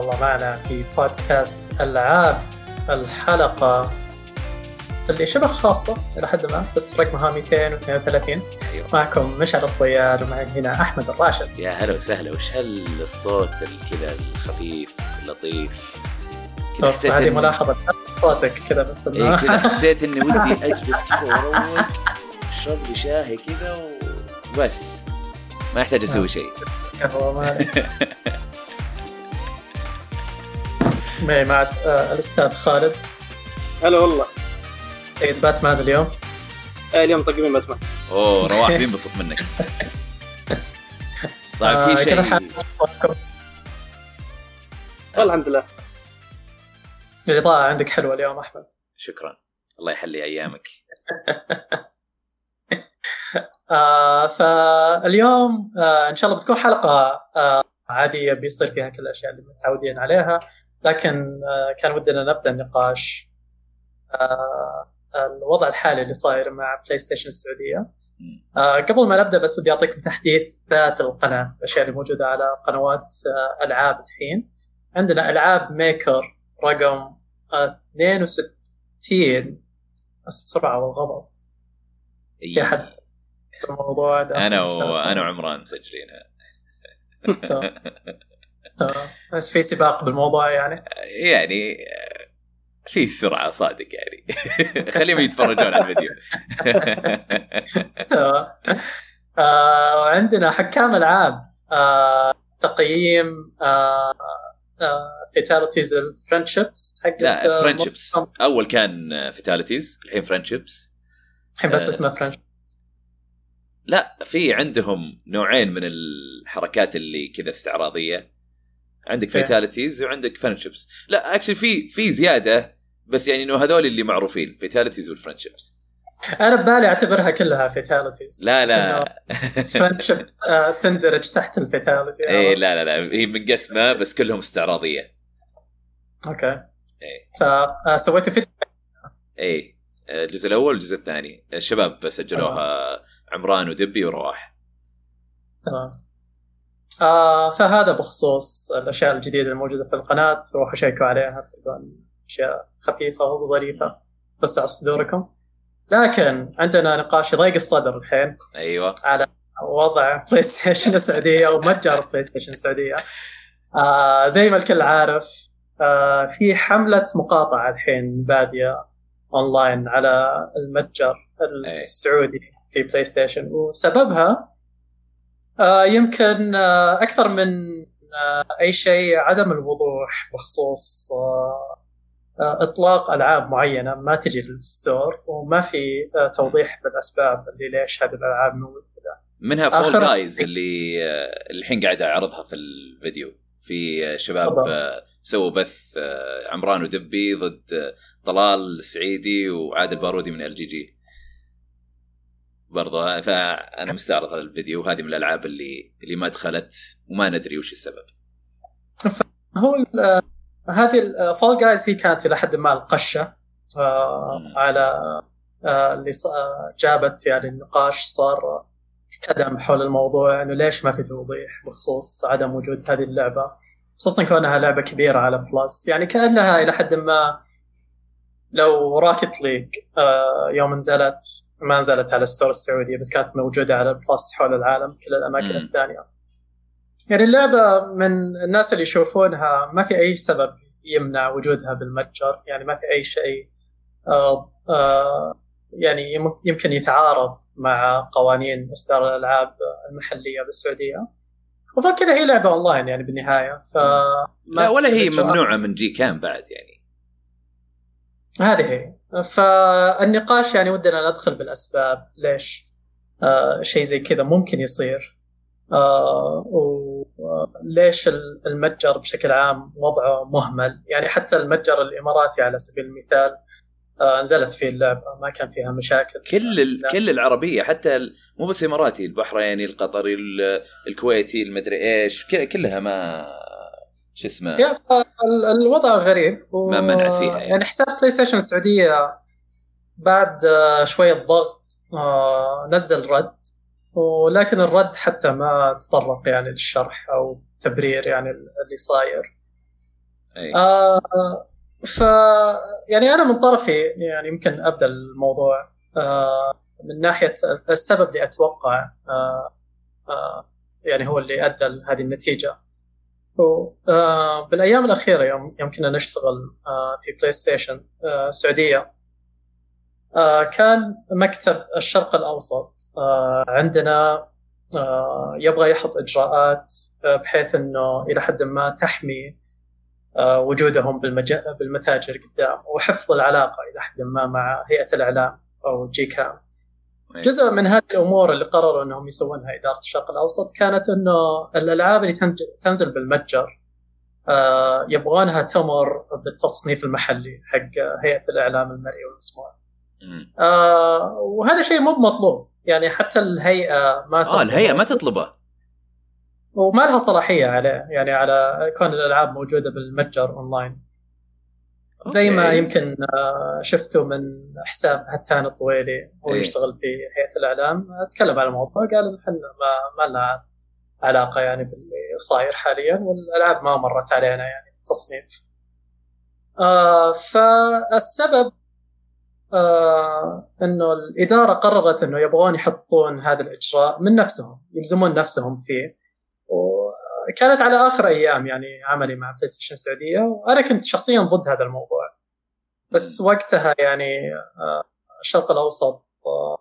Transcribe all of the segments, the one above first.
الله معنا في بودكاست ألعاب الحلقة. اللي شبه خاصة إلى حد ما بس رقمها 232 أيوه. معكم مشعل الصويال ومعي هنا أحمد الراشد. يا هلا وسهلا وش هالصوت كذا الخفيف اللطيف كذا حسيت هذه إني- ملاحظة. صوتك كذا بس إيه كذا حسيت إني ودي أجلس كذا واروق أشرب لي شاهي كذا وبس ما يحتاج أسوي شيء. ما عليك. معي مع آه، الأستاذ خالد. هلا والله. سيد باتمان اليوم؟ آه اليوم طاقمين باتمان. أوه رواح بينبسط منك. طيب آه، في كيف شيء؟ والله الحمد لله. الاضاءه عندك حلوة اليوم أحمد. شكرا. الله يحلي أيامك. آه فاليوم آه إن شاء الله بتكون حلقة آه عادية بيصير فيها كل الأشياء اللي متعودين عليها. لكن آه كان ودنا نبدأ النقاش. آه الوضع الحالي اللي صاير مع بلاي ستيشن السعوديه. آه قبل ما نبدأ بس ودي أعطيكم تحديثات القناة. الأشياء اللي موجودة على قنوات آه ألعاب الحين. عندنا ألعاب ميكر رقم آه 62 السرعة والغضب. في احد في الموضوع ده؟ أنا وأنا وعمران مسجلينها. بس في سباق بالموضوع يعني. يعني في سرعة صادق يعني. خليهم يتفرجون على الفيديو. تمام. آه وعندنا حكام العاب. آه تقييم آه آه Fatalities ال Friendships لا Friendships أول كان Fatalities الحين Friendships الحين بس. اسمه Friendship لا في عندهم نوعين من الحركات اللي كذا استعراضية. عندك إيه. Fatalities وعندك Friendships لا actually في في زيادة بس يعني إنه هذول اللي معروفين Fatalities وال Friendships أنا ببالي أعتبرها كلها Fatalities لا لا. Friendship آه تندرج تحت ال Fatality اي لا لا لا. هي منقسمه بس كلهم استعراضية. Okay. اي فسويتوا فيديو؟ اي الجزء الأول والجزء الثاني. الشباب سجلوها عمران ودبي ورواح تمام. آه فهذا بخصوص الأشياء الجديدة الموجودة في القناة. روحوا شيكوا عليها تلقون أشياء خفيفة وظريفة. توسع صدوركم. لكن عندنا نقاش يضيق الصدر الحين. أيوه. على وضع بلاي ستيشن السعودية ومتجر بلاي ستيشن السعودية. آه زي ما الكل عارف آه في حملة مقاطعة الحين بادية اونلاين على المتجر أي. السعودي في بلاي ستيشن وسببها يمكن آه أكثر من آه أي شيء عدم الوضوح بخصوص آه آه إطلاق ألعاب معينة ما تجي لل store وما في آه توضيح بالأسباب اللي ليش هذه الألعاب موجودة. منها فول جايز اللي آه، الحين قاعد أعرضها في الفيديو. في آه، شباب. آه، سووا بث آه، عمران ودبي ضد آه، طلال السعيدي وعادل بارودي من ال GG برضه فأنا مستعرض هذا الفيديو وهذه من الألعاب اللي اللي ما دخلت وما ندري وش السبب. هو هذه Fall Guys هي كانت إلى حد ما القشة آه،. على آه، اللي آه، جابت يعني النقاش صار كدم حول الموضوع إنه ليش ما في توضيح بخصوص عدم وجود هذه اللعبة؟ خصوصا كونها لعبة كبيرة على Plus يعني كأنها إلى حد ما لو Rocket League آه، يوم نزلت ما نزلت على store السعودية بس كانت موجودة على Plus حول العالم كل الأماكن مم. الثانية. يعني اللعبة من الناس اللي يشوفونها ما في أي سبب يمنع وجودها بالمتجر يعني ما في أي شيء آه، آه، يعني يم- يمكن يتعارض مع قوانين اصدار الألعاب المحلية بالسعودية. وغير كذا هي لعبة اونلاين يعني بالنهاية ف لا ولا هي ممنوعة من GCAM بعد يعني؟ هذه هي. فالنقاش يعني ودنا ندخل بالأسباب ليش آه شيء زي كذا ممكن يصير آه وليش ال- المتجر بشكل عام وضعه مهمل يعني حتى المتجر الإماراتي على سبيل المثال آه نزلت فيه اللعبة ما كان فيها مشاكل كل ال... كل العربية حتى. مو بس الاماراتي البحريني القطري ال... الكويتي المدري إيش. كلها ما شو اسمه الوضع غريب و... ما منعت فيها يعني. يعني حساب PlayStation السعودية بعد آه، شوية ضغط آه، نزل رد ولكن الرد حتى ما تطرق يعني للشرح أو التبرير يعني اللي صاير. أي. آه ف يعني أنا من طرفي يعني يمكن أبدأ الموضوع آه من ناحية السبب اللي أتوقع آه آه يعني هو اللي أدى لهذه النتيجة. آه بالأيام الأخيرة يوم يوم كنا نشتغل آه في PlayStation آه السعوديه آه كان مكتب الشرق الأوسط آه عندنا آه يبغى يحط إجراءات آه بحيث إنه إلى حد ما تحمي آه وجودهم بالمج... بالمتاجر قدام وحفظ العلاقة إلى حد ما مع هيئة الإعلام أو جي كام. جزء من هذه الأمور اللي قرروا إنهم يسوونها إدارة الشرق الأوسط كانت إنه الألعاب اللي. تنزل بالمتجر آه يبغونها تمر بالتصنيف المحلي حق هيئة الإعلام المرئي والمسموع. آه وهذا شيء مو مطلوب يعني حتى الهيئة ما آه. الهيئة ما تطلبه وما لها صلاحية عليه يعني على كون الألعاب موجودة بالمتجر أونلاين زي ما. يمكن آه، شفته من حساب هتان الطويلي هو إيه. يشتغل في هيئة الإعلام تكلم على الموضوع قال إحنا ما, ما لنا علاقة يعني باللي صاير حاليا والألعاب ما مرت علينا يعني التصنيف. آه فالسبب آه إنه الإدارة قررت إنه يبغون يحطون هذا الإجراء من نفسهم يلزمون نفسهم فيه وكانت على آخر أيام يعني عملي مع PlayStation السعودية وأنا كنت شخصيا ضد هذا الموضوع. بس وقتها يعني آه، الشرق الأوسط آه،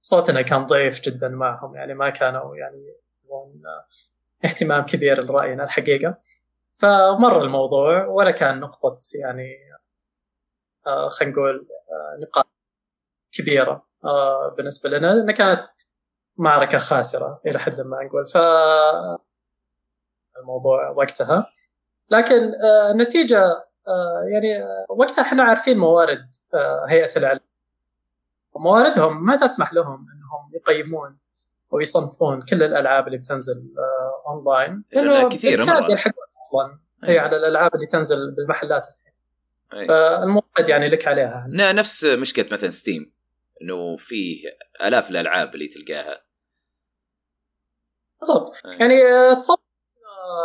صوتنا كان ضعيف جدا معهم يعني ما كانوا يعني آه، اهتمام كبير لرأينا الحقيقة. فمر الموضوع ولا كان نقطة يعني خلينا نقول نقاط كبيرة بالنسبة لنا لأنها كانت معركة خاسرة إلى حد ما نقول. ف الموضوع وقتها لكن آه، النتيجة آه، يعني آه، وقتها إحنا عارفين موارد هيئة الإعلام ومواردهم ما تسمح لهم إنهم يقيمون ويصنفون كل الألعاب اللي بتنزل اونلاين بالكاد مرة. يلحقون أصلا هي. على الألعاب اللي تنزل بالمحلات أي. فالموارد يعني لك عليها نفس مشكلة مثلا Steam إنه فيه آلاف الألعاب اللي تلقاها بالضبط. يعني تصور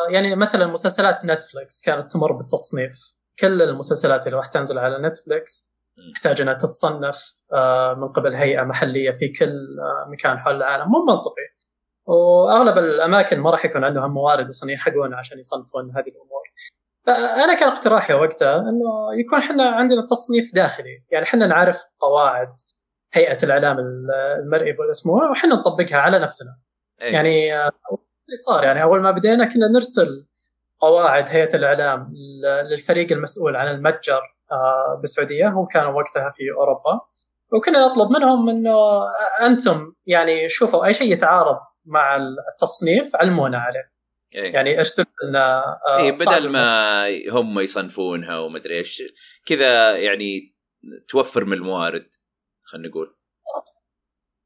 يعني مثلا مسلسلات Netflix كانت تمر بالتصنيف. كل المسلسلات اللي راح تنزل على Netflix. تحتاج إنها تتصنف آه، من قبل هيئة محلية في كل آه، مكان حول العالم. مو منطقي. وأغلب الأماكن ما راح يكون عندهم موارد أصلا يلحقون عشان يصنفون هذه الأمور. فانا كان اقتراحي وقتها إنه يكون إحنا عندنا تصنيف داخلي. يعني إحنا نعرف قواعد هيئة الإعلام المرئي والمسموع وحنا نطبقها على نفسنا. أي. يعني آه، اللي صار. يعني أول ما بدينا كنا نرسل قواعد هيئة الإعلام للفريق المسؤول عن المتجر آه، بالسعودية. هم كانوا وقتها في أوروبا. وكنا نطلب منهم إنه أنتم يعني شوفوا أي شيء يتعارض مع التصنيف علمونا عليه. أي. يعني ارسلوا لنا آه، صعب بدل ما هم يصنفونها ومدري إيش كذا يعني توفر من الموارد خلينا نقول.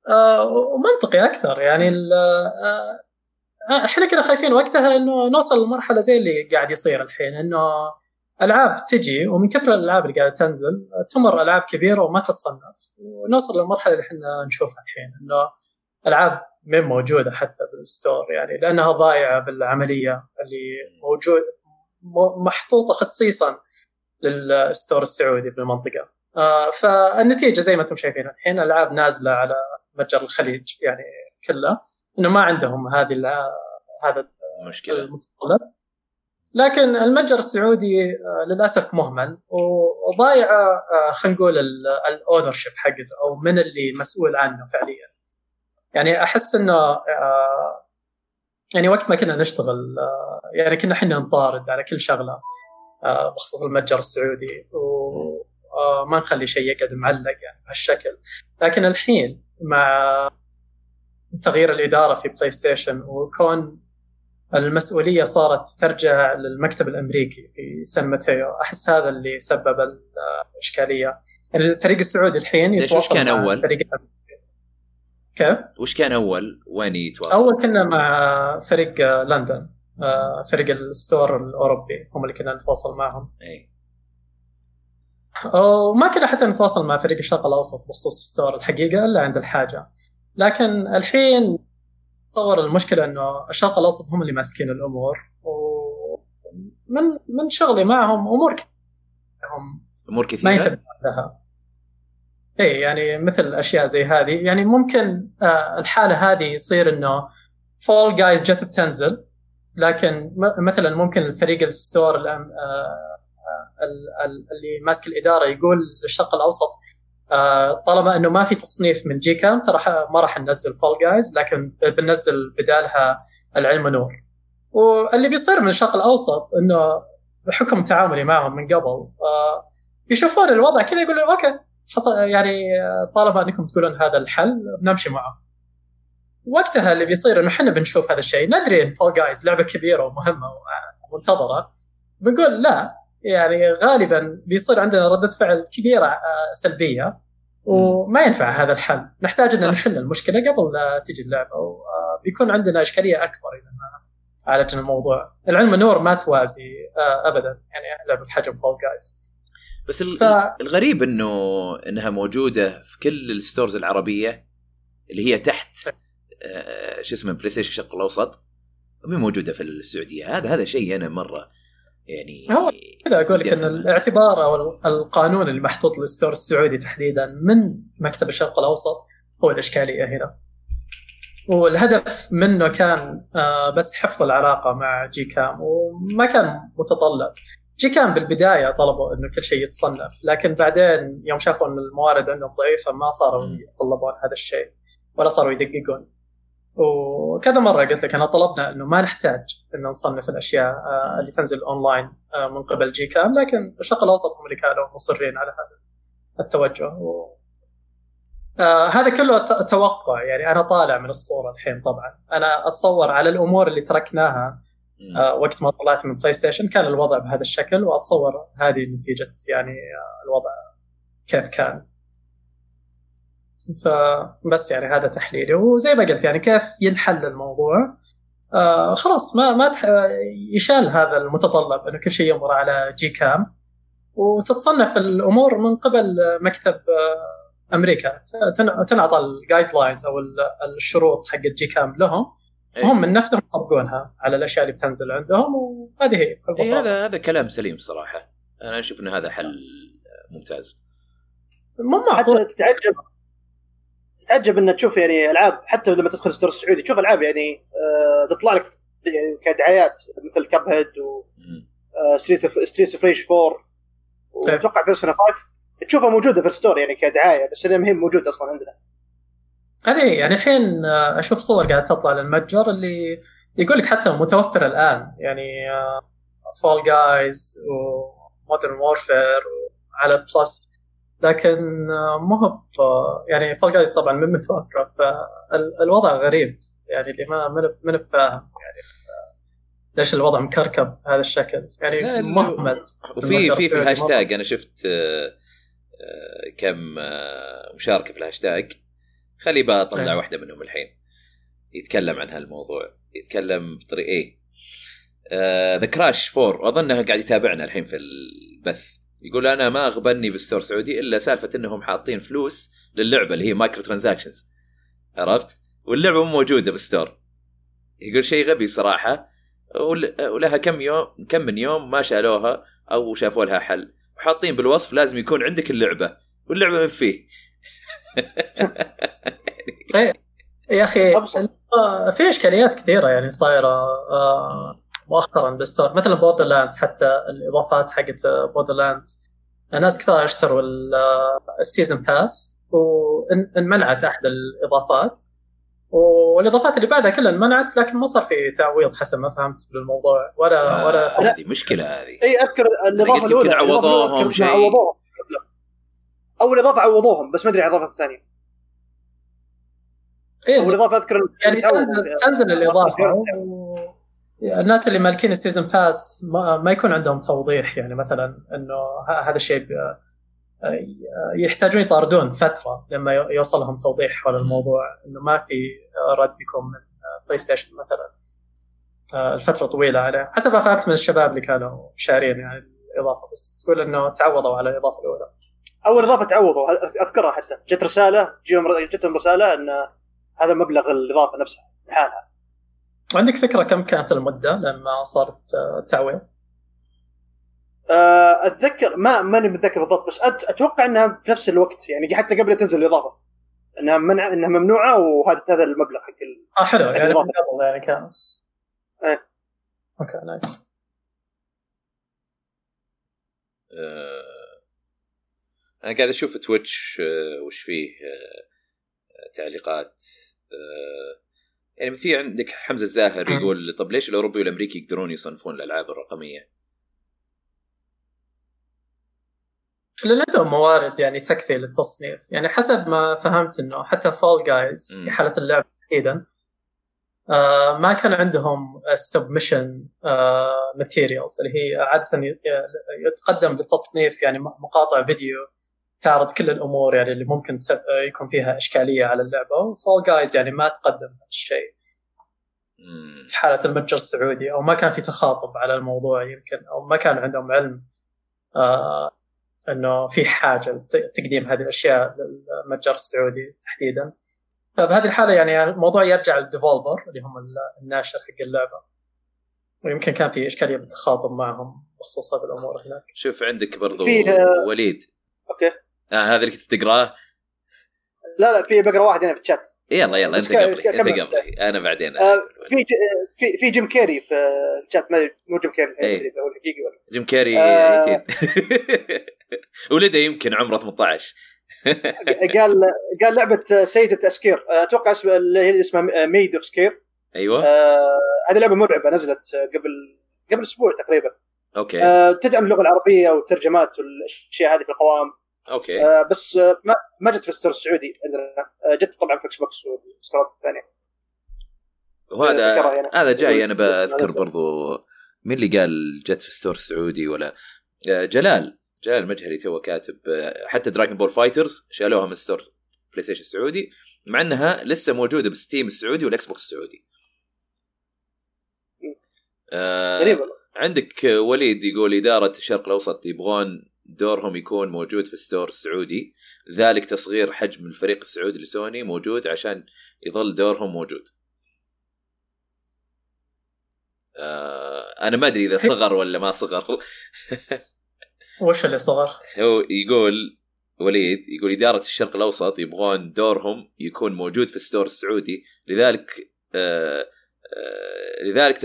آه، ومنطقي أكثر. يعني ال- إحنا كنا خايفين وقتها إنه نوصل لمرحلة زي اللي قاعد يصير الحين إنه ألعاب تجي ومن كثر الألعاب اللي قاعدة تنزل آه، تمر ألعاب كبيرة وما تتصنف ونوصل للمرحلة اللي إحنا نشوفها الحين إنه ألعاب من موجودة حتى بالستور يعني لأنها ضايعة بالعملية اللي موجود محطوطة خصيصا للستور السعودي بالمنطقة. آه، فالنتيجة زي ما أنتم شايفين الحين ألعاب نازلة على متجر الخليج يعني كله. إنه ما عندهم هذه هذا مشكلة. المتطلب لكن المتجر السعودي آه، للأسف مهمل وضايعه آه، خلينا نقول الاونر شيب حقته أو من اللي مسؤول عنه فعليا. يعني أحس إنه آه، يعني وقت ما كنا نشتغل يعني كنا إحنا نطارد على كل شغلة بخصوص المتجر السعودي وما نخلي شيء يقعد معلق يعني بهالشكل. لكن الحين مع تغيير الإدارة في PlayStation وكون المسؤولية صارت ترجع للمكتب الأمريكي في سان ماتيو. أحس هذا اللي سبب الإشكالية. الفريق السعودي الحين ليش وش يتواصل كان؟ الفريق الأمريكي. كيف؟ وش كان أول؟ وين يتواصل؟ أول كنا مع فريق لندن. آه، فريق ال store الأوروبي هم اللي كنا نتواصل معهم. إي. وما كنا حتى نتواصل مع فريق الشرق الأوسط بخصوص ال store الحقيقة إلا عند الحاجة. لكن الحين تصور المشكلة إنه الشرق الأوسط هم اللي ماسكين الأمور ومن من شغلي معهم أمور كثيرة. هم أمور ما كثيرة؟ ينتبه لها. اي يعني مثل أشياء زي هذه. يعني ممكن آه، الحالة هذه يصير إنه Fall Guys جت بتنزل لكن مثلا ممكن الفريق ال store آه، آه، ال- ال- اللي ماسك الإدارة يقول للشرق الأوسط طالما إنه ما في تصنيف من GCAM ترى ما راح ننزل Fall Guys لكن بننزل بدالها العلم نور. واللي بيصير من الشرق الأوسط إنه بحكم تعاملي معهم من قبل آه، يشوفون الوضع كذا يقولون okay حصل يعني آه، طالما إنكم تقولون هذا الحل بنمشي معه وقتها اللي بيصير إنه إحنا بنشوف هذا الشيء ندري إن Fall Guys لعبة كبيرة ومهمة ومنتظرة بنقول لا يعني غالبا بيصير عندنا ردة فعل كبيرة آه، سلبية وما ينفع هذا الحل. نحتاج إن. نحل المشكلة قبل لا تجي اللعبة وبيكون عندنا إشكالية أكبر إذا ما عالجنا الموضوع. العلم نور ما توازي آه، ابدا يعني لعبة بحجم Fall Guys بس ف... الغريب إنه إنها موجودة في كل ال stores العربية اللي هي تحت آه، شو اسمه PlayStation الشرق الأوسط مو موجودة في السعودية. هذا هذا شيء أنا مرة يعني هو كذا أقول لك إن. الاعتبار أو القانون اللي محطوط لل store السعودي تحديدا من مكتب الشرق الأوسط هو الإشكالية هنا. والهدف منه كان آه، بس حفظ العلاقه مع GCAM وما كان متطلب. GCAM بالبداية طلبوا إنه كل شيء يتصنف لكن بعدين يوم شافوا إن الموارد عندهم ضعيفة ما صاروا. يتطلبون هذا الشيء ولا صاروا يدققون. وكذا مرة قلت لك أنا طلبنا إنه ما نحتاج إن نصنف الأشياء آه، اللي تنزل اونلاين آه، من قبل GCAM لكن الشرق الأوسط هم اللي كانوا مصرين على هذا التوجه. و... آه هذا كله توقع يعني أنا طالع من الصورة الحين طبعا. أنا أتصور على الأمور اللي تركناها. آه وقت ما طلعت من بلاي ستيشن كان الوضع بهذا الشكل وأتصور هذه نتيجة يعني آه الوضع كيف كان. فبس يعني هذا تحليلي. وزي ما قلت يعني كيف ينحل الموضوع؟ آه خلاص ما ما تح... يشال هذا المتطلب إنه كل شيء يمر على GCAM وتتصنف الأمور من قبل مكتب آه، أمريكا. تن- تنعطى ال guidelines أو ال- الشروط حقت GCAM لهم. إيه. وهم من نفسهم يطبقونها على الأشياء اللي بتنزل عندهم وهذه هي بكل إيه بساطه هذا هذا كلام سليم صراحة. أنا أشوف انه هذا حل ممتاز. مو معقول حتى تتعجب تتعجب ان تشوف يعني ألعاب حتى لما تدخل ال store السعودي تشوف ألعاب يعني آه تطلع لك يعني كدعايات مثل Cuphead. و Streets Streets of Rage 4 طيب. وأتوقع Persona 5 تشوفها موجودة في ال store يعني كدعاية بس انها ما هي موجودة أصلا عندنا هذه يعني الحين آه، أشوف صور قاعدة تطلع للمتجر اللي يقول لك حتى متوفره الآن يعني Fall Guys و Modern Warfare على Plus لكن آه، مو هو يعني Fall Guys طبعا من متوفرة فالوضع غريب يعني اللي ما من- فاهم يعني آه، ليش الوضع مكركب بهذا الشكل؟ يعني مهمل. وفي في في الهاشتاج أنا شفت آه، كم مشاركة في الهاشتاج. خلي بقى اطلع أيه. واحدة منهم الحين يتكلم عن هالموضوع. يتكلم بطريقه إيه؟ ذا Crash 4 واظنه قاعد يتابعنا الحين في البث. يقول أنا ما أغبني بال store سعودي إلا سالفة إنهم حاطين فلوس للعبة اللي هي microtransactions عرفت؟ واللعبة مو موجودة بال store. يقول شيء غبي بصراحة. ول- ولها كم يوم كم من يوم ما شالوها أو شافوا لها حل. وحاطين بالوصف لازم يكون عندك اللعبة. واللعبة من فيه. يا أخي في إشكاليات كثيرة يعني صايرة. آه، مؤخرا بال store مثلا Borderlands حتى الإضافات حقت Borderlands ناس كثار اشتروا ال- ال season pass وانمنعت أحد الإضافات والإضافات اللي بعدها كلها انمنعت لكن ما صار في تعويض حسب ما فهمت بالموضوع ولا ولا آه، هذه مشكلة هذه إي أذكر الإضافة الأولى عوضوهم شيء. عوضوهم اول اضافه عوضوهم بس ما أدري عن الإضافة الثانية إيه، اول اضافه أذكر يعني تنزل. تنزل الإضافة. و... الناس اللي مالكين ال season pass ما, ما يكون عندهم توضيح يعني مثلا إنه هذا الشيء ب- يحتاجون يطاردون فترة لما ي- يوصل لهم توضيح حول الموضوع إنه ما في رد يكون من بلاي ستيشن مثلا. آه، الفترة طويلة عليه. حسب ما فهمت من الشباب اللي كانوا شارين يعني الإضافة بس تقول إنه تعوضوا على الإضافة الأولى. أول إضافة تعوضوا. أذكرها حتى. جت جيهم جتهم رسالة ان هذا مبلغ الإضافة نفسها لحالها. عندك فكرة كم كانت المدة لما صارت آه، التعويض؟ آه، أتذكر ما ماني متذكر بالضبط بس أتوقع إنها في نفس الوقت يعني حتى قبل لا تنزل الإضافة إنها منع إنها ممنوعة وهذا هذا المبلغ حق ال... آه حلو يعني. قبل يعني كانت إيه. okay nice آه، أنا قاعد أشوف Twitch آه، وش فيه آه، تعليقات آه، يعني في عندك حمزة الزاهر مم. يقول طب ليش الأوروبي والأمريكي يقدرون يصنفون الألعاب الرقمية؟ لأن عندهم موارد يعني تكفي للتصنيف يعني حسب ما فهمت إنه حتى Fall Guys. في حالة اللعبه تحديدا آه ما كان عندهم ال submission materials اللي هي عادة ي- يتقدم للتصنيف يعني مقاطع فيديو تعرض كل الأمور يعني اللي ممكن تسب- يكون فيها إشكالية على اللعبة. و Fall Guys يعني ما تقدم هذا الشيء. في حالة المتجر السعودي أو ما كان في تخاطب على الموضوع يمكن أو ما كان عندهم علم آه إنه في حاجة لتقديم هذه الأشياء للمتجر السعودي تحديدا. فبهذه الحالة يعني الموضوع يرجع لل developer اللي هم الناشر حق اللعبة. ويمكن كان في إشكالية بالتخاطب معهم بخصوص هذه الأمور هناك. شوف عندك برضو آه، وليد. okay. آه هذا اللي كنت بتقراه؟ لا لا في بقرأ واحد هنا في الشات. يلا يلا بس أنت قبلي أنت. قبلي أنا بعدين. آه، في ج- في في جيم كيري في الشات ما مو جيم كيري إيه. إذا هو الحقيقي ولا جيم كاري آه. 18 ولده يمكن عمره 18 قال قال لعبة سيدة أسكير. آه، أتوقع اللي هي اسمها Maid of Sker. أيوه. آه، هذه لعبة مرعبة نزلت قبل قبل أسبوع تقريبا. okay. آه، تدعم اللغة العربية والترجمات والأشياء هذه في القوائم. okay. آه، بس آه، ما ما جت في ال store السعودي عندنا. آه، جت طبعا في Xbox والستورات الثانية وهذا يعني. هذا جاي أنا بذكر. برضو مين اللي قال جت في store سعودي ولا. آه، جلال. جلال المجهري تو كاتب حتى Dragon Ball Fighters شالوها من store PlayStation السعودي مع إنها لسه موجودة ب Steam السعودي وال Xbox السعودي آه عندك وليد يقول إدارة الشرق الأوسط يبغون دورهم يكون موجود في ال store السعودي ذلك تصغير حجم الفريق السعودي لسوني موجود عشان يظل دورهم موجود. آه أنا ما أدري إذا صغر ولا ما صغر. وش اللي صغر؟ هو يقول وليد يقول إدارة الشرق الأوسط يبغون دورهم يكون موجود في ال store السعودي لذلك آه آه لذلك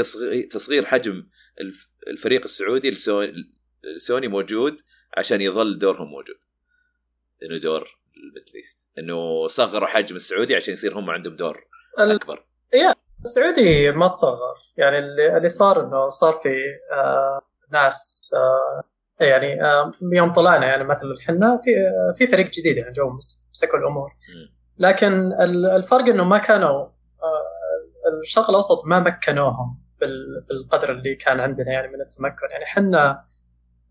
تصغير, حجم الف- الفريق السعودي لسوني موجود عشان يظل دورهم موجود. إنه دور ال Middle East إنه صغروا حجم السعودي عشان يصير هم عندهم دور أكبر. السعودي ما تصغر. يعني اللي, صار إنه صار في آه ناس آه يعني آه يوم طلعنا يعني مثلا إحنا في آه في فريق جديد يعني جو مس- مسكوا الأمور. لكن ال- الفرق إنه ما كانوا آه الشرق الأوسط ما مكنوهم بال- بالقدر اللي كان عندنا يعني من التمكن. يعني إحنا آه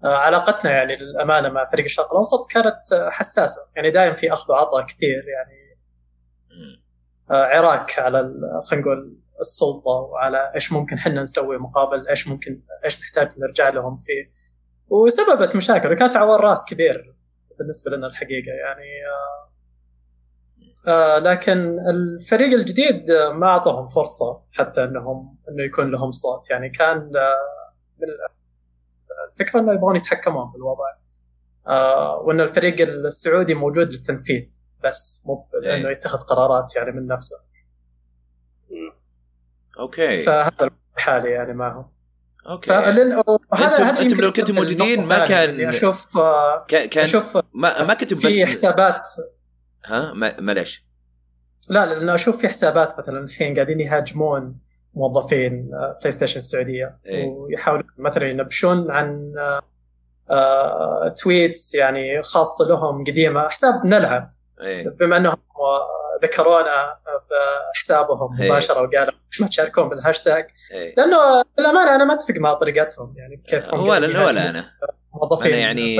علاقتنا يعني للأمانة مع فريق الشرق الأوسط كانت آه، حساسة. يعني دائما في أخذ وعطاء كثير يعني. آه، عراك على خلينا نقول السلطة وعلى إيش ممكن إحنا نسوي مقابل إيش ممكن إيش نحتاج نرجع لهم فيه. وسببت مشاكل وكانت عوار راس كبير بالنسبة لنا الحقيقة يعني آه آه لكن الفريق الجديد آه، ما أعطاهم فرصة حتى إنهم إنه يكون لهم صوت. يعني كان آه الفكرة إنه يبغون يتحكمون بالوضع. آه وإن الفريق السعودي موجود للتنفيذ بس مو إيه. إنه يتخذ قرارات يعني من نفسه. أوكي. فهذا الحالي يعني معهم أوكي. فلن هذا أنتم يمكن لو كنتم موجودين ما كان- اللي أشوف آه، كان أشوف ما ما كنتم بس في حسابات. ها؟ ما- معليش. لا لأنه أشوف في حسابات مثلا الحين قاعدين يهاجمون موظفين آه، بلاي ستيشن السعودية. إيه. ويحاولون مثلا ينبشون عن آه، آه، tweets يعني خاصه لهم قديمة حساب نلعب. إيه. بما إنهم ذكرونا بحسابهم إيه. مباشرة وقالوا ليش ما تشاركون بالهاشتاج؟ إيه. لأنه للأمانة أنا ما أتفق مع طريقتهم يعني كيف هم ولا ولا أنا موظفين أنا يعني،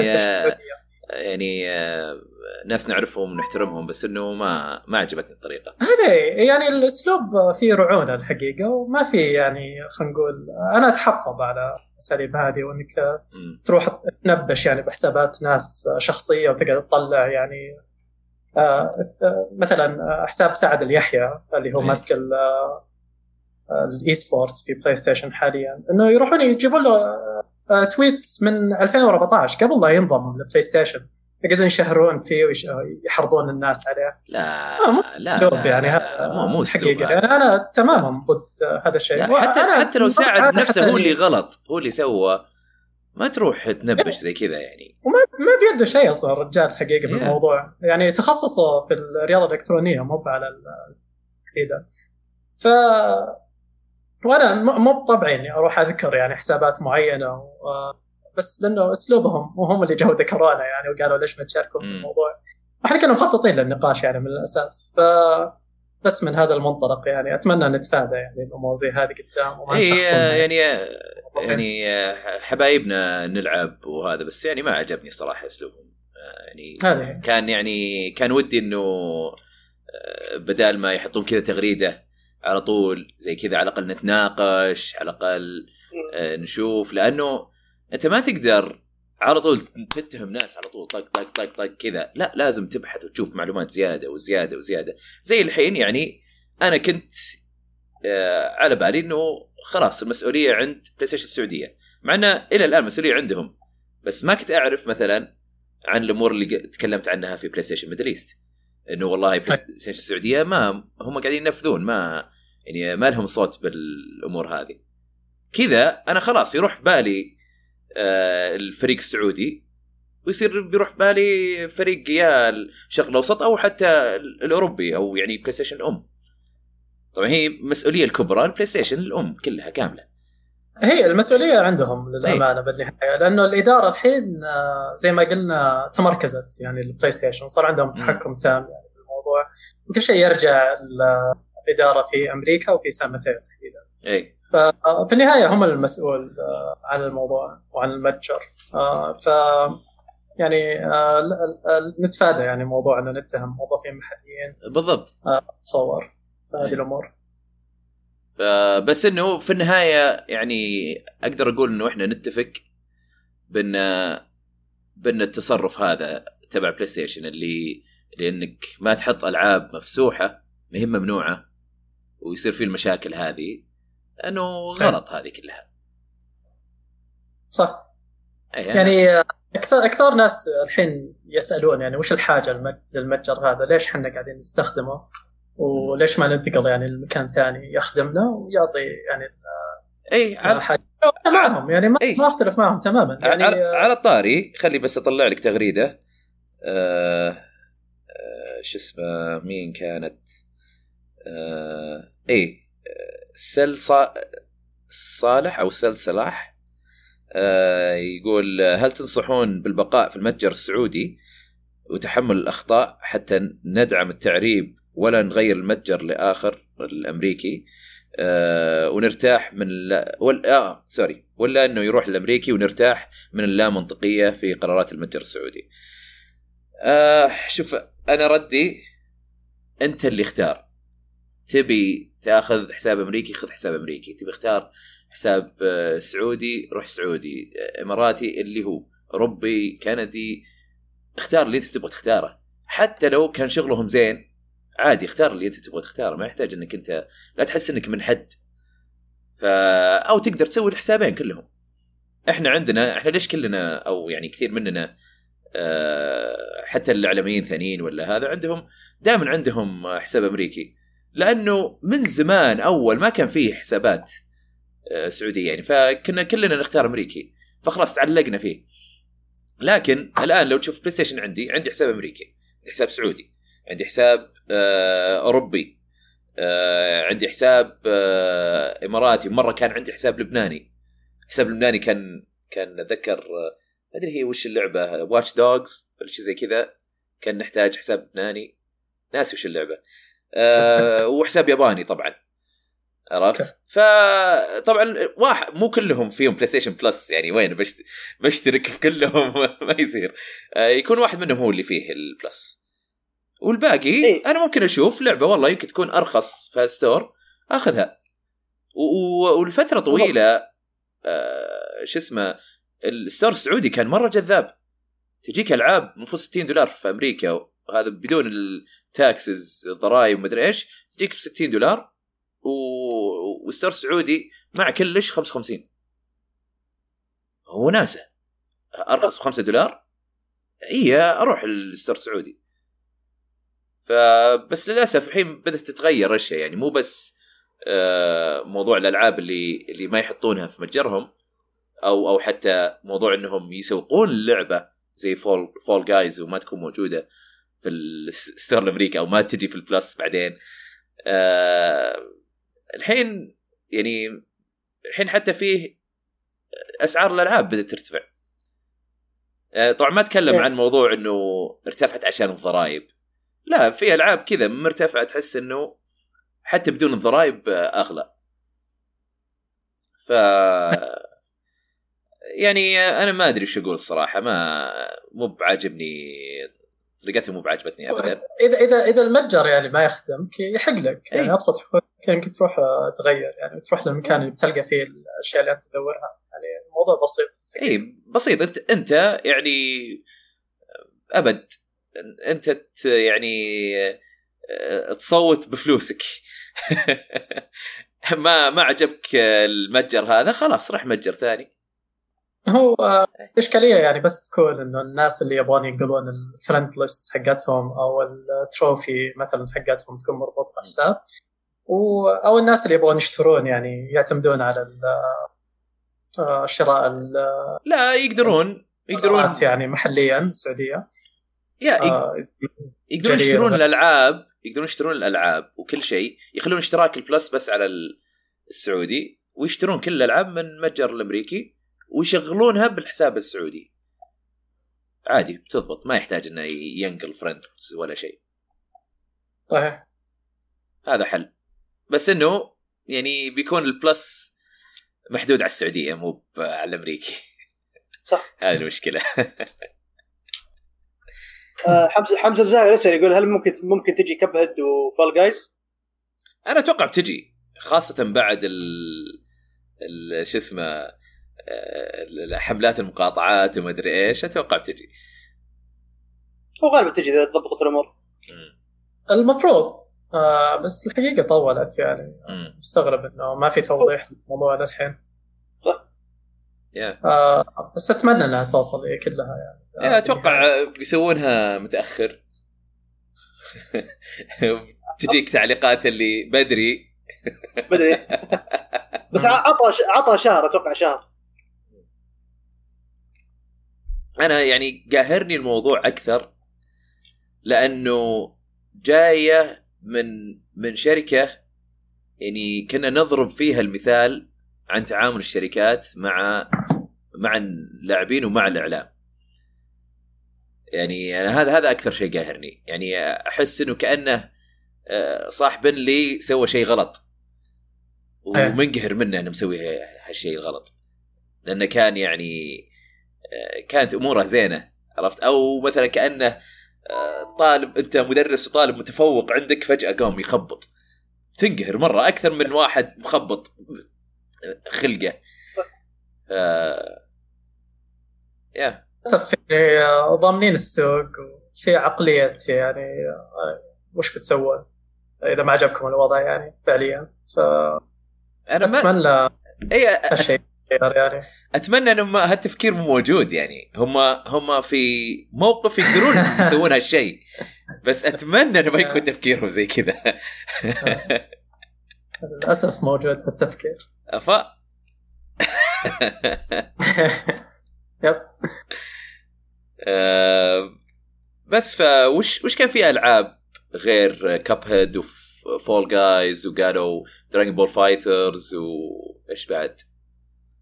يعني آه، ناس نعرفهم ونحترمهم بس إنه ما ما عجبتني الطريقة هذا يعني الأسلوب فيه رعونة الحقيقة وما في يعني خلينا نقول أنا أتحفظ على الاساليب هذه وإنك مم. تروح تنبش يعني بحسابات ناس شخصية وتقعد تطلع يعني آه، آه، مثلا حساب سعد اليحيى اللي هو إيه. ماسك ال- ال eSports في بلاي ستيشن حاليا إنه يروحون يجيبون له tweets من 2014 قبل لا ينضم لبلاي ستيشن. يقعدون يشهرون فيه ويحرضون الناس عليه. لا آه، لا لا يعني لا، مو مو حقيقة. يعني أنا تماما ضد آه، هذا الشيء. حتى حتى لو ساعد نفسه هو اللي يعني- غلط. هو اللي سوى. ما تروح تنبش زي كذا يعني. وما ما بيده شيء أصلا الرجال حقيقة في Yeah. الموضوع. يعني تخصصه في الرياضة الإلكترونية مو على الجديده ف وأنا مو بطبعي اني أروح اذكر يعني حسابات معينة و... بس لأنه اسلوبهم وهم اللي جو ذكرونا يعني وقالوا ليش ما تشاركوا. الموضوع. إحنا كنا مخططين للنقاش يعني من الأساس ف بس من هذا المنطلق يعني أتمنى نتفادى يعني الأمور زي هذه قدام وما هي نشخصنها. يعني يعني حبايبنا نلعب وهذا بس يعني ما عجبني صراحة أسلوبهم. آه، يعني هذه. كان يعني كان ودي إنه آه، بدال ما يحطون كذا تغريدة على طول زي كذا على الأقل نتناقش على الأقل آه، نشوف. لأنه أنت ما تقدر على طول تتهم ناس على طول طق طق طق طق كذا. لا لازم تبحث وتشوف معلومات زيادة وزيادة وزيادة. زي الحين يعني أنا كنت آه، على بالي إنه خلاص المسؤولية عند بلاي ستيشن السعودية. مع إنه إلى الآن مسؤولية عندهم. بس ما كنت أعرف مثلا عن الأمور اللي تكلمت عنها في بلاي ستيشن ميدل ايست إنه والله بلاي ستيشن السعودية ما هم قاعدين ينفذون ما يعني ما لهم صوت بالأمور هذه. كذا أنا خلاص يروح في بالي آه، الفريق السعودي ويصير بيروح في بالي فريق يا الشرق الأوسط أو حتى الأوروبي أو يعني بلاي ستيشن الأم. طبعا هي المسؤوليه الكبرى البلاي ستيشن الأم كلها كاملة. هي المسؤولية عندهم للأمانة بالنهاية لأنه الإدارة الحين آه، زي ما قلنا تمركزت يعني البلاي ستيشن صار عندهم تحكم تام. يعني وكل شيء يرجع للإدارة في أمريكا وفي سان ماتيو تحديدا. إي. ففي النهاية هم المسؤول آه، عن الموضوع وعن المتجر. آه، ف يعني آه، نتفادى يعني موضوع ان نتهم موظفين محليين. بالضبط. تصور في هذه. الأمور. بس إنه في النهاية يعني أقدر أقول إنه إحنا نتفق بإن بإن التصرف هذا تبع بلاي ستيشن اللي لأنك ما تحط ألعاب مفسوحة ما هي ممنوعة ويصير في المشاكل هذه أنه غلط هذه كلها صح أي يعني أكثر أكثر ناس الحين يسألون يعني وش الحاجة للمتجر هذا؟ ليش إحنا قاعدين نستخدمه؟ وليش ما ننتقل يعني لمكان ثاني يخدمنا ويعطي يعني أي على, أنا معهم يعني ما, إيه. ما أختلف معهم تماما يعني على, على الطاري خلي بس أطلع لك تغريدة آه شو اسمه مين كانت آه اي سل صا صالح أو سل صلاح آه يقول هل تنصحون بالبقاء في المتجر السعودي وتحمل الأخطاء حتى ندعم التعريب ولا نغير المتجر لآخر الأمريكي آه ونرتاح من لا ولا آه سوري ولا إنه يروح الأمريكي ونرتاح من اللا منطقيه في قرارات المتجر السعودي. آه شوف أنا ردي أنت اللي اختار. تبي تأخذ حساب أمريكي خذ حساب أمريكي. تبي اختار حساب آه، سعودي روح سعودي. آه، إماراتي اللي هو أوروبي كندي. اختار اللي أنت تبغى تختاره. حتى لو كان شغلهم زين عادي اختار اللي أنت تبغى تختاره. ما يحتاج إنك أنت لا تحس إنك من حد. ف أو تقدر تسوي الحسابين كلهم. إحنا عندنا إحنا ليش كلنا أو يعني كثير مننا حتى الإعلاميين ثانيين ولا هذا عندهم دائما عندهم حساب أمريكي. لأنه من زمان أول ما كان فيه حسابات آه، سعودية يعني فكنا كلنا نختار أمريكي فخلاص تعلقنا فيه. لكن الآن لو تشوف بلاي ستيشن عندي عندي حساب أمريكي عندي حساب سعودي عندي حساب آه، أوروبي آه، عندي حساب آه، إماراتي مره كان عندي حساب لبناني. حساب لبناني كان كان أتذكر آه، أدري هي وش اللعبة واتش دوجز ولا شيء زي كذا كان نحتاج حساب لبناني ناسي وش اللعبة. آه، وحساب ياباني طبعا. عرفت؟ فطبعا واحد مو كلهم فيهم بلاي ستيشن بلس يعني وين؟ بشت- بشترك في كلهم ما يصير. آه، يكون واحد منهم هو اللي فيه البلس والباقي إيه. أنا ممكن أشوف لعبة والله يمكن تكون أرخص في ال store أخذها. و- و- ولفتره طويلة آه شو اسمه ال store السعودي كان مرة جذاب. تجيك ألعاب المفروض 60 دولار في أمريكا وهذا بدون ال taxes الضرائب ومدري إيش تجيك ب 60 دولار و... وال store السعودي مع كلش 55 هو ناسه. أرخص ب 5 دولار؟ إي أروح ال store السعودي. فبس للأسف الحين بدأت تتغير اشياء يعني مو بس آه، موضوع الألعاب اللي اللي ما يحطونها في متجرهم. أو أو حتى موضوع إنهم يسوقون اللعبه زي فول فول جايز وما تكون موجودة في ال store الأمريكي أو ما تجي في البلس بعدين. آه الحين يعني الحين حتى فيه أسعار الألعاب بدأت ترتفع. آه طبعا ما أتكلم إيه. عن موضوع إنه ارتفعت عشان الضرائب. لا في ألعاب كذا مرتفعة تحس إنه حتى بدون الضرائب آه، أغلى. ف يعني أنا ما أدري وش أقول الصراحه ما مو بعاجبني طريقتهم مو بعجبتني ابدا. اذا اذا إذا المتجر يعني ما يخدمك يحق لك. يعني إيه. ابسط حقوق انك تروح آه، تغير يعني تروح للمكان اللي بتلقى فيه الأشياء اللي أنت تدورها. يعني الموضوع بسيط. إي بسيط. انت أنت يعني أبد. أنت يعني آه، تصوت بفلوسك. ما ما عجبك المتجر هذا خلاص روح متجر ثاني. هو الاشكاليه يعني بس تكون إنه الناس اللي يبغون ينقلون الفرند ليست حقتهم أو التروفي مثلا حقتهم تكون مربوطة بحساب. أو الناس اللي يبغون يشترون يعني يعتمدون على آه، شراء ال- لا يقدرون يقدرون. يعني محليا سعودية. يا آه، يقدرون يشترون. الألعاب يقدرون يشترون الألعاب وكل شيء يخلون اشتراك البلس بس على السعودي ويشترون كل الألعاب من المتجر الأمريكي. ويشغلونها بالحساب السعودي. عادي بتضبط ما يحتاج إنه ينقل فرند ولا شيء. صحيح. هذا حل. بس إنه يعني بيكون البلس محدود على السعودية مو على الأمريكي. صح. هذه المشكلة. آه، حمزة حمزة الزاهر يسأل يقول هل ممكن ممكن تجي كب هيد وفال جايز؟ أنا أتوقع بتجي خاصة بعد ال, ال... شو اسمه حملات المقاطعات وما أدري إيش أتوقع بتجي. هو غالبا تجي إذا ضبطت الأمور. المفروض. آه بس الحقيقة طولت يعني. مم. مستغرب إنه ما في توضيح للموضوع للحين. يا. آه بس أتمنى إنها توصل هي كلها يعني. آه، أتوقع بيسوونها متأخر. تجيك تعليقات اللي بدري. بدري. بس عطى عطى شهر أتوقع شهر. أنا يعني قاهرني الموضوع أكثر لأنه جاية من من شركة يعني كنا نضرب فيها المثال عن تعامل الشركات مع مع اللاعبين ومع الإعلام. يعني أنا هذا هذا أكثر شيء قاهرني. يعني أحس إنه كأنه آه، صاحب لي سوى شيء غلط. ومنقهر منه إنه مسوي هالشيء الغلط. لأنه كان يعني كانت أموره زينة عرفت؟ أو مثلا كأنه آه، طالب أنت مدرس وطالب متفوق عندك فجأة قام يخبط. تنقهر مرة أكثر من واحد مخبط خلقه. آه يا. للأسف آه، ضامنين السوق وفي عقلية يعني آه، وش بتسوون إذا ما عجبكم الوضع يعني فعليا. أنا ما فاتمنى اي يعني أتمنى انه ما هالتفكير مو موجود يعني. هم هم في موقف يقدرون يسوون هالشيء. بس أتمنى إنه ما يكون تفكيرهم زي كذا. للأسف موجود هالتفكير. ف يب. آه، بس فوش وش كان في ألعاب غير كاب هيد وفول جايز وقالوا دراجون بول فايترز وايش بعد؟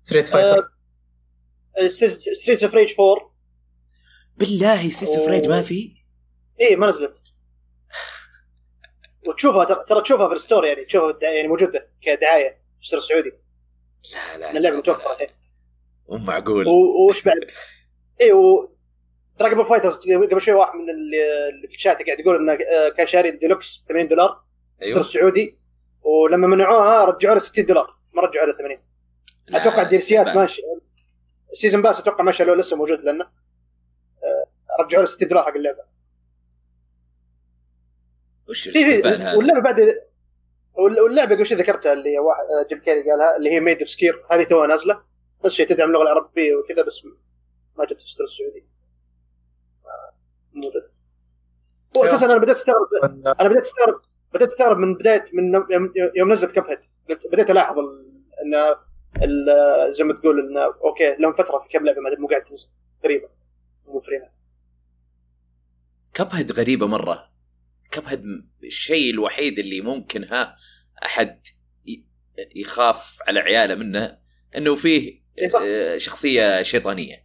ستريت فايتر ستريتس اوف ريج 4 بالله ستريتس اوف ريج ما في؟ اي ما نزلت. وتشوفها ترى ترى تشوفها في ال store يعني تشوفها يعني موجودة كدعاية في ال store السعودي. لا لا اللعبة متوفره الحين مو معقول. وش بعد؟ اي و Dragon Ball FighterZ قبل شوي واحد من اللي في الشات قاعد يقول إنه آه، كان شاري الديلوكس ب 80 دولار أيوه. السعودي ولما منعوها رجعوا له 60 دولار ما رجعوا له 80 لا، أتوقع الديرسيات. ماشي. ال season pass أتوقع ما شالوه لسه موجود لأنه آه، رجعوا له 60 دولار حق اللعبة. وش في؟ واللعبة بعد وال- واللعبة قبل شوي ذكرتها اللي واحد آه، جيم كيري قالها اللي هي Maid of Sker هذه توها نازلة. نفس الشيء تدعم اللغة العربية وكذا بس ما جت في ال store السعودي آه، موجود هو أساسا أنا بديت استغرب أنا بديت استغرب بديت أستغرب من بدايه من يوم, نزلت Cuphead قلت بديت ألاحظ ال- إن زي ما تقول انه أوكي لهم فترة في كم لعبة ما- مو قاعد تنزل. غريبة. مو فرينا Cuphead غريبة مرة. Cuphead الشيء الوحيد اللي ممكن ها أحد يخاف على عياله منه إنه فيه إيه. آه، شخصية شيطانية.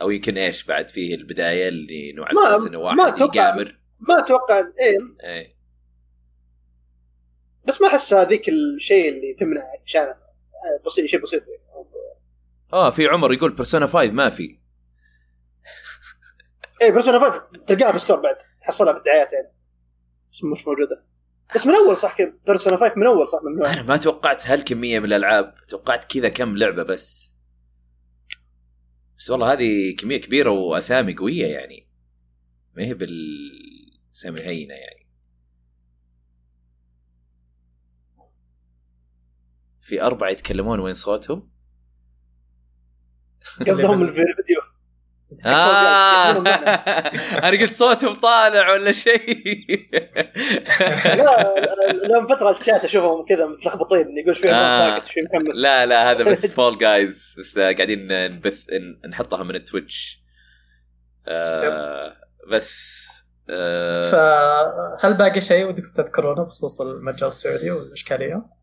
أو يمكن إيش بعد فيه البداية اللي على ما- إنه ما واحد أتوقع- يقامر ما أتوقع إيه. إيه. بس ما أحس هذيك الشيء اللي تمنع عشان بسيط شيء بسيط. يعني. آه في عمر يقول بيرسونا 5 ما في. إيه بيرسونا 5 تلقاها في الستور بعد تحصلها في الدعايات يعني. بس مش موجودة. بس من أول صح بيرسونا 5 من أول صح ممنوع. أنا ما توقعت هالكمية من الألعاب توقعت كذا كم لعبة بس. بس والله هذه كمية كبيرة وأسامي قوية يعني. ما هي بالاسامي هينة يعني. في أربعة يتكلمون وين صوتهم؟ قصدهم الفيديو. آه. أنا قلت صوتهم طالع ولا شيء. لا لهم فترة الشات أشوفهم كذا متلخبطين يقول شوي آه. ساكت شوي مكمل لا لا هذا بس Fall Guys بس قاعدين نبث نحطها من ال Twitch آه بس آه. فهل باقي شيء ودكم تذكرونه بخصوص المتجر السعودي والإشكالية؟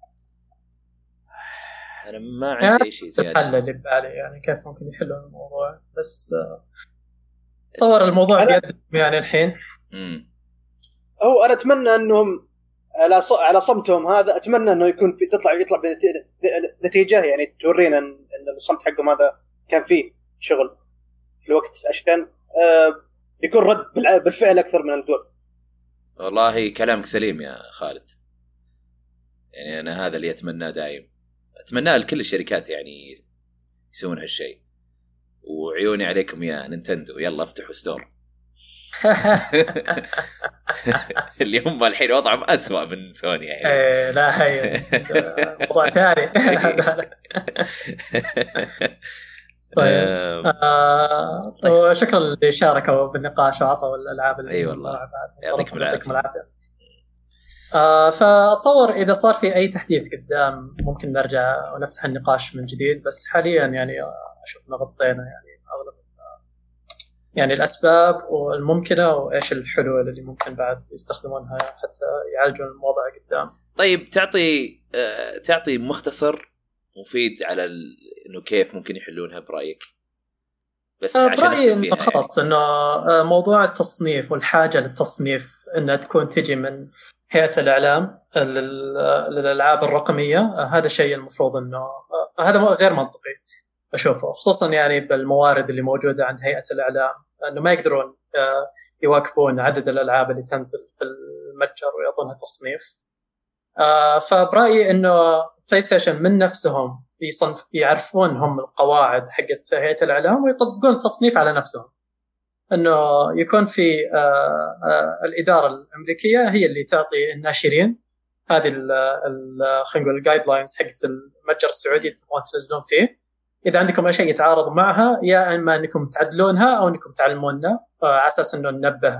أنا ما عندي أي شيء زيادة. الحل اللي ببالي يعني كيف ممكن يحلون الموضوع؟ بس آه، تصور الموضوع أنا- بيدهم يعني الحين. مم. هو أنا أتمنى أنهم على ص... على صمتهم هذا أتمنى إنه يكون في تطلع يطلع بنتيجه يعني تورينا ان الصمت حقهم هذا كان فيه شغل في الوقت عشان آه يكون رد بالفعل أكثر من القول. والله كلامك سليم يا خالد. يعني أنا هذا اللي أتمناه دايم. اتمناه لكل الشركات يعني يسوون هالشيء وعيوني عليكم يا نينتندو يلا افتحوا store اللي هم الحين وضعهم أسوأ من سوني يعني إيه، لا هي موضوع ثاني. طيب آه، طيب. وشكرا اللي شاركوا بالنقاش وعطوا الألعاب اللي أي والله. يعطيكم. العافية آه فأتصور إذا صار في أي تحديث قدام ممكن نرجع ونفتح النقاش من جديد بس حاليا يعني آه، أشوف إن غطينا يعني أغلب ال- يعني الأسباب والممكنة وإيش الحلول اللي ممكن بعد يستخدمونها حتى يعالجون الموضوع قدام. طيب تعطي آه، تعطي مختصر مفيد على ال... إنه كيف ممكن يحلونها برأيك بس آه، عشان نختم إنه يعني. خلاص إنه آه، موضوع التصنيف والحاجة للتصنيف إنها تكون تجي من هيئة الإعلام لل- للألعاب الرقمية هذا الشيء المفروض إنه هذا غير منطقي أشوفه خصوصا يعني بالموارد اللي موجودة عند هيئة الإعلام إنه ما يقدرون آه، يواكبون عدد الألعاب اللي تنزل في المتجر ويعطونها تصنيف. آه، فبرأيي إنه بلاي ستيشن من نفسهم يصنف يعرفون هم القواعد حقت هيئة الإعلام ويطبقون التصنيف على نفسهم. إنه يكون في آه، آه، الإدارة الأمريكية هي اللي تعطي الناشرين هذه خلينا نقول ال guidelines حقت المتجر السعودي اللي تبغون تنزلون فيه إذا عندكم أي شيء يتعارض معها يا إما أنكم تعدلونها أو أنكم تعلموننا آه، على أساس إنه ننبه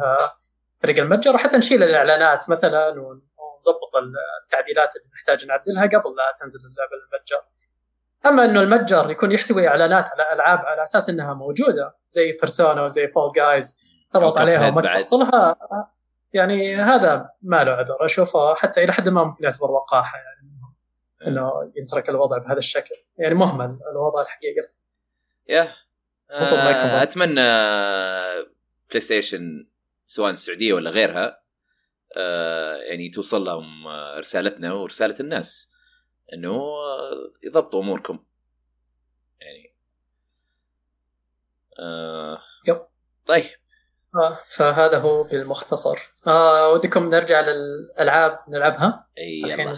فريق المتجر وحتى نشيل الإعلانات مثلا ون- ونظبط التعديلات اللي نحتاج نعدلها قبل لا تنزل اللعبة للمتجر. أما إنه المتجر يكون يحتوي اعلانات على ألعاب على أساس إنها موجودة زي بيرسونا وزي Fall Guys تضغط عليها وما. تحصلها يعني هذا ما له عذر أشوفه حتى إلى حد ما ممكن يعتبر وقاحة يعني إنه يترك الوضع بهذا الشكل يعني مهمل الوضع الحقيقة يا آه،. أتمنى بلاي ستيشن سواء السعودية ولا غيرها آه، يعني توصل لهم آه، رسالتنا ورسالة الناس إنه يضبطوا أموركم. يعني. آه. yep. طيب. آه فهذا هو بالمختصر. آه ودكم نرجع للألعاب نلعبها؟ إي الحين يلا.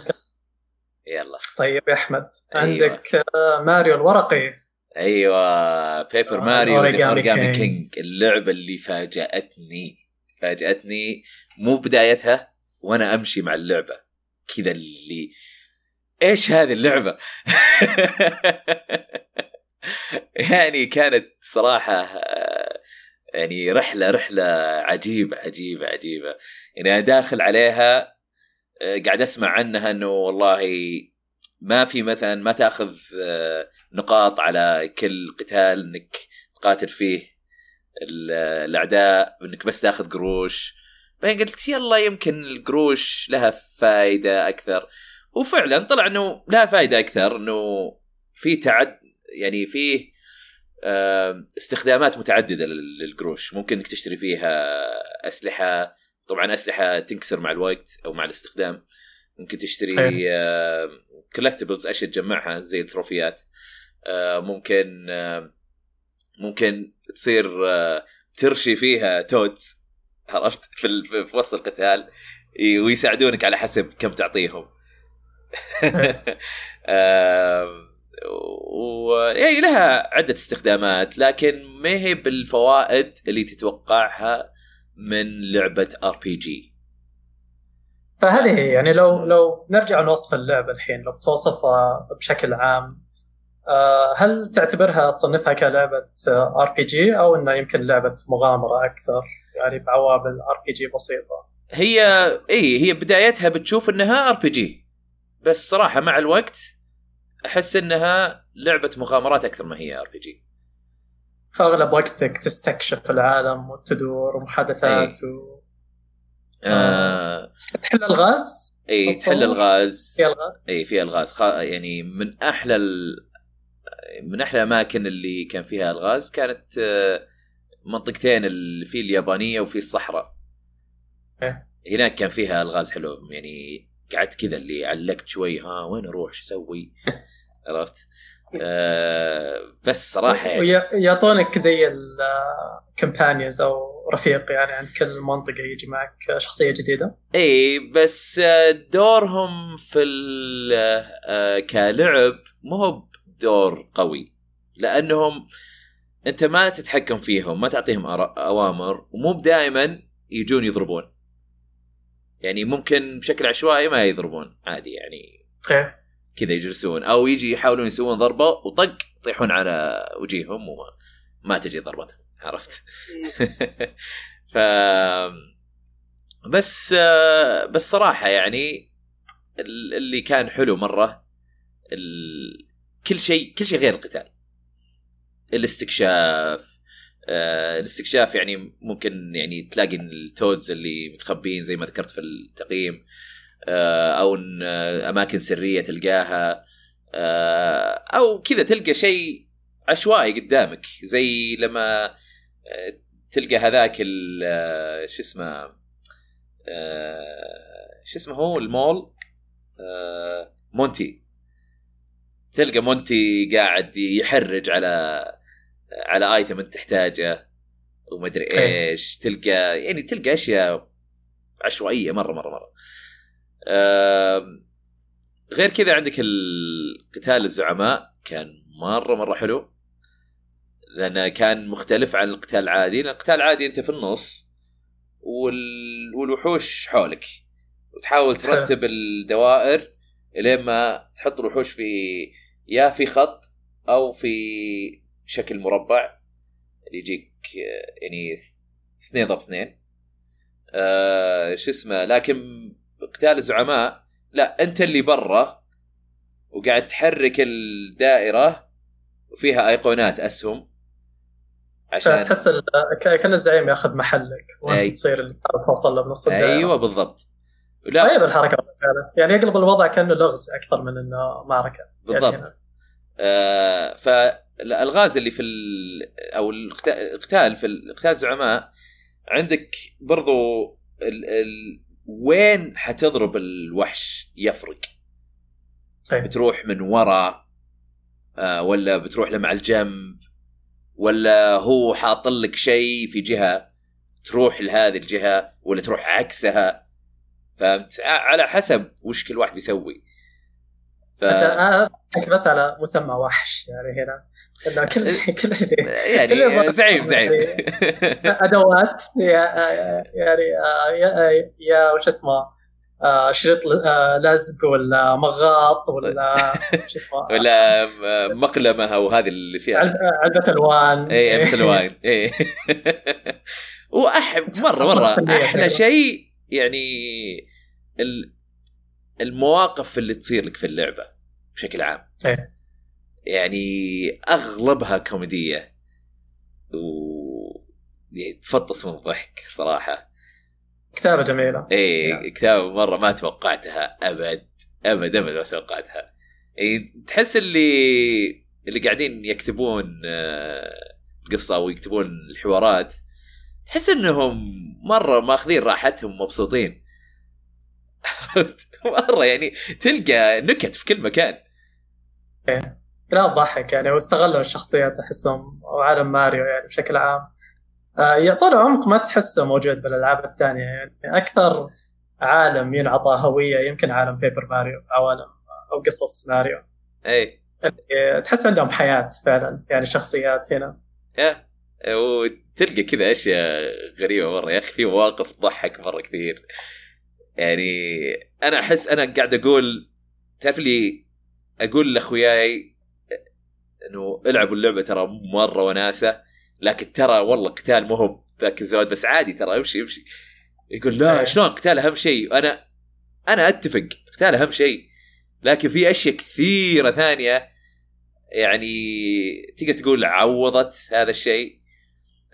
يلا. طيب يا أحمد. أيوة. عندك آه ماريو الورقي. أيوه. Paper Mario Origami King. King اللعبة اللي فاجأتني. فاجأتني مو بدايتها وأنا أمشي مع اللعبة. كذا اللي إيش هذه اللعبة؟ يعني كانت صراحة آه، يعني رحلة رحلة عجيبة عجيبة عجيبة. يعني داخل عليها آه، قاعد أسمع عنها إنه والله ما في مثلا ما تأخذ آه، نقاط على كل قتال إنك تقاتل فيه الأعداء إنك بس تأخذ قروش. بعدين قلت يلا يمكن القروش لها فائده أكثر. وفعلا طلع إنه لها فائده أكثر إنه في تعد يعني فيه استخدامات متعددة للقروش. ممكن إنك تشتري فيها أسلحة طبعا أسلحة تنكسر مع الوقت أو مع الاستخدام. ممكن تشتري collectibles أشياء تجمعها زي التروفيات. آه، ممكن ممكن تصير آه، ترشي فيها Toads عرفت؟ في, في وسط القتال. ويساعدونك على حسب كم تعطيهم. ويعني لها عدة استخدامات لكن ما هي بالفوائد اللي تتوقعها من لعبة ار بي جي فهذه هي يعني لو لو نرجع نوصف اللعبة الحين لو بتوصفها بشكل عام آه، هل تعتبرها تصنفها كلعبة RPG أو انها يمكن لعبة مغامرة أكثر؟ يعني بعوامل RPG بسيطة. هي اي هي بدايتها بتشوف إنها RPG بس صراحة مع الوقت أحس إنها لعبة مغامرات أكثر ما هي ار بي جي فاغلب وقتك تستكشف العالم وتدور ومحادثات إيه. و... آه... تحل الغاز؟ اي تحل الغاز. في الغاز؟ اي في الغاز. خ... يعني من أحلى ال... من أحلى الأماكن اللي كان فيها الغاز كانت آه، منطقتين اللي في اليابانية وفي الصحراء. إيه. هناك كان فيها الغاز حلو يعني قعدت كذا اللي علقت شوي ها وين أروح؟ شو أسوي؟ عرفت؟ آه بس صراحة يعني ويعطونك زي الكمبانيونز أو رفيق يعني عند كل منطقة يجي معك شخصية جديدة؟ إي بس دورهم في آه، كلعب مو هو دور قوي لأنهم أنت ما تتحكم فيهم ما تعطيهم أوامر ومو دائما يجون يضربون. يعني ممكن بشكل عشوائي ما يضربون عادي يعني إيه. كذا يجلسون أو يجي يحاولون يسوون ضربة وطق يطيحون على وجيههم وما ما تجي ضربتهم عرفت؟ ف بس بس صراحة يعني اللي كان حلو مرة ال... كل شيء كل شيء غير القتال الاستكشاف آه الاستكشاف يعني ممكن يعني تلاقي التودز اللي متخبين زي ما ذكرت في التقييم آه، أو آه، أماكن سرية تلقاها أو كذا تلقى شيء عشوائي قدامك زي لما تلقى هذاك شو اسمه شو اسمه هو المول مونتي. تلقى مونتي قاعد يحرج على على ايتم انت تحتاجه ومدري إيه. إيش تلقى يعني تلقى أشياء عشوائية مرة مرة مرة. غير كذا عندك القتال الزعماء كان مرة مرة حلو. لأنه كان مختلف عن القتال العادي لأن القتال العادي أنت في النص وال... والوحوش حولك. وتحاول ترتب الدوائر إلين ما تحط الوحوش في يا في خط أو في شكل مربع اللي يجيك يعني اثنين ضرب اثنين. آه شو اسمه لكن قتال الزعماء لا أنت اللي برا وقاعد تحرك الدائرة وفيها أيقونات أسهم. عشان تحس كأن الزعيم يأخذ محلك وأنت أي. تصير اللي توصل له بنص الدائرة. أيوه بالضبط. لا. طيب الحركة كانت يعني يقلب الوضع كأنه لغز أكثر من إنه معركة. يعني بالضبط. يعني آه فالالغاز اللي في أو القتال في القتال الزعماء عندك برضو ال ال وين حتضرب الوحش يفرق؟ صحيح. بتروح من ورا آه ولا بتروح له مع الجنب ولا هو حاط لك شيء في جهة تروح لهذه الجهة ولا تروح عكسها؟ فهمت؟ على حسب وش كل واحد بيسوي. ف... أنا بس على مسمى وحش يعني هنا. إنه كل شيء كل شيء. يعني زعيم زعيم. أدوات يعني يا يا وش اسمه؟ آه شريط آه لزق ولا مغاط ولا شو اسمه؟ ولا مقلمة أو هذه اللي فيها. علبه ألوان. اي علبة ألوان. اي واح مرة مرة. أحلى شيء يعني المواقف اللي تصير لك في اللعبة. بشكل عام. إيه. يعني أغلبها كوميدية. و يعني تفطس من الضحك صراحة. كتابة جميلة. اي يعني. كتابة مرة ما توقعتها أبد. أبد أبد ما توقعتها. يعني تحس اللي اللي قاعدين يكتبون آه، القصة ويكتبون الحوارات تحس إنهم مرة ماخذين راحتهم مبسوطين. مرة يعني تلقى نكت في كل مكان. إيه. لا تضحك يعني واستغلوا الشخصيات أحسهم وعالم ماريو يعني بشكل عام. آه، يعطون عمق ما تحسه موجود في الالعاب الثانية يعني. أكثر عالم ينعطى هوية يمكن عالم بيبر ماريو عوالم أو قصص ماريو. إي. تحس عندهم حياة فعلا يعني شخصيات هنا. يا وتلقى كذا أشياء غريبة مرة. يا أخي في مواقف تضحك مرة كثير. يعني أنا أحس أنا قاعد أقول تعرف لي أقول لأخوياي إنه إلعبوا اللعبة ترى مرة وناسة لكن ترى والله قتال مو هو ذاك الزود بس عادي ترى امشي امشي يقول لا إيه. شلون؟ قتال أهم شيء. أنا أنا أتفق قتال أهم شيء. لكن في أشياء كثيرة ثانية يعني تقدر تقول عوضت هذا الشيء.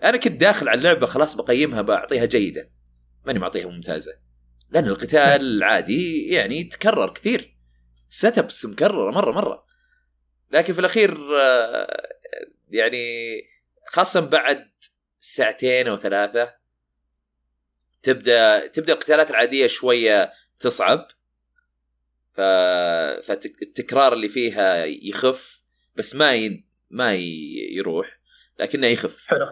أنا كنت داخل على اللعبة خلاص بقيمها بعطيها جيدة. ماني معطيها ممتازة. لأن القتال العادي يعني تكرر كثير. سيت ابس مكررة مرة مرة. لكن في الأخير آه، يعني خاصة بعد ساعتين أو ثلاثة تبدأ تبدأ القتالات العادية شوية تصعب. ف... فالتكرار اللي فيها يخف بس ما ي... ما يروح لكنه يخف. حلو.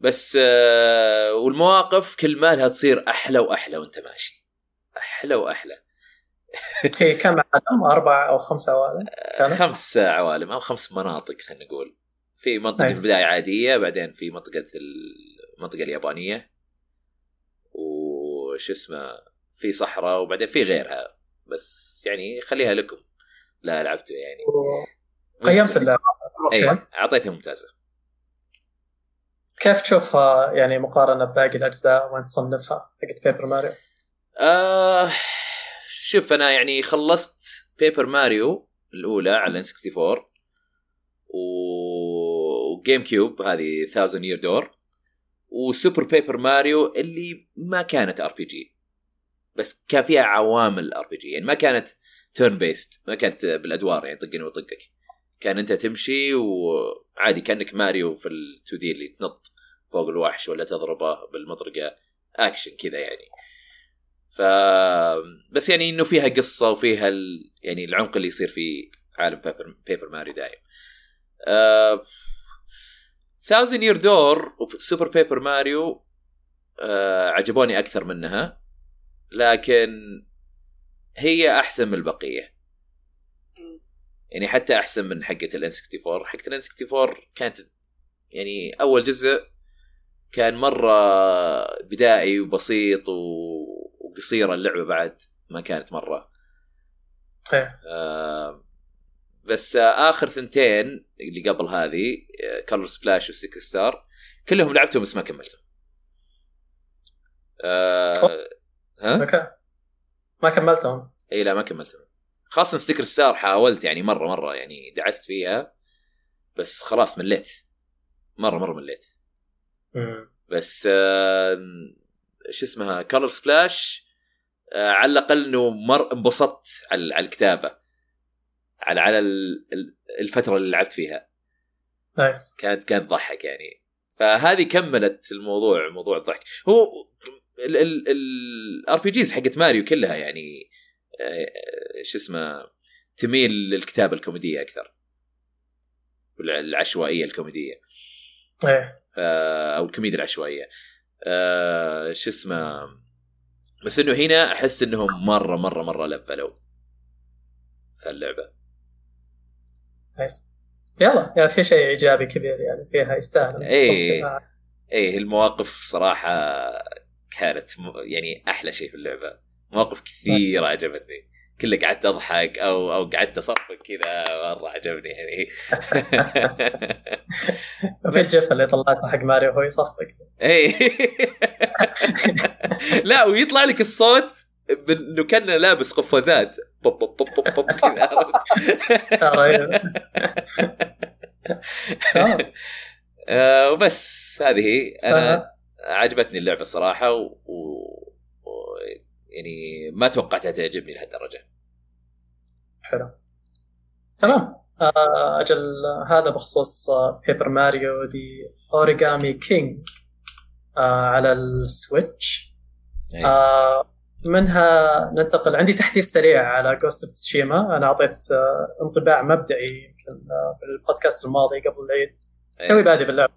بس آه، والمواقف كل ما لها تصير أحلى وأحلى وأنت ماشي. أحلى وأحلى. كم عالم أربع أو خمس عوالم خمس عوالم أو خمس مناطق خلينا نقول. في منطقة في البداية عادية بعدين في منطقة المنطقة اليابانية وش اسمه في صحراء وبعدين في غيرها. بس يعني خليها لكم. لا لعبته يعني. قيمت اللعبة. اي أعطيتها ممتازة. كيف تشوفها يعني مقارنة بباقي الأجزاء؟ وين تصنفها؟ حقت Paper Mario؟ آه شوف أنا يعني خلصت Paper Mario الأولى على N 64 و GameCube هذه 1000 Year Door و Super Paper Mario اللي ما كانت RPG بس كان فيها عوامل RPG يعني ما كانت turn-based ما كانت بالأدوار يعني طقني وطقك. كان أنت تمشي وعادي كأنك ماريو في ال 2D اللي تنط فوق الوحش ولا تضربه بالمطرقة. اكشن كذا يعني. ف بس يعني إنه فيها قصة وفيها ال... يعني العمق اللي يصير في عالم Paper, Paper Mario دايم. Thousand Year Door و Super Paper Mario عجبوني أكثر منها لكن هي أحسن من البقية. يعني حتى أحسن من حقة الان 64 حقة الان 64 كانت يعني أول جزء كان مرة بدائي وبسيط وقصيره اللعبة بعد ما كانت مرة. إيه. آه بس آخر ثنتين اللي قبل هذه Color Splash و Sticker Star كلهم لعبتهم بس ما كملتهم. آه ها؟ ما كملتهم. إي لا ما كملتهم. خاصة Sticker Star حاولت يعني مرة مرة يعني دعست فيها بس خلاص مليت. مرة مرة مليت. بس آه شو اسمها؟ Color Splash آه على الأقل إنه مر انبسطت على, الكتابة. على على الفترة اللي لعبت فيها. nice. كانت كانت تضحك يعني. فهذه كملت الموضوع موضوع الضحك. هو ال RPGs حقت ماريو كلها يعني آه، شو اسمه تميل للكتابة الكوميدية أكثر. العشوائية الكوميدية. إيه. أو الكوميديا العشوائية. شو اسمه بس إنه هنا أحس إنهم مرة مرة مرة لفلوا. في اللعبه نايس يلا يا في شيء إيجابي كبير يعني فيها يستاهل. اي اي المواقف صراحة كانت يعني أحلى شيء في اللعبة. مواقف كثيرة عجبتني. كله قعدت أضحك أو أو قعدت أصفق كذا. مره عجبني يعني. في الجف اللي طلعته حق ماريو وهو يصفق. اي لا ويطلع لك الصوت إنه كان لابس قفازات. بوب بوب بوب بوب, كذا آه، وبس هذه. هي أنا عجبتني اللعبة الصراحه و... يعني ما توقعتها تعجبني لهالدرجة. حلو. تمام. آه، أجل هذا بخصوص Paper Mario The Origami King على ال Switch. أيه. آه منها ننتقل عندي تحديث سريع على Ghost of Tsushima أنا أعطيت آه انطباع مبدئي يمكن بالبودكاست الماضي قبل العيد. أيه. توي بادي باللعبة.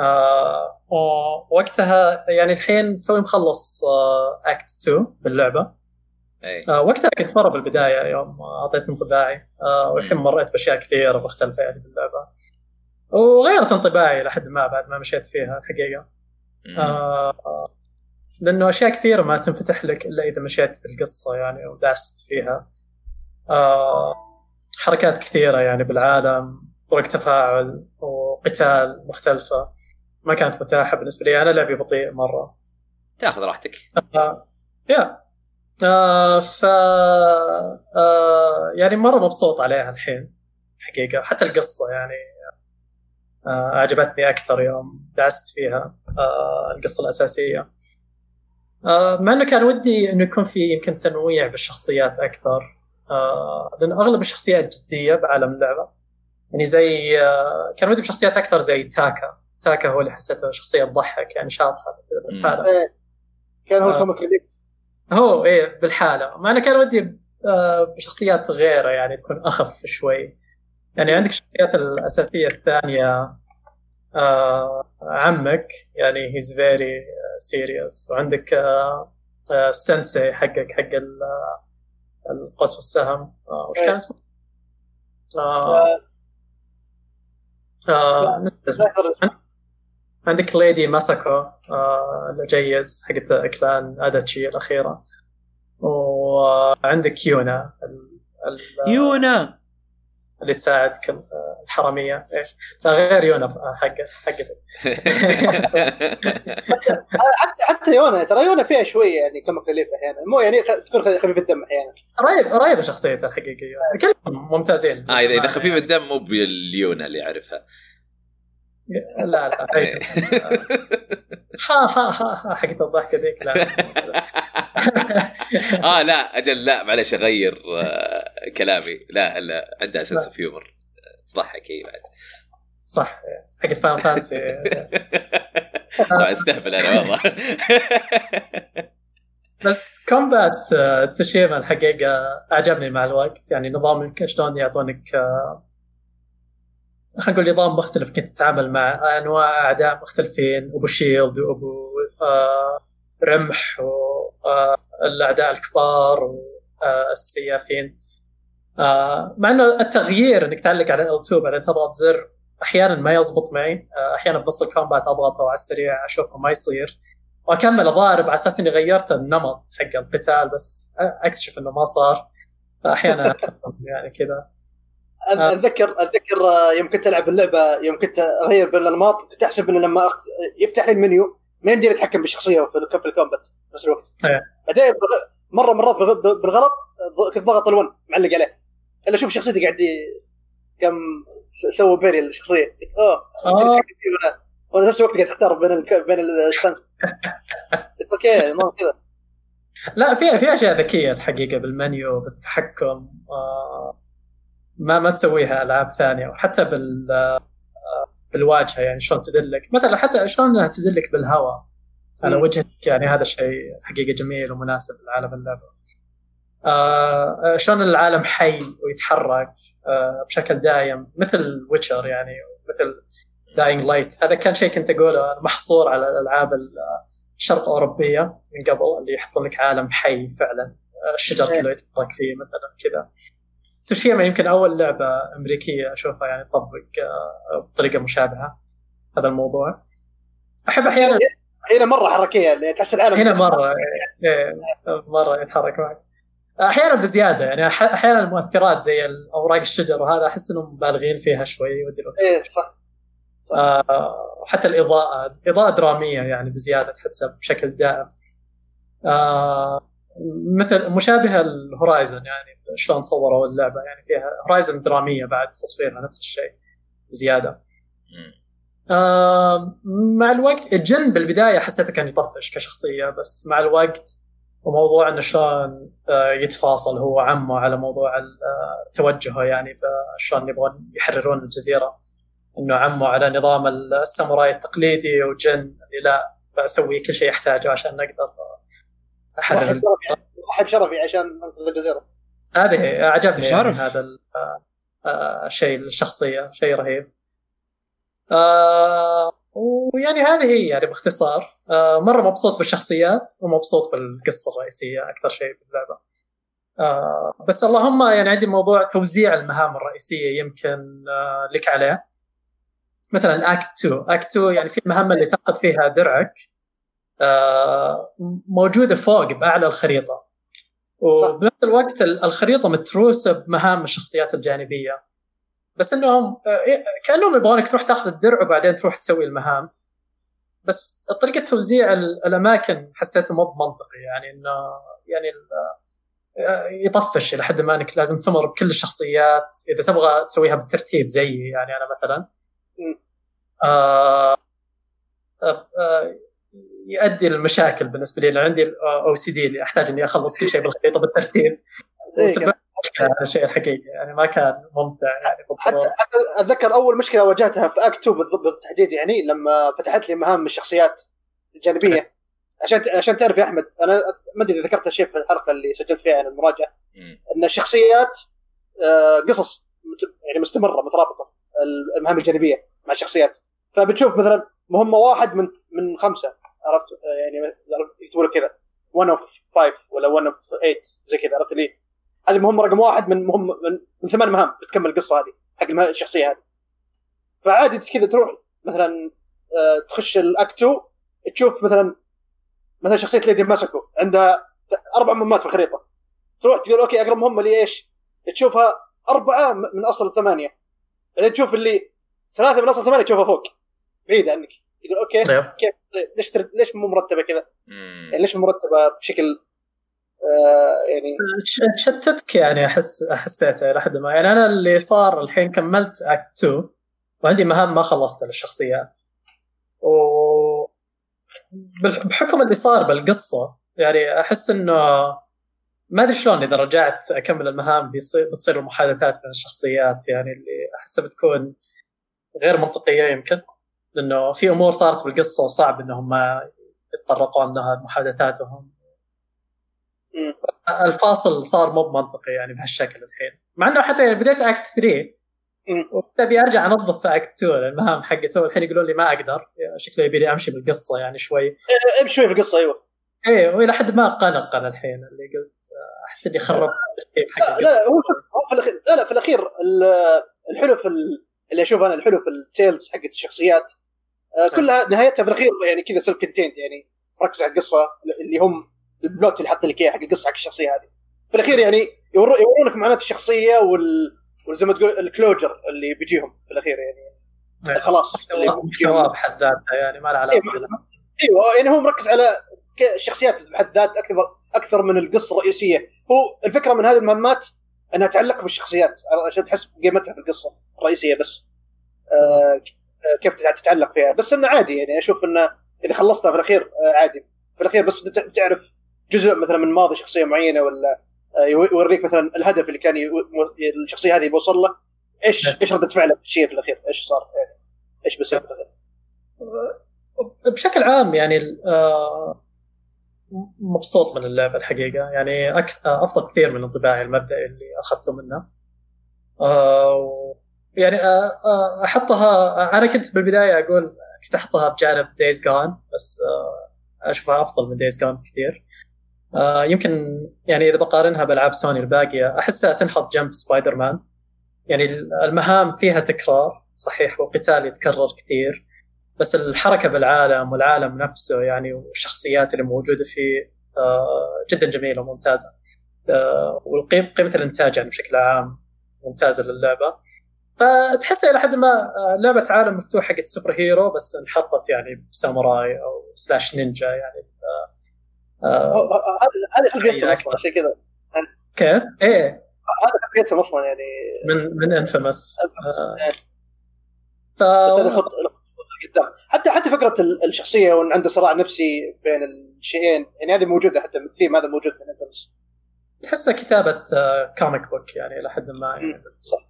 آه وقتها يعني الحين توي مخلص آه act 2 باللعبة. أي. آه وقتها كنت مرة بالبداية يوم أعطيت انطباعي. آه والحين مريت بأشياء كثيرة مختلفة يعني باللعبة. وغيرت انطباعي لحد ما بعد ما مشيت فيها الحقيقة. آه لأنه أشياء كثيرة ما تنفتح لك إلا إذا مشيت بالقصة يعني ودعست فيها. آه حركات كثيرة يعني بالعالم طرق تفاعل وقتال مختلفة. ما كانت متاحة بالنسبة لي أنا لعبي بطيء مرة. تاخذ راحتك. آه يا. آه ف آه يعني مرة مبسوط عليها الحين حقيقه حتى القصة يعني آه عجبتني أكثر يوم دعست فيها آه القصة الأساسية. آه مع إنه كان ودي إنه يكون في يمكن تنويع بالشخصيات أكثر آه لأن أغلب الشخصيات جدية بعالم اللعبة. يعني زي آه كان ودي بشخصيات أكثر زي تاكا. تاكا هو اللي حسيته شخصية تضحك يعني شاطحة بالحالة. إيه. كان هو ال comic relief هو إيه بالحالة. ما أنا كان ودي بشخصيات غيره يعني تكون أخف شوي. يعني عندك الشخصيات الأساسية الثانية آه عمك يعني he's very serious وعندك آه آه ال sensei حقك حق القوس والسهم. آه وش كان اسمه؟ آه آه. عندك Lady Masako آه الجيز حقت clan Adachi الأخيرة. وعندك يونا يونا! اللي تساعد الحرامية. إيه. لا غير يونا حقه حقتك حتى حتى يونا ترى يونا فيها شوية يعني comic relief أحيانا. مو يعني تكون خفيف الدم أحيانا. قريب قريبة شخصيته الحقيقية. كلهم ممتازين. آه اذا إذا خفيف الدم مو باليونا اللي اعرفها لا لا ها ها ها حقت الضحكة ذيك لا. آه لا أجل لا معلش أغير آه كلامي. لا لا عندها sense of humor تضحك هي بعد. صح. حقت fun fancy طبعا أستهبل أنا والله. بس combat Tsushima الحقيقة أعجبني مع الوقت. يعني نظام شلون يعطونك خلينا نقول نظام مختلف كنت تتعامل مع أنواع أعداء مختلفين أبو شيلد وأبو آه رمح والاعداء الكبار والسيافين آه مع إنه التغيير إنك تعلق على L2 بعدين تضغط زر أحيانا ما يزبط معي. آه أحيانا بنص الكومبات اضغطه على السريع أشوفه ما يصير. وأكمل اضارب على أساس إني غيرت النمط حق القتال بس أكتشف إنه ما صار. فاحيانا يعني كذا. اتذكر اتذكر يوم كنت ألعب اللعبة يوم كنت أغير بين الأنماط كنت أحسب إنه لما يفتح لي المنيو ما يمديني أتحكم بالشخصية في ال combat نفس الوقت. بعدين مره مرات بالغلط كنت ضغط ال R1 معلق عليه. إلا أشوف شخصيتي قاعد كومبو بيني الشخصية. أوه آه. وأنا نفس الوقت قاعد أختار بين ال بين ال stance. okay كذا. لا في في أشياء ذكية الحقيقة بالمنيو بالتحكم آه. ما ما تسويها ألعاب ثانية وحتى بال بالواجهة يعني شلون تدلك. مثلا حتى شلون إنها تدلك بالهواء. على وجهك يعني هذا الشيء حقيقة جميل ومناسب لعالم اللعبة. آه شلون العالم حي ويتحرك آه بشكل دايم مثل ويتشر يعني مثل Dying Light هذا كان شيء كنت أقوله محصور على الألعاب الشرق اوروبيه من قبل اللي يحط لك عالم حي فعلا. الشجر كله يتحرك فيه مثلا كذا. تسوشيما يمكن أول لعبة أمريكية أشوفها يعني تطبق بطريقة مشابهة هذا الموضوع. أحب أحيانا هنا مرة حركية اللي تحس العالم هنا. مرة إيه، مرة يتحرك معك. أحيانا بزيادة يعني أحيانا المؤثرات زي اوراق الشجر وهذا أحس إنهم مبالغين فيها شوي ودي لو إيه صح. آه، حتى الإضاءة إضاءة درامية يعني بزيادة تحسها بشكل دائم. آه، مثل مشابهة الهورايزن يعني. شلون صوروا اللعبة يعني فيها هورايزن درامية بعد تصويرها نفس الشيء بزيادة مم. آه، مع الوقت الجن بالبداية حسيته كان يطفش كشخصية بس مع الوقت وموضوع إنه شلون آه، يتفاصل هو عمه على موضوع آه، توجهه يعني شلون يبغون يحررون الجزيرة. إنه عمه على نظام الساموراي التقليدي وجن اللي لا بسوي كل شيء يحتاجه عشان أقدر أحرر احب شرفي احب شرفي عشان انقذ الجزيرة. هذه عجبني يعني. هذا ال- آه، آه، الشيء الشخصية شيء رهيب. آه، ويعني هذه هي يعني باختصار. آه، مرة مبسوط بالشخصيات ومبسوط بالقصة الرئيسية أكثر شيء في اللعبة. آه، بس اللهم يعني عندي موضوع توزيع المهام الرئيسية يمكن آه، لك عليه. مثلا اكت 2 اكت 2 يعني في المهمه اللي تاخذ فيها درعك. آه، موجودة فوق بأعلى الخريطة. وبنفس الوقت ال- الخريطة متروسة بمهام الشخصيات الجانبية. بس إنهم آه، كأنهم يبغونك تروح تاخذ الدرع وبعدين تروح تسوي المهام. بس طريقة توزيع ال- الأماكن حسيته مو بمنطقي. يعني إنه يعني آه، يطفش إلى حد ما إنك لازم تمر بكل الشخصيات. إذا تبغى تسويها بالترتيب زيي يعني أنا مثلا. آه آه آه يؤدي للمشاكل بالنسبة لي لأن عندي أو سي دي اللي أحتاج إني أخلص كل شيء بالخريطة بالترتيب زي وسبب. مشكلة هذا الشيء الحقيقي يعني ما كان ممتع يعني حتى بالضبط. حتى أتذكر أول مشكلة واجهتها في اكت 2 بالضبط بالتحديد يعني لما فتحت لي مهام الشخصيات الجانبية عشان عشان تعرف يا أحمد أنا ما أدري إذا ذكرت هالشيء في الحلقة اللي سجلت فيها عن المراجعة. إن الشخصيات آه، قصص يعني مستمرة مترابطة المهام الجانبية مع الشخصيات فبتشوف مثلا مهمة واحد من من خمسة عرفت؟ آه، يعني يكتبوا لك كذا. 1 of 5 ولا 1 of 8 زي كذا عرفت لي هذه المهمه رقم واحد من مهم من, من ثمان مهام بتكمل القصة هذه حق الشخصية هذه. فعادي كذا تروح مثلا آه، تخش ال act 2 تشوف مثلا مثلا شخصية Lady Masako عندها أربع مهمات في الخريطة. تروح تقول okay أقرب مهمة لي إيش؟ تشوفها أربعة من أصل ثمانيه بعدين تشوف اللي ثلاثة من أصل ثمانيه تشوفها فوق. بعيده عنك تقول okay طيب. كيف طيب ليش تر... ليش مو مرتبة كذا؟ مم. يعني ليش مو مرتبة بشكل آه يعني ش- شتتك يعني احس حسيته إلى حد ما يعني أنا اللي صار الحين كملت اكت 2 وعندي مهام ما خلصتها للشخصيات و بحكم اللي صار بالقصة يعني أحس إنه ما أدري شلون إذا رجعت أكمل المهام بيصير بتصير المحادثات بين الشخصيات يعني اللي أحسها بتكون غير منطقية يمكن لأنه في أمور صارت بالقصة صعب إنهم ما يتطرقون لها بمحادثاتهم مم. الفاصل صار مو بمنطقي يعني بهالشكل الحين. مع إنه حتى بديت act 3 مم. وابي أرجع أنظف في act 2 المهام حقته والحين يقولون لي ما أقدر. شكله يبي لي أمشي بالقصة يعني شوي. آه، إمشي شوي في القصة أيوه. إيه وإلى حد ما قلق أنا الحين اللي قلت آه، أحس إني خربت الترتيب حق لا القصة. لا هو هو في الأخير لا لا في الأخير ال- الحلو في ال- اللي أشوف أنا الحلو في ال tales حقت الشخصيات. آه، كلها نهايتها في الأخير يعني كذا self contained يعني ركز على القصة اللي هم البلوت اللي حط لك اياه حق القصة حق الشخصية هذه. في الأخير يعني يورو- يورونك معاناه الشخصية وال وزي ما تقول الكلوجر اللي بيجيهم في الأخير يعني. إيه. خلاص محتوى بحد ذاتها يعني ما له إيه، علاقه بالها. إيوه يعني هو مركز على الشخصيات بحد ذات أكثر أكثر من القصة الرئيسية. هو الفكرة من هذه المهمات أنها تعلق بالشخصيات عشان تحس بقيمتها في القصة الرئيسية بس. آه آه، كيف تتع- تتعلق فيها. بس إنه عادي يعني أشوف إنه إذا خلصتها في الأخير آه عادي. في الأخير بس بت- بتعرف جزء مثلا من ماضي شخصية معينة ولا آه، يو- يوريك مثلا الهدف اللي كان الشخصية هذه بوصل له. إيش إيش ردة فعله الشيء في الأخير؟ إيش صار؟ يعني إيش بيصير في الأخير؟ بشكل عام يعني آه، مبسوط من اللعبة الحقيقة. يعني. آه، أفضل كثير من انطباعي المبدئي اللي أخذته منه آه، يعني آه، آه، أحطها أنا كنت بالبداية أقول كنت أحطها بجانب Days Gone بس آه، أشوفها أفضل من Days Gone كثير آه، يمكن يعني إذا بقارنها بألعاب سوني الباقية أحسها تنحط جنب سبايدر مان يعني المهام فيها تكرار صحيح وقتال يتكرر كثير بس الحركة بالعالم والعالم نفسه يعني والشخصيات اللي موجودة فيه آه، جدا جميلة وممتازة. وقيمه قيمة الإنتاج يعني بشكل عام ممتازة للعبة. فتحس إلى حد ما آه، لعبة عالم مفتوح حقت super hero بس انحطت يعني بساموراي أو slash نينجا يعني هذه خلفيتهم أصلا عشان كذا. كيف؟ إيه. هذا خلفيتهم أصلا يعني. من من Infamous ف قدام. حتى حتى فكرة الشخصية وإن عنده صراع نفسي بين الشيئين يعني هذه موجودة حتى الثيم هذا موجود من Infamous تحسها كتابة comic آه، book يعني إلى حد ما يعني. صح.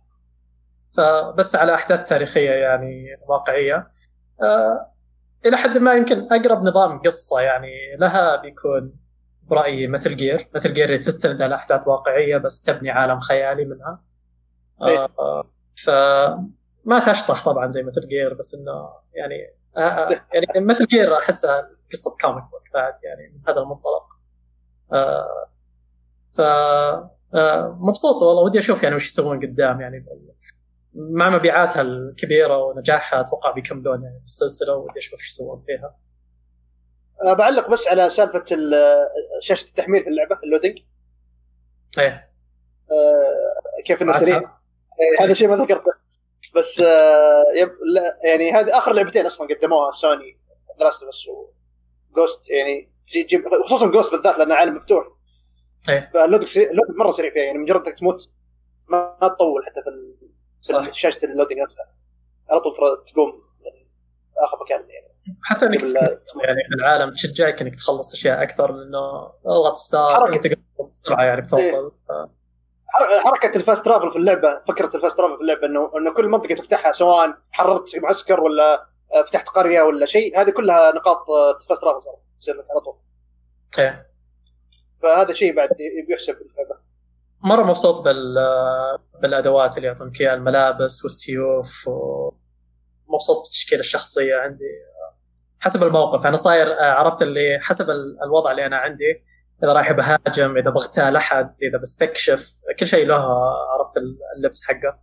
فبس على أحداث تاريخية يعني واقعية. آه إلى حد ما يمكن أقرب نظام قصة يعني لها بيكون برأيي Metal Gear Metal Gear تستند على أحداث واقعية بس تبني عالم خيالي منها. آه, آه ف ما تشطح طبعا زي Metal Gear بس إنه يعني آه, يعني Metal Gear أحسها قصة comic book بعد يعني من هذا المنطلق. ف مبسوط والله. ودي أشوف يعني وش يسوون قدام يعني. مع مبيعاتها الكبيرة ونجاحها أتوقع بيكملون يعني بالسلسله ودي أشوف إيش يسوون فيها. أه بعلق بس على سالفة شاشة التحميل في اللعبة ال loading. إيه أه كيف إنه سريع. إيه هذا شيء ما ذكرته. بس أه yep لا يعني هذه آخر لعبتين أصلا قدموها سوني The Last بس و Ghost يعني يجي يجي خصوصا Ghost بالذات لأنه عالم مفتوح. إيه فال loading مرة سريع فيها يعني مجرد إنك تموت ما تطول حتى في صح. شاشة ال loading نفسها. على طول ترى تقوم آخر مكان يعني. حتى إنك يعني العالم تشجعك إنك تخلص أشياء أكثر لأنه اضغط start بسرعة يعني بتوصل. إيه. حركة ال fast travel في اللعبة فكرة ال fast travel في اللعبة انه إنه كل منطقة تفتحها سواء حررت معسكر ولا فتحت قرية ولا شيء هذه كلها نقاط فاست ترافل صار تصير لك على طول. إيه. فهذا شيء بعد بيحسب اللعبه. مرة مبسوط بال بالأدوات اللي يعطونك اياها الملابس والسيوف ومبسوط بتشكيل الشخصية عندي. حسب الموقف أنا صاير عرفت اللي حسب الوضع اللي أنا عندي إذا رايح بهاجم إذا بغتال أحد إذا بستكشف كل شيء له عرفت اللبس حقه.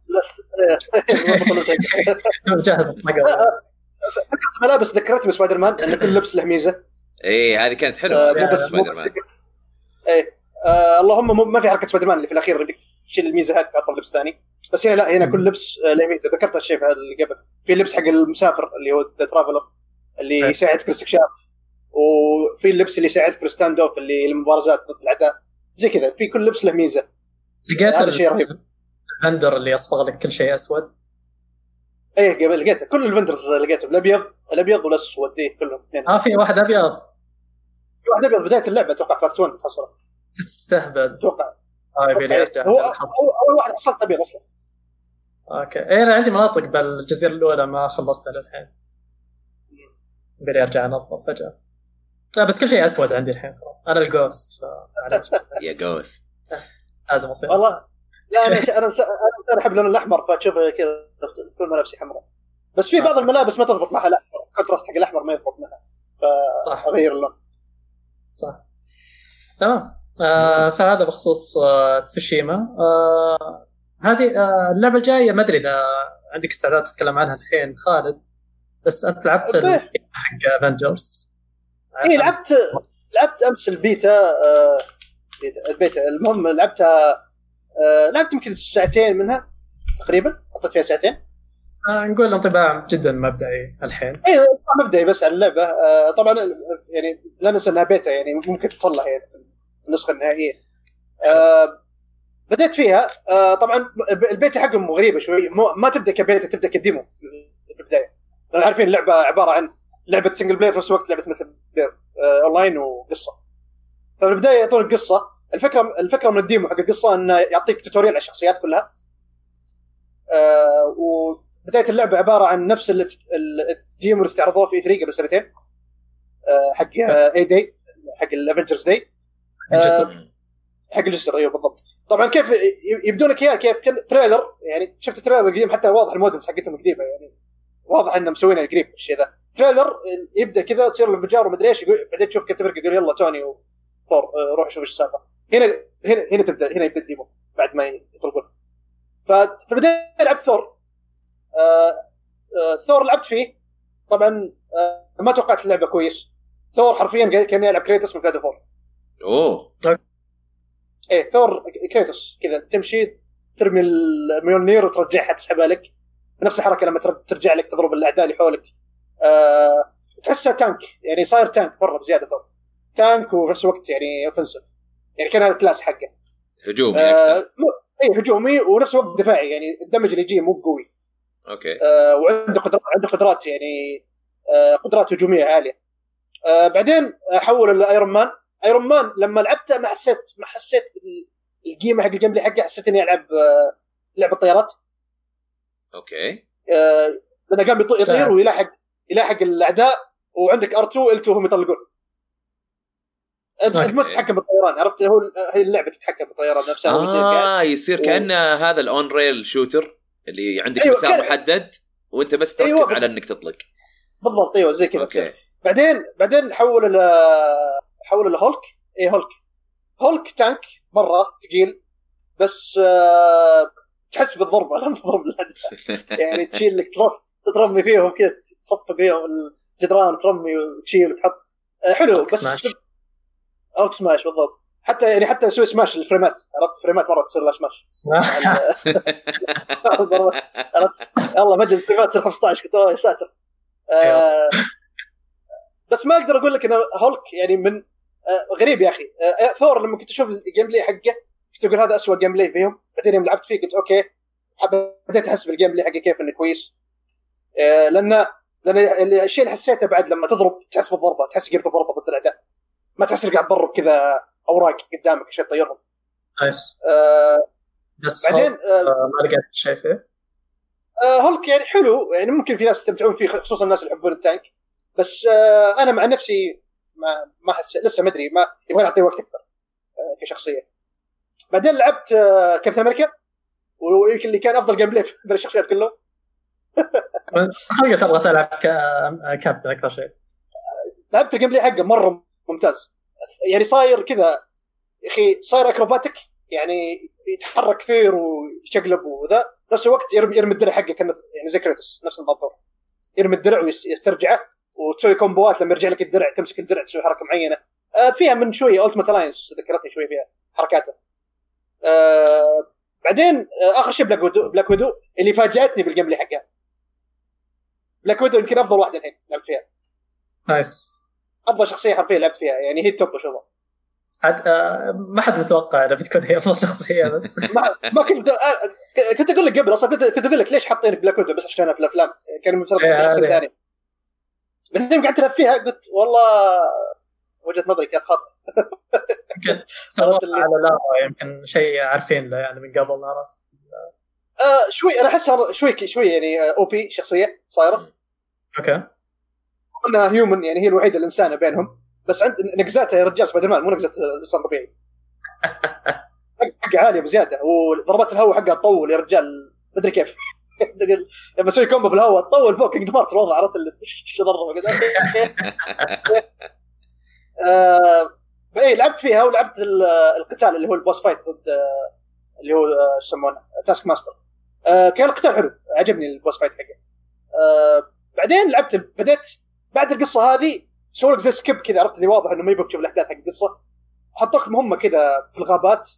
جاهز فكرة ملابس ذكرتني بسبايدر مان إن كل لبس له ميزة. إيه هذه كانت حلوة. مو بس سبايدر مان. إيه. آه اللهم ما في حركة سبايدر مان اللي في الأخير اللي تشيل الميزة هذه تحط لبس ثاني. بس هنا لا هنا كل لبس آه، له ميزة؟ ذكرت الشيء اللي قبل. في لبس حق المسافر اللي هو the traveler اللي طيب. يساعدك في الاستكشاف وفي اللبس اللي يساعدك في ال standoff اللي المبارزات ضد الأعداء. زي كذا. في كل لبس له ميزة. لقيت هذا شيء رهيب. ال vendor اللي يصبغ لك كل شيء أسود؟ إيه قبل لقيته. كل ال vendors لقيتهم. الأبيض الأبيض والأسود إيه كلهم اثنين. آه في واحد أبيض. في واحد أبيض. بداية اللعبة أتوقع ف act 1 تحصله تستهبل. أتوقع. آه يبي لي أرجع. هو أول واحد حصلت ابيض أصلا. okay. اي أنا عندي مناطق بالجزيرة الأولى ما خلصتها للحين. يبي لي أرجع أنظف فجأة. لا بس كل شيء أسود عندي الحين خلاص. أنا ال Ghost يا Ghost لازم أصير. والله. لا أنا أنا أنا أحب اللون الأحمر فتشوف كذا كل ملابسي حمراء. بس في بعض الملابس ما تضبط معها الأحمر. ال contrast حق الأحمر ما يضبط معها. فاغير اللون. صح. تمام. آه فهذا بخصوص آه تسوشيما. آه هذه آه اللعبة الجاية ما أدري إذا عندك استعداد تتكلم عنها الحين خالد بس أنت لعبت حق Avengers اي لعبت لعبت أمس البيتا آه البيتا. المهم لعبتها آه لعبت يمكن ساعتين منها تقريبا. حطيت فيها ساعتين. آه نقول انطباع جدا مبدئي الحين. اي مبدئي بس عن اللعبة. آه طبعا يعني لا ننسى إنها بيتا يعني ممكن تصلح يعني. النسخة النهائية. آه بديت فيها. آه طبعا البيتا حقهم غريبة شوي. ما تبدأ كبيتا تبدأ ك demo في البداية. لأن عارفين اللعبة عبارة عن لعبة single player في نفس الوقت لعبة multiplayer آه اونلاين وقصة. ففي البدايه يعطونك قصه الفكرة الفكرة من ال demo حق القصة إنه يعطيك tutorial على الشخصيات كلها. آه وبدايه اللعبة عبارة عن نفس ال demo اللي استعرضوه في 3 قبل سنتين. آه حق A-Day حق ال Avengers Day الجسر آه، حق الجسر أيوه بالضبط. طبعا كيف يبدون لك إياه؟ كيف؟ trailer يعني شفت ال trailer القديم حتى واضح ال models حقتهم قديمه يعني واضح إنهم مسوينها قريب الشيء ذا. trailer يبدأ كذا تصير الانفجار ومدري إيش بعدين تشوف كيف تفرق يقول يلا توني وثور آه، روح شوف إيش السالفة. هنا هنا هنا تبدأ هنا يبدأ ال demo بعد ما يطلقون. ففي البدايه لعبت ثور. آه آه ثور لعبت فيه. طبعا آه، ما توقعت اللعبة كويس. ثور حرفيا كان يلعب كريتوس من God of War. إيه ثور كريتوس كذا تمشي ترمي الميولنير وترجعها تسحبها لك. نفس الحركة لما تر- ترجع لك تضرب الأعداء اللي حولك. آه تحسها tank يعني صاير tank مرة بزيادة ثور. tank وفي نفس الوقت يعني offensive يعني كان هذا ال class حقه. هجومي آه أكثر. اي هجومي ونفس الوقت دفاعي يعني الدمج اللي يجيه مو بقوي. okay. آه وعنده قدرات عنده قدرات يعني آه قدرات هجومية عالية. آه بعدين حول ل Iron Man, Iron Man لما لعبته ما حسيت ما حسيت بالقيمة حق ال game حقه حسيت إني ألعب آه لعبة طيارات okay. آه لأنه قام يط- يطير. ويلاحق يلاحق الأعداء وعندك R 2 L 2 هم يطلقون. انت أنت ما. تتحكم بالطيران عرفت؟ هو هي اللعبة تتحكم بالطيران نفسها آه يصير كانه هذا ال on-rail shooter اللي عندك أيوة، مسار كأن- محدد وأنت بس تركز أيوة. على إنك تطلق. بالضبط أيوه زي كذا okay. بعدين بعدين حول ل حول لهولك اي Hulk. Hulk tank مرة ثقيل بس آه تحس بالضربه لما تضرب يعني تشيل لك ترص ترمي فيهم كذا تصفق فيهم الجدران ترمي وتشيل وتحط. آه حلو بس سماش. Hulk smash بالضبط. حتى يعني حتى يسوي سماش الفريمات عرفت؟ فريمات مرة تصير لها سماش. عرفت يلا مجد فريمات تصير 15 قلت يا ساتر. آه بس ما أقدر أقول لك إن هولك يعني من غريب يا أخي. آه ثور لما كنت أشوف ال gameplay حقه كنت أقول هذا اسوء gameplay فيهم. بعدين يوم لعبت فيه قلت okay بديت أحس بال gameplay حقه كيف إنه كويس. آه لأن لأن الشيء اللي حسيته بعد لما تضرب تحس بالضربة تحس قيمة الضربة ضد الأعداء. ما تحس إنك قاعد تضرب كذا أوراق قدامك عشان تطيرهم. nice آه بس بعدين آه ما لقيت آه هولك يعني حلو يعني ممكن في ناس يستمتعون فيه خصوصا الناس اللي يحبون ال tank. بس آه أنا مع نفسي ما ما احس لسه ما أدري ما يبغى اعطيه وقت أكثر آه كشخصية. بعدين لعبت آه Captain America ويمكن اللي كان أفضل gameplay بين الشخصيات كلهم. خليك تبغى تلعب كا- كابتن أكثر شيء. لعبت ال gameplay حقه مرة ممتاز. يعني صاير كذا يا أخي صاير acrobatic يعني يتحرك كثير ويشقلب وذا. نفس الوقت يرمي يرمي الدرع حقه كأنه يعني زي كريتوس نفس نظام ثور يرمي الدرع ويسترجعه وتسوي كومبوات لما يرجع لك الدرع تمسك الدرع تسوي حركة معينة. آه فيها من شوية Ultimate Alliance ذكرتني شوي فيها حركاته. آه بعدين آه آخر شيء Black Widow, Black Widow اللي فاجأتني بال gameplay حقها. Black Widow يمكن أفضل واحدة الحين لعبت فيها. nice أفضل شخصية حرفيا لعبت فيها يعني هي ال top اشوفها عاد آه، ما حد متوقع إنها بتكون هي أفضل شخصية بس. ما, ما كنت آه، كنت أقول لك قبل أصلا كنت كنت أقول لك ليش حاطين Black Widow بس عشانها في الأفلام كان المفترض إيه، شخصية. ثانية. بعدين قعدت العب فيها قلت والله وجهة نظري كانت خاطئة. عرفت اللي- على لارا يمكن شيء عارفين له يعني من قبل عرفت؟ آه شوي أنا احسها شوي شوي يعني OP شخصية صايرة. okay. انها human يعني هي الوحيدة الإنسانة بينهم. بس عند نقزاتها يا رجال سبايدر مان مو نقزة إنسان طبيعي. نقزة حقها عالية بزيادة وضربات الهواء حقها تطول يا رجال. مدري كيف. لما أسوي combo في الهواء تطول فوق King Bart الوضع عرفت اللي تش ضربه كذا اي لعبت فيها ولعبت ال- القتال اللي هو ال boss fight ضد آه، اللي هو آه، يسمونه Taskmaster. آه، كان القتال حلو عجبني ال boss fight حقه. بعدين لعبت بديت بعد القصة هذه سووا لك زي skip كذا عرفت اللي واضح إنه ما يبغى تشوف الأحداث حق القصة. حطوا لك مهمة كذا في الغابات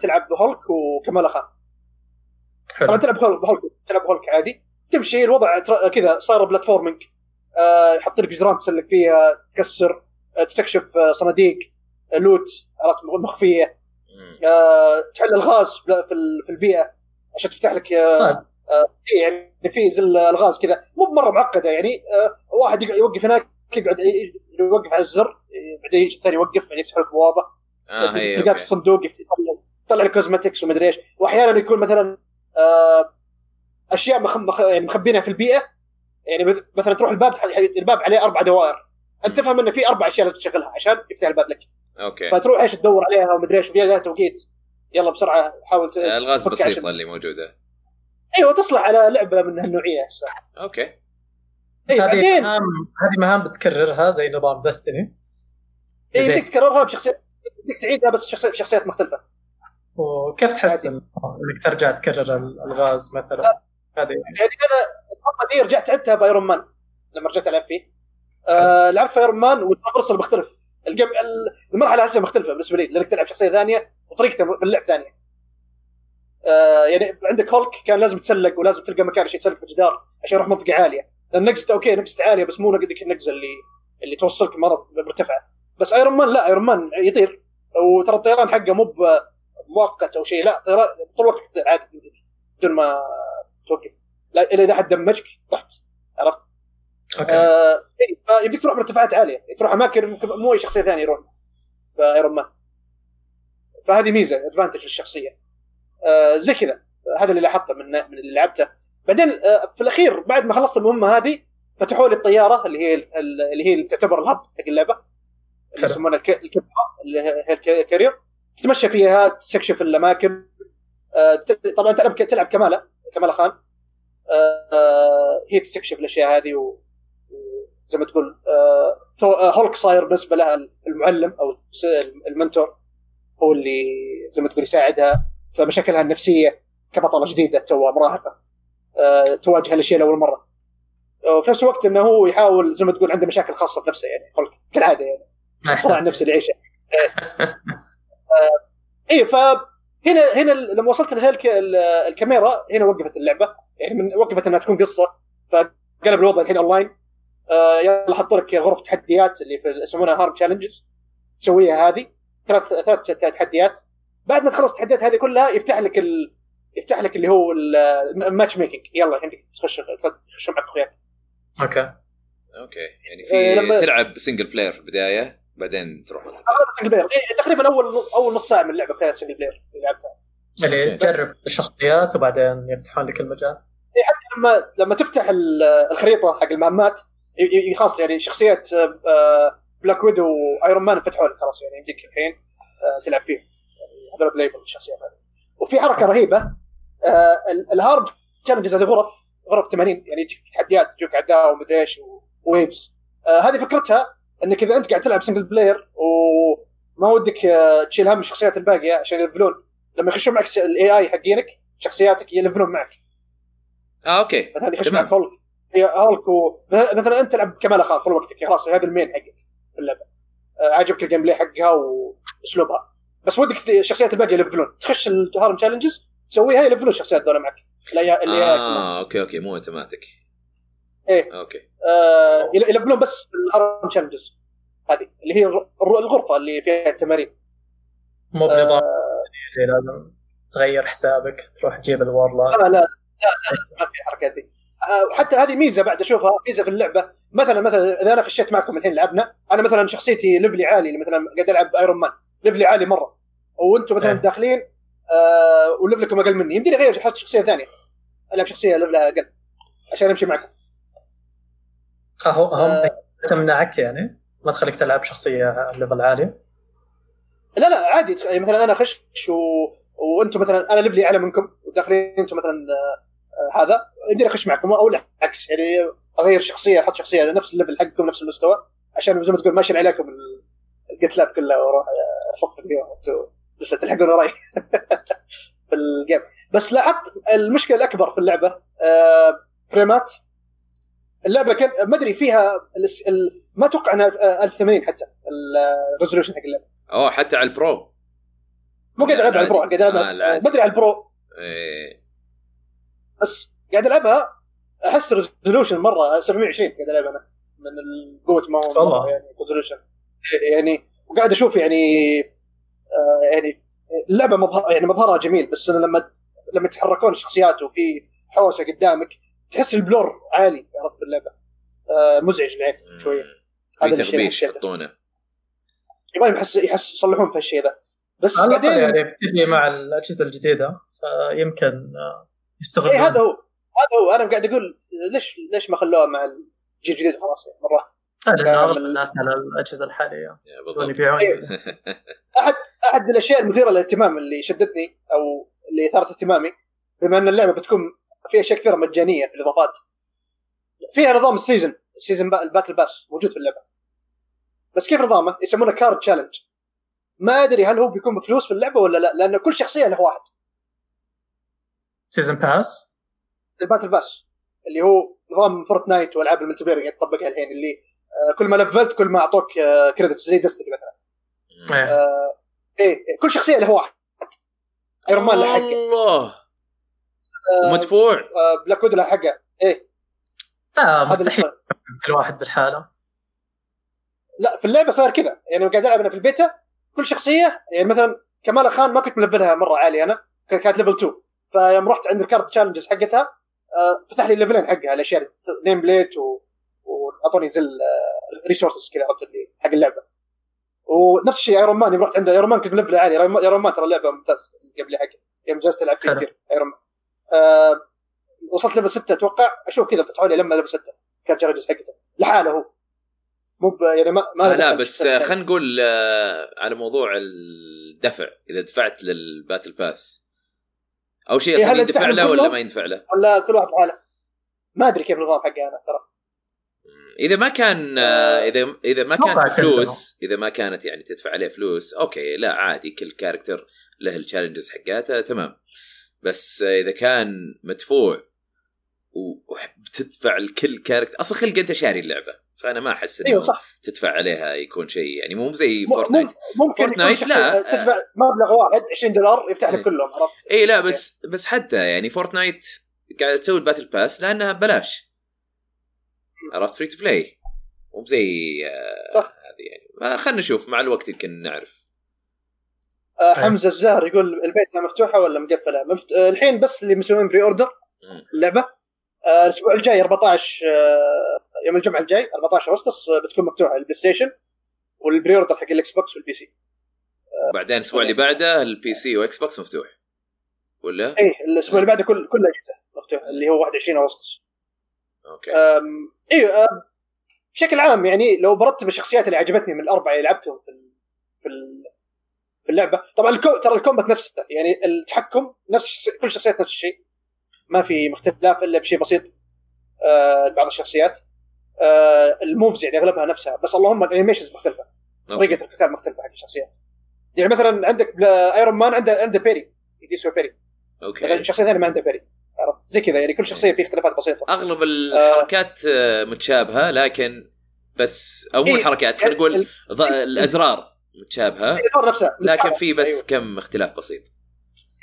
تلعب بهولك وكمال خان طبعا تلعب هولك تلعب هولك عادي. تمشي الوضع كذا صار platforming. آه، يحط لك جدران تسلك فيها تكسر آه، تستكشف آه، صناديق آه، loot مخفية. آه، تحل الغاز في ال- في البيئة عشان تفتح لك آه، إيه يعني في زي الغاز كذا. مو بمرة معقدة يعني. آه، واحد يوقف هناك يقعد يوقف على الزر إيه، بعدين يجي الثاني يوقف بعدين يفتح لك بوابة. في okay. الصندوق يطلع- يطلع لك cosmetics ومدري إيش. وأحيانا يكون مثلا آه، أشياء مخ... مخ... يعني مخبينها في البيئة. يعني مث- مثلا تروح الباب الباب عليه أربع دوائر. أنت تفهم إنه في أربع أشياء لازم تشغلها عشان يفتح الباب لك. okay. فتروح إيش تدور عليها ومدري إيش وفيها لها توقيت. يلا بسرعة حاول ت... الغاز بسيطه اللي موجودة. أيوه تصلح على لعبة من هالنوعية. okay. بس إيه، هذه بعدين- مهام هذه مهام بتكررها زي نظام Destiny يمديك تكررها بشخصيات تعيدها بس شخصيات بشخصيات مختلفة. وكيف تحس إنك ترجع تكرر الغاز مثلا؟ هذه يعني. أنا المرة دي رجعت لعبتها ب Iron Man لما رجعت ألعب فيه. آه لعبت في Iron Man وال traversal مختلف. ال game المرحله هسه مختلفة بالنسبة لي لأنك تلعب شخصية ثانية وطريقته في اللعب ثانية. آه يعني عندك هولك كان لازم تسلق ولازم تلقى مكان عشان تسلق في الجدار عشان يروح منطقة عالية. لأن نقزته أوكي نقزته عالية بس مو ذيك النقزه اللي اللي توصلك مرة مرتفعة. بس Iron Man لا Iron Man يطير. وترى الطيران حقه مو مؤقت أو شيء. لا طيران طول الوقت تطير عادي بدون ما توقف. لا الا إذا حد damage ك طحت. عرفت؟ أوكي. آه فيمديك تروح مرتفعات عالية. تروح أماكن مو أي شخصية ثانية يروح. ب Iron Man فهذه ميزة advantage للشخصية. آه زي كذا. هذا اللي لاحظته من من اللي لعبته. بعدين آه في الأخير بعد ما خلصت المهمة هذه فتحوا لي الطيارة اللي هي اللي هي اللي تعتبر ال hub حق اللعبة. اللي. يسمونها الك- الكبرى اللي هي الكارير. تتمشى فيها تستكشف الأماكن. آه، طبعا تلعب تلعب كمالة كمالة خان آه، هي تستكشف الأشياء هذه و- وزي ما تقول آه، آه، هولك صاير بالنسبة لها المعلم أو المنتور هو اللي زي ما تقول يساعدها. في مشاكلها النفسية كبطلة جديدة توها مراهقة. آه، تواجه الأشياء لأول مرة. وفي نفس الوقت إنه هو يحاول زي ما تقول عنده مشاكل خاصة بنفسه يعني هولك كالعادة يعني. الصراع النفسي اللي يعيشه. اي فهنا هنا لما وصلت لهالك الكاميرا هنا وقفت اللعبة. يعني من وقفت إنها تكون قصة. فقلب الوضع الحين أونلاين. آه يلا حطوا لك غرف تحديات اللي في يسمونها HARM challenges تسويها هذه. ثلاث ثلاث تحديات. بعد ما تخلص التحديات هذه كلها يفتح لك ال... يفتح لك اللي هو ال matchmaking يلا عندك تخش تخش معك أخوياك. أوكي. أوكي. يعني إيه، في لما- تلعب single player في البداية. بعدين تروح. single player إيه تقريبا أول أول نص ساعة من اللعبة كانت single player اللي لعبتها. اللي أوكي. تجرب الشخصيات وبعدين يفتحون لك المجال. إيه، حتى لما لما تفتح ال- الخريطة حق المهمات خلاص يعني شخصيات آه، Black Widow و Iron Man فتحوا لك خلاص يعني يمديك الحين آه، تلعب فيهم. يعني هذول playable الشخصيات هذه وفي حركة رهيبة آه، ال- ال HARM challenges هذه غرف غرف 80 يعني تحديات تجيك اعداء ومدري إيش و waves آه، هذه فكرتها إنك إذا أنت قاعد تلعب single player وما ودك آه، تشيل هم الشخصيات الباقية عشان يلفلون. لما يخشون معك ال AI حقينك شخصياتك يلفلون معك. آه أوكي. مثلا يخش. معك Hulk. Hulk و... مثلا أنت تلعب كمال خان طول وقتك خلاص هذا ال main حقك في اللعبة. عاجبك ال gameplay حقها واسلوبها بس ودك الشخصيات الباقية يلفلون. تخش ال HARM challenges تسويها يلفلون الشخصيات ذولا معك. اللي. آه أوكي أوكي مو اوتوماتيك إيه. أوكي. آه يل- يلفلون بس ال HARM challenges هذه اللي هي الغرفة اللي فيها التمارين مو بنظام. آه. اللي لازم تغير حسابك تروح تجيب الورلا لا لا لا لا ما في الحركات دي آه، وحتى هذه ميزة بعد أشوفها ميزة في اللعبة. مثلا مثلا إذا أنا خشيت معكم الحين لعبنا أنا مثلا شخصيتي level ي عالي مثلا قاعد ألعب Iron Man level ي عالي مرة. وأنتم مثلا إيه. داخلين آه و level كم أقل مني. يمديني أغير أحط شخصية ثانية. ألعب شخصية level ها أقل عشان أمشي معكم. اهو هم آه. تمنعك يعني؟ ما تخليك تلعب شخصية level عالي؟ لا لا عادي. يعني مثلا أنا اخش و... وأنتم مثلا أنا level ي أعلى منكم وداخلين أنتم مثلا آه، آه، هذا. يمديني أخش معكم أو العكس. يعني أغير شخصية أحط شخصية نفس ال level حقكم نفس المستوى عشان زي ما تقول ما أشيل عليكم ال- القتلات كلها وأروح آه، أصفق فيهم أنتم لسه تلحقون وراي في ال game بس لاحظت المشكلة الأكبر في اللعبة آه، فريمات. اللعبة كان ما أدري فيها ال- ال- ما أتوقع إنها آه، 1080 حتى ال resolution حق اللعبة. أوه حتى على البرو. مو قاعد العب على ال Pro قاعد العب آه،. ما أدري على ال Pro. إيه. بس قاعد ألعبها أحس resolution مرة 720 قاعد العب أنا من ال- قوة ما هو يعني resolution يعني وقاعد أشوف يعني آه يعني اللعبة مظهر يعني مظهرها جميل بس لما لما يتحركون الشخصيات وفي حوسة قدامك تحس ال blur عالي عرفت في اللعبة. آه مزعج العين شوية. هذا في الشيء. يحطونه. يبغى يحس يحس يصلحون في الشيء ذا. بس على بعدين الاقل يعني بتجي مع الأجهزة الجديدة فيمكن آه، يستغلون. اي هذا هو. هذا هو. أنا قاعد أقول ليش ليش ما خلوها مع الجيل الجديد خلاص يعني مرات؟ لأن كان أغلب ال- الناس على الأجهزة الحالية يبغون يبيعون. إيه. احد أحد الأشياء المثيرة للاهتمام اللي شدتني أو اللي أثارت اهتمامي بما أن اللعبة بتكون فيها اشياء كثيرة مجانية في الإضافات. فيها نظام ال season ال season pa- ال battle pass موجود في اللعبة. بس كيف نظامه؟ يسمونه card challenge. ما أدري هل هو بيكون بفلوس في اللعبة ولا لا لأن كل شخصية له واحد. season pass؟ ال battle pass اللي هو نظام Fortnite والعاب ال multiplayer قاعد تطبقها الحين اللي آه، كل ما لفلت كل ما أعطوك credits زي Destiny مثلا. إيه. آه، إيه إيه، كل شخصية له واحد. Iron Man له حقه الله. آه، مدفوع آه، Black Widow حقه. إيه. لا هذا مستحيل. كل واحد بالحالة. لا في اللعبة صار كذا. يعني قاعد ألعب أنا في البيتا كل شخصية يعني مثلا كمال خان ما كنت ملفلها مرة عالي أنا كانت level 2 فيوم رحت عند ال card challenges حقتها آه، فتح لي الليفلين حقها الأشياء nameplate و... وأعطوني زي resources كذا عرفت اللي حق اللعبة. ونفس الشيء Iron Man يوم رحت عنده Iron Man كنت ملفله عالي. Iron Man ترى لعبه ممتاز قبل حقه يوم جلست ألعب فيه. كثير. Iron Man آه وصلت level 6 أتوقع. أشوف كذا فتحوا لي لما level 6 card challenges حقته. لحاله هو. مو ب- يعني ما ما آه لا بس الشيء. خلينا نقول آه، على موضوع الدفع. إذا دفعت لل battle pass. أو شيء إيه، أصلا يندفع يدفع له ولا؟ ما يندفع له؟ ولا كل واحد حاله ما أدري كيف النظام حقه أنا ترى. إذا ما كان آه، إذا إذا ما كذا. فلوس إذا ما كانت يعني تدفع عليه فلوس okay لا عادي كل character له ال challenges حقاته تمام. بس إذا كان مدفوع وبتدفع لكل character أصلا خلق أنت شاري اللعبة فأنا ما أحس إنه أيوه صح تدفع عليها يكون شيء يعني مو زي فورتنايت ممكن فورتنايت لا. تدفع مبلغ واحد 20 دولار يفتح. لك كلهم عرفت؟ إي لا بس بس حتى يعني فورتنايت قاعدة تسوي ال battle pass لأنها ببلاش عرفت free to play مو زي آه،. هذه يعني خلينا نشوف مع الوقت يمكن نعرف آه حمزة الزهر يقول البيتا مفتوحة ولا مقفلة؟ مفت... آه الحين بس اللي مسوين pre-order. اللعبه آه الأسبوع الجاي 14 آه يوم الجمعة الجاي 14 أغسطس آه بتكون مفتوحة البلاي ستيشن وال pre-order حق الاكس بوكس والبي سي بعدين الأسبوع اللي بعده البي سي واكس بوكس مفتوح ولا؟ اي الأسبوع اللي بعده كل كل الاجهزه مفتوحة اللي هو 21 أغسطس okay أم، أيوه أم، بشكل عام يعني لو برتب الشخصيات اللي عجبتني من الأربعة اللي لعبتهم في ال في ال في اللعبة. طبعا ال com... ترى ال combat نفسه يعني التحكم نفس الشخصي... كل شخصيات نفس الشيء. ما في اختلاف إلا بشيء بسيط آه بعض الشخصيات. آه ال moves يعني أغلبها نفسها بس اللهم ال animations مختلفة. طريقة القتال مختلفة حق الشخصيات. يعني مثلا عندك ايرون مان عنده عنده parry يديسو parry مثلا okay. الشخصيه الثانية ما عندها parry عرفت؟ زي كذا يعني كل شخصية في اختلافات بسيطة. أغلب الحركات آه، متشابهة لكن بس أو مو إيه، الحركات خلينا نقول الأزرار. متشابهة الاطار نفسه لكن في بس أيوه. كم اختلاف بسيط.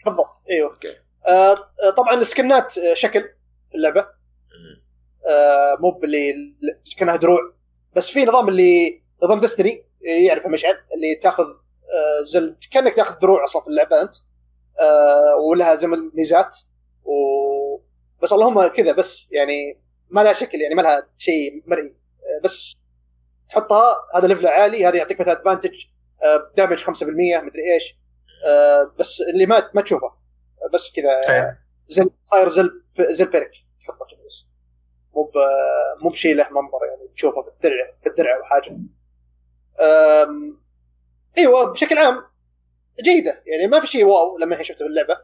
بالضبط أيوه. okay. آه آه، طبعا ال skinات آه، شكل في اللعبه. آه مو باللي كأنها دروع. بس في نظام اللي نظام دستني يعرفه مشعل اللي تأخذ آه كأنك تأخذ دروع أصلا في اللعبة أنت. آه ولها زي ميزات و بس اللهم كذا بس يعني ما لها شكل يعني ما لها شيء مرئي. آه بس تحطها هذا ليفل عالي هذا يعطيك مثلا ادفانتج آه دامج 5% مدري إيش. آه بس اللي ما ما تشوفه. بس كذا إيه. زي صاير زي الب- زي البرك تحطه كذا بس. مو مو بشيء له منظر يعني تشوفه في الدرع في الدرع أو حاجة. أم، إيوه بشكل عام جيدة. يعني ما في شيء واو لما الحين شفته في اللعبة.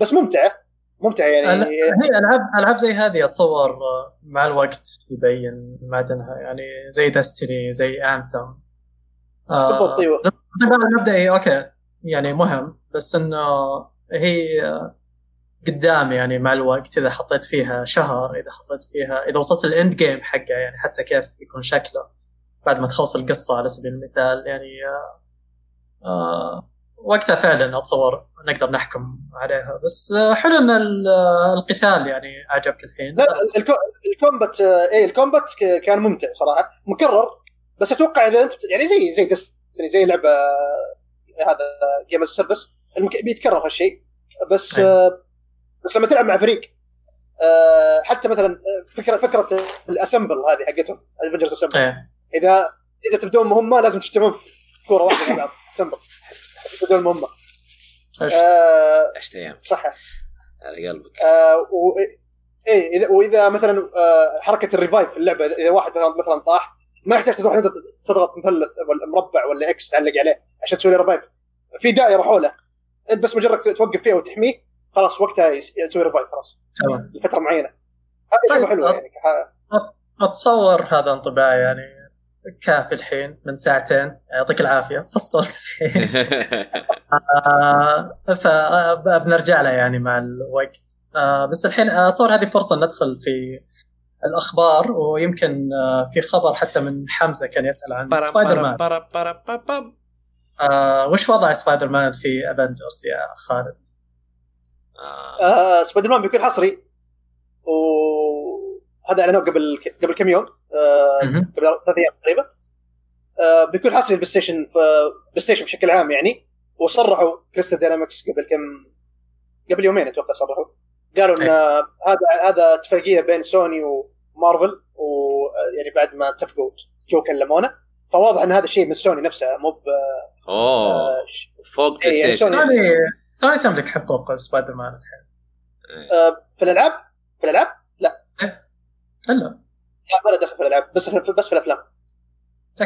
بس ممتعة. ممتعة يعني. هي العاب ألعاب زي هذه أتصور آه، مع الوقت يبين معدنها يعني زي دستني زي انثم بالضبط أيوه الانطباع المبدئي okay. يعني مهم. بس إنه هي قدام يعني مع الوقت إذا حطيت فيها شهر إذا حطيت فيها إذا وصلت ال end game حقها يعني حتى كيف يكون شكله بعد ما تخلص القصة على سبيل المثال يعني آه آه وقتها فعلا أتصور نقدر نحكم عليها. بس حلو إن آه، القتال يعني عجبك الحين. لا ال com... ال combat آه، اي ال combat كان ممتع صراحة. مكرر. بس أتوقع إذا انت يعني زي زي دستني زي لعبة آه، هذا game service المك... بيتكرر هالشيء. بس أي. آه، بس لما تلعب مع فريق آه، حتى مثلا آه، فكره فكرة ال assemble هذه حقتهم Avengers assemble إيه إذا إذا تبدون مهمة لازم تجتمعون في كورة واحدة مع بعض assemble تبدون مهمة. إيش؟ آه، عشت أيام. صح. على قلبك. آه و... إيه اذا وإذا مثلا آه حركة ال revive في اللعبة إذا واحد مثلا طاح ما يحتاج تروح تضغط مثلث ولا مربع ولا إكس تعلق عليه عشان تسوي revive في دائره حوله انت بس مجرد توقف فيها وتحميه خلاص وقتها يس- تسوي revive خلاص. تمام. لفترة معينة. هذه طيب، حلوة يعني أتصور هذا انطباعي يعني كافي الحين من ساعتين. يعطيك العافية. فصلت فيه. آه، فبنرجع له يعني مع الوقت. آه بس الحين اتصور هذه فرصة ندخل في الأخبار ويمكن آه في خبر حتى من حمزة كان يسأل عن سبايدر مان برا برا برا برا. آه وش وضع سبايدر مان في افنجرز يا خالد؟ آه. آه سبايدر مان بيكون حصري وهذا اعلنوه قبل قبل كم يوم آه. قبل ثلاث أيام تقريبا آه بيكون حصري البلاي ستيشن في بلاي ستيشن بشكل عام يعني وصرحوا كريستال داينامكس قبل كم قبل يومين أتوقع صرحوا قالوا إن. هذا هذا اتفاقية بين سوني ومارفل ويعني بعد ما اتفقوا جو كلمونا فواضح إن هذا شيء من سوني نفسها مو ب أوه آه، فوق إيه، بلاي يعني ستيشن سوني. سوني تملك حقوق سبايدر مان الحين. آه، في الألعاب؟ في الألعاب؟ إلا. لا ما له دخل في الألعاب بس في بس في الأفلام.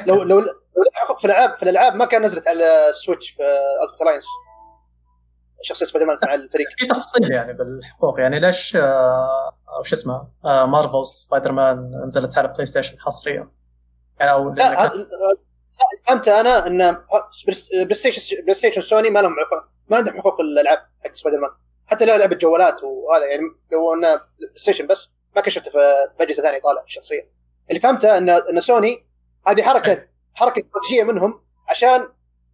لو لو لو حقوق في الألعاب في الألعاب ما كان نزلت على السويتش في Ultimate Alliance شخصية سبايدر مان مع الفريق. في تفصيل يعني بالحقوق. يعني ليش آه، أو شو اسمه آه، مارفل سبايدر مان نزلت على بلاي ستيشن حصريا؟ يعني أو لا فهمت أنا إن بلاي ستيشن بلاي ستيشن سوني ما لهم حقوق ما عندهم حقوق الألعاب حق سبايدر مان. حتى لو لعبة جوالات وهذا يعني لو انه بلاي ستيشن بس ما كنت شفته في في أجهزة ثانية طالع الشخصيه اللي فهمته إن إن سوني هذه حركة حركة استراتيجية منهم عشان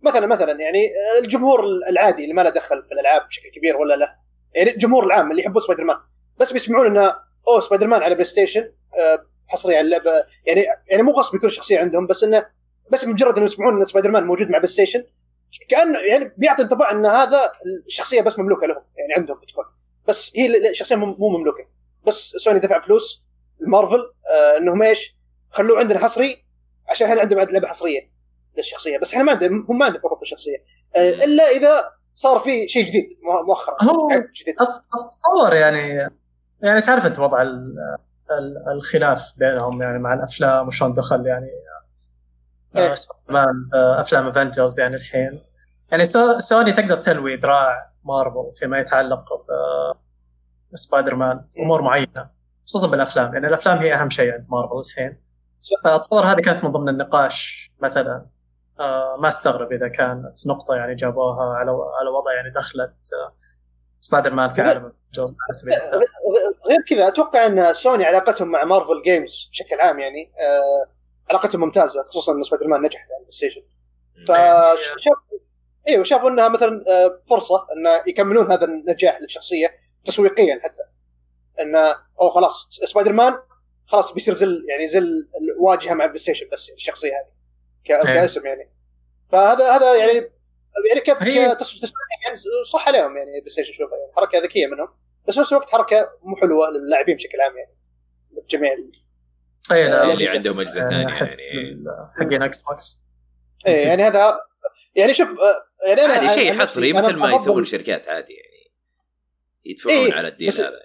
مثلا مثلا يعني الجمهور العادي اللي ما له دخل في الألعاب بشكل كبير ولا لا؟ يعني الجمهور العام اللي يحبون سبايدر مان بس بيسمعون إنه أوه سبايدر مان على بلاي ستيشن آه، حصري على اللعبة. يعني يعني مو غصب يكون شخصية عندهم بس إنه بس مجرد انه يسمعون إن سبايدر مان موجود مع بلاي ستيشن كانه يعني بيعطي انطباع إن هذا الشخصية بس مملوكة لهم يعني عندهم بتكون. بس هي الشخصيه مو مو مملوكة. بس سوني دفع فلوس المارفل آه إنهم إيش خلوه عندنا حصري عشان إحنا عندنا بعد لعبة حصرية. للشخصيه بس إحنا ما عندنا هم ما عندهم حقوق الشخصية. آه إلا إذا صار في شيء جديد مؤ- مؤخرا هو عقد جديد أتصور يعني يعني تعرف أنت وضع ال- ال- الخلاف بينهم يعني مع الأفلام وشلون دخل يعني إيه. آه، سبايدر مان آه، أفلام افنجرز يعني الحين. يعني سو- سوني تقدر تلوي ذراع مارفل فيما يتعلق بسبايدر مان في أمور معينة خصوصا بالأفلام يعني الأفلام هي أهم شيء عند مارفل الحين. فأتصور هذه كانت من ضمن النقاش مثلا. ما استغرب إذا كانت نقطة يعني جابوها على على وضع يعني دخلت آه، سبايدر مان في. عالم على سبيل المثال غير كذا أتوقع إن سوني علاقتهم مع Marvel Games بشكل عام يعني آه علاقتهم ممتازة خصوصا إن سبايدر مان نجحت على البلاي ستيشن فشاف أيوه شافوا إنها مثلا آه، فرصة إن يكملون هذا النجاح للشخصية تسويقيا حتى انه أو خلاص سبايدر مان خلاص بيصير زي يعني زي الواجهه مع البلاي ستيشن بس يعني الشخصية هذه إيه. كاسم يعني. فهذا هذا يعني يعني كيف يعني صح عليهم يعني البلاي ستيشن شوفها يعني. حركة ذكية منهم. بس في نفس الوقت حركة مو حلوة للاعبين بشكل عام يعني. جميع اي لا اللي عندهم اجهزه يعني ثانية يعني. حقين إكس بوكس. إيه يعني هذا يعني شوف آه، يعني أنا عادي شيء حصري مثل ما يسوون الشركات عادي يعني. يدفعون إيه، على ال deal هذا.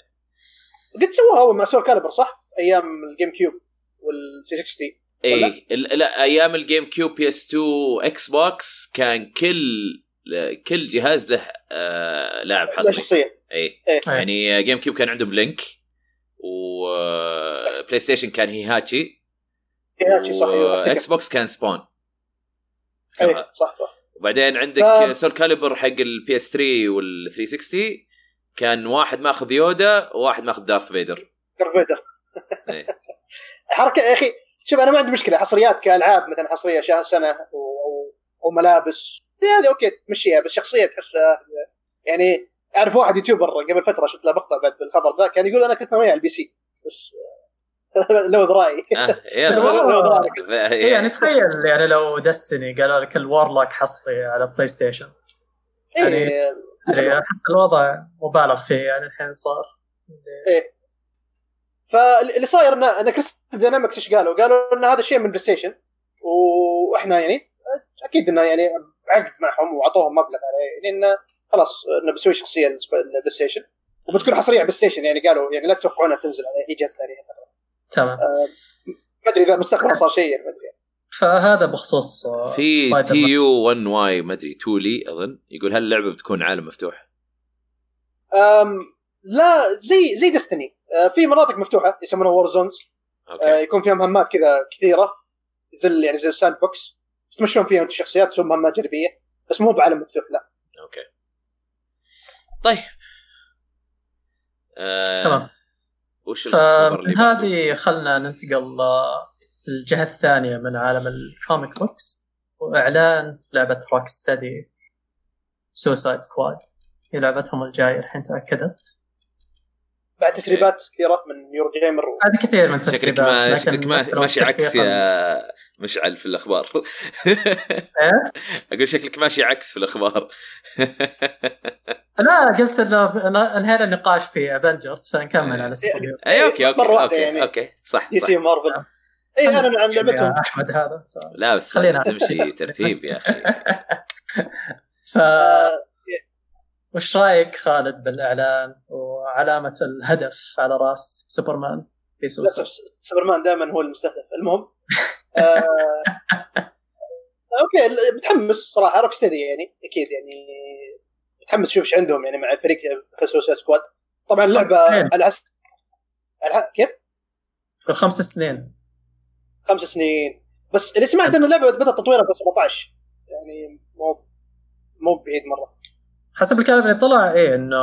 قد سووها أول مع Soulcalibur صح؟ أيام ال GameCube وال 360 اي ال- لا أيام ال GameCube PS 2 Xbox كان كل كل جهاز له آه لاعب لا حصري. شخصيه اي إيه. يعني GameCube كان عندهم Link وبلاي ستيشن كان Heihachi Heihachi صح أيوة،. إكس بوكس كان Spawn إيه صح صح. وبعدين عندك ف- Soulcalibur حق ال PS 3 وال 360 كان واحد ماخذ Yoda وواحد ماخذ Darth Vader Darth Vader إيه. حركة يا أخي. شوف أنا ما عندي مشكلة. حصريات كألعاب مثلا حصرية شهر سنة و- أو أو ملابس يعني هذه okay تمشيها بس شخصية تحسها يعني أعرف واحد YouTuber قبل فترة شفت له مقطع بعد بالخبر ذا كان يقول أنا كنت ناوي على ال PC بس لووا ذراعي آه يعني تخيل يعني لو Destiny قالوا لك ال Warlock حصري على بلاي ستيشن يعني- أحس الوضع مبالغ فيه يعني الحين صار. فاللي صاير ان إن Crystal Dynamics إيش قالوا؟ قالوا إن هذا شيء من بلاي ستيشن وإحنا يعني أكيد إنه يعني عقد معهم وأعطوهم مبلغ عليه. يعني إنه خلاص إنه بيسوي شخصية للبلاي ستيشن وبتكون حصرية على البلاي ستيشن يعني قالوا يعني لا تتوقعونها تنزل على اي جهاز ثاني فتره تمام. ما أدري إذا مستقبلا صار شيء يعني ما أدري. فهذا بخصوص آه، في تي. يو 1 واي ما أدري تولي أظن. يقول هل اللعبة بتكون عالم مفتوح؟ أم لا زي زي Destiny في مناطق مفتوحة يسمونها War Zones okay. يكون فيها مهمات كذا كثيرة زي يعني زي ال sandbox تتمشون فيها أنتم الشخصيات تسوون مهمات جانبية بس مو بعالم مفتوح لا. okay. طيب. آه تمام. وش فمن؟ هذه خلنا ننتقل آه، للجهة الثانية من عالم ال comic books وإعلان لعبة Rocksteady Suicide Squad هي لعبتهم الجاية الحين تأكدت. بعد تسريبات كثيرة من يورو جيمر و... هذه كثير من شكلك تسريبات ما لكن شكلك ما ماشي عكس يا مشعل في الأخبار إيه؟ أقول شكلك ماشي عكس في الأخبار لا قلت إنه انهينا النقاش في افنجرز فنكمل إيه. على هيرو. أي أوكي أوكي مرة واحدة أوكي يعني. أوكي صح دي سي مارفل. اي اعلنوا عن لعبتهم أحمد هذا. لا بس خلينا- تمشي ترتيب يا أخي ف آه، وش رأيك خالد بالإعلان وعلامة الهدف على رأس سوبرمان في سوسايد سوبرمان دائما هو المستهدف. المهم آه... okay متحمس صراحة. Rocksteady يعني أكيد يعني متحمس أشوف إيش عندهم يعني مع فريق ك Suicide Squad. طبعا اللعبه. على حسب كيف؟ في خمس سنين. خمس سنين. بس اللي سمعت ان اللعبة بدا تطويرها ب 17 يعني مو مو بعيد مرة. حسب الكلام اللي طلع إيه إنه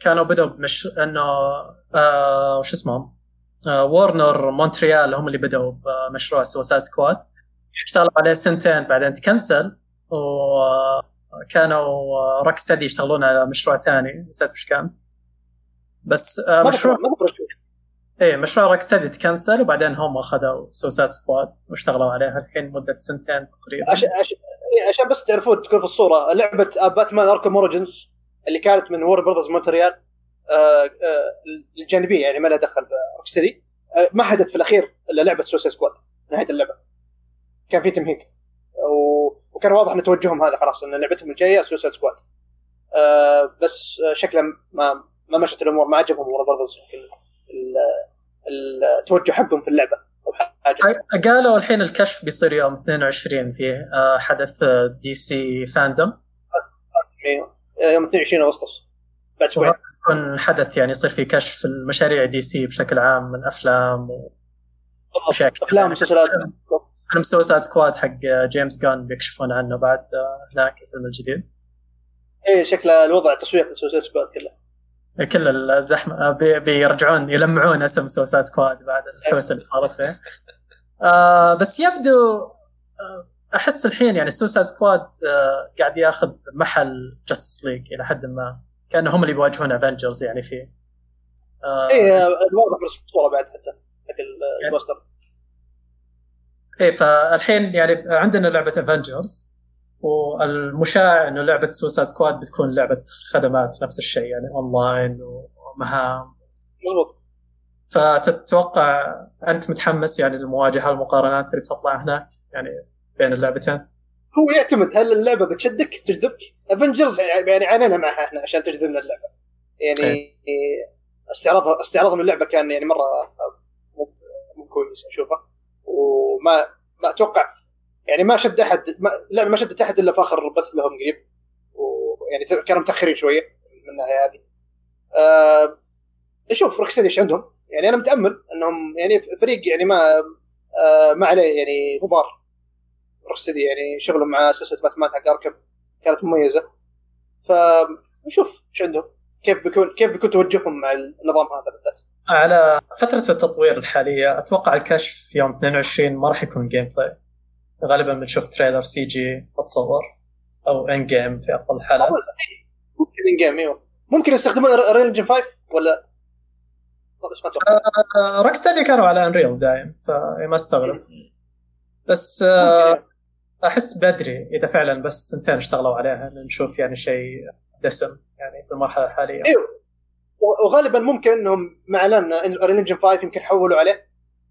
كانوا بدوا بمش إنه آه وش اسمهم؟ آه Warner Montreal هم اللي بدوا بمشروع Suicide Squad اشتغلوا عليه سنتين بعدين تكنسل وكانوا Rocksteady يشتغلون على مشروع ثاني نسيت وش كان. بس آه مشروع. إيه مشروع Rocksteady تكنسل وبعدين هم أخذوا Suicide Squad واشتغلوا عليها الحين مدة سنتين تقريبا. عشان عشان عشان بس تعرفون تكون في الصورة لعبة Batman Arkham Origins اللي كانت من Warner Brothers Montreal الجانبية يعني ما لها دخل ب Rocksteady آه، مهدت في الأخير إلى لعبة Suicide Squad نهاية اللعبة. كان في تمهيد. و... وكان واضح إن توجههم هذا خلاص إن لعبتهم الجاية Suicide Squad آه بس آه، شكلها ما ما مشت الأمور ما عجبهم Brothers يمكن ال- ال- التوجه حقهم في اللعبة. أو حاجة. قالوا الحين الكشف بيصير يوم 22 فيه آه، حدث DC FanDome. إيه، يوم 22 أغسطس. بعد أسبوعين يكون حدث يعني يصير فيه كشف المشاريع DC بشكل عام من أفلام كثير. أفلام مسلسلات. فيلم Suicide Squad حق James Gunn بيكشفون عنه بعد آه، هناك الفيلم الجديد. إيه شكله الوضع تسويق ل Suicide Squad كله. كل الزحمة آه، بي- بيرجعون يلمعون اسم Suicide Squad بعد الحوسة اللي صارت فيه آه بس يبدو آه أحس الحين يعني Suicide Squad آه قاعد ياخذ محل Justice League إلى حد ما كأنه هم اللي بيواجهون Avengers يعني فيه. آه إيه الواضح من الصورة بعد حتى حق ال- البوستر. إيه فالحين يعني عندنا لعبة Avengers والمشاع إنه لعبة Suicide Squad بتكون لعبة خدمات نفس الشيء يعني اونلاين ومهام. مضبوط فتتوقع أنت متحمس يعني للمواجهه المقارنات اللي بتطلع هناك؟ يعني بين اللعبتين؟ هو يعتمد هل اللعبة بتشدك؟ تجذبك افنجرز يعني عانينا معها إحنا عشان تجذبنا اللعبة. يعني استعراض استعراضهم اللعبة كان يعني مرة مو كويس أشوفه. وما ما أتوقع يعني ما شد أحد ما اللعبه ما شدت أحد إلا في اخر بث لهم قريب. ويعني كانوا متأخرين شوية من الناحيه هذه. آه نشوف Rocksteady إيش عندهم. يعني أنا متأمل إنهم يعني فريق يعني ما آه ما عليه يعني غبار. Rocksteady يعني شغلهم مع سلسلة باتمان حق Arkham كانت مميزة. فنشوف إيش عندهم. كيف بيكون كيف بيكون توجههم مع النظام هذا بالذات. على فترة التطوير الحالية أتوقع الكشف يوم 22 ما راح يكون gameplay غالبا بنشوف trailer CG اتصور أو in-game في افضل الحالات ممكن in-game إيوه. ممكن يستخدمون Unreal Engine 5 ولا؟ بس ما أتوقع. Rocksteady كانوا على Unreal دايم فما استغرب. بس آه،. أحس بدري إذا فعلا بس سنتين اشتغلوا عليها نشوف يعني شيء دسم يعني في المرحلة الحالية. إيوه. وغالبا ممكن إنهم مع اعلان Unreal Engine 5 يمكن حولوا عليه.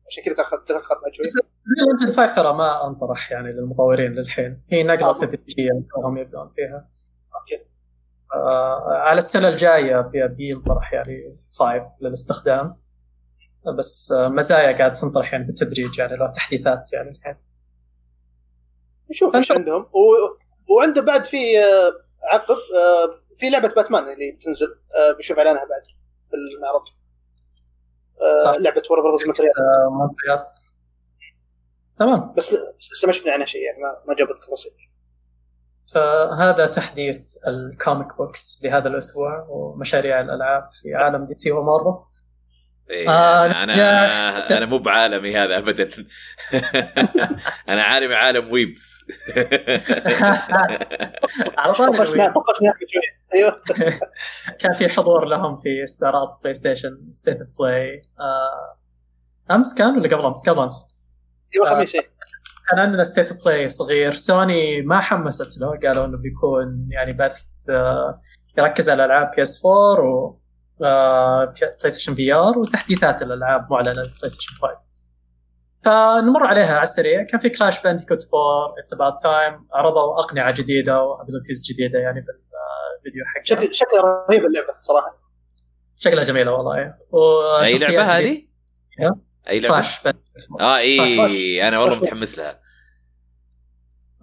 عشان كذا تاخر تاخر بس Unreal Engine 5 ترى ما انطرح يعني للمطورين للحين. هي نقلة آه. تدريجية هم يبدون فيها. أوكي. آه على السنة الجاية بي- بينطرح يعني 5 للاستخدام. بس آه مزايا قاعد تنطرح يعني بالتدريج يعني لو تحديثات يعني الحين. نشوف إيش. عندهم. و... وعنده بعد في آه، عقب في لعبة باتمان اللي بتنزل بنشوف إعلانها بعد في المعرض. صح. لعبة ورا آه Montreal تمام. بس بس لسه ما شفنا عنها شيء يعني ما ما جابت تفاصيل. فهذا تحديث ال comic books لهذا الأسبوع ومشاريع الألعاب في عالم DC ومارفل. إيه آه، أنا نجاح. أنا, أنا مو بعالمي هذا ابدا أنا عالمي عالم weebs على طول طفشنا طفشنا شوي أيوه كان في حضور لهم في استعراض PlayStation State of Play أمس كان ولا قبل أمس؟ قبل أمس يوم آه. الخميس إيه. كان عندنا State of Play صغير سوني ما حمست له قالوا إنه بيكون يعني بث آه، يركز على ألعاب PS 4 و آه، PlayStation VR وتحديثات الألعاب معلنه لل PlayStation 5 فنمر عليها على السريع. كان في Crash Bandicoot 4 It's About Time عرضوا أقنعة جديدة و abilities جديدة يعني بالفيديو حقها. شكل شكلها رهيب اللعبة صراحة. شكلها جميلة والله. أي لعبة. هذه؟ أي لعبة؟ Crash Bandicoot 4 آه. إي أنا والله. متحمس لها.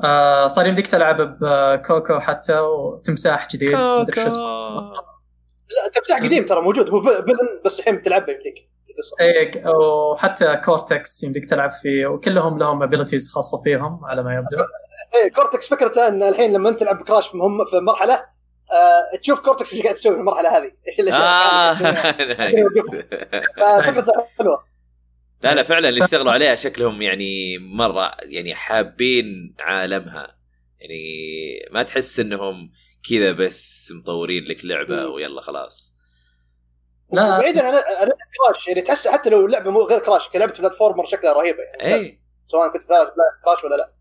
آه صار يمديك تلعب ب Coco حتى وتمساح جديد. مدري شو اسمه. لا تمساح قديم ترى موجود. هو في- villain بس الحين بتلعبه يمديك. إيه وحتى Cortex يمديك تلعب فيه وكلهم لهم abilities خاصة فيهم على ما يبدو. إيه Cortex فكرته إن الحين لما أنت تلعب Crash في مهم في مرحلة آه تشوف Cortex إيش قاعد تسوي في المرحلة هذه. آه. ففكرته حلوة. لا لا فعلا اللي اشتغلوا عليها شكلهم يعني مرة يعني حابين عالمها. يعني ما تحس إنهم كذا بس مطورين لك لعبة مم. ويلا خلاص. لا. بعيدا عن عن كراش يعني تحس حتى لو اللعبه مو غير كراش كلعبة بلاتفورمر شكلها رهيبة يعني. اي سواء كنت فاهم كراش ولا لا.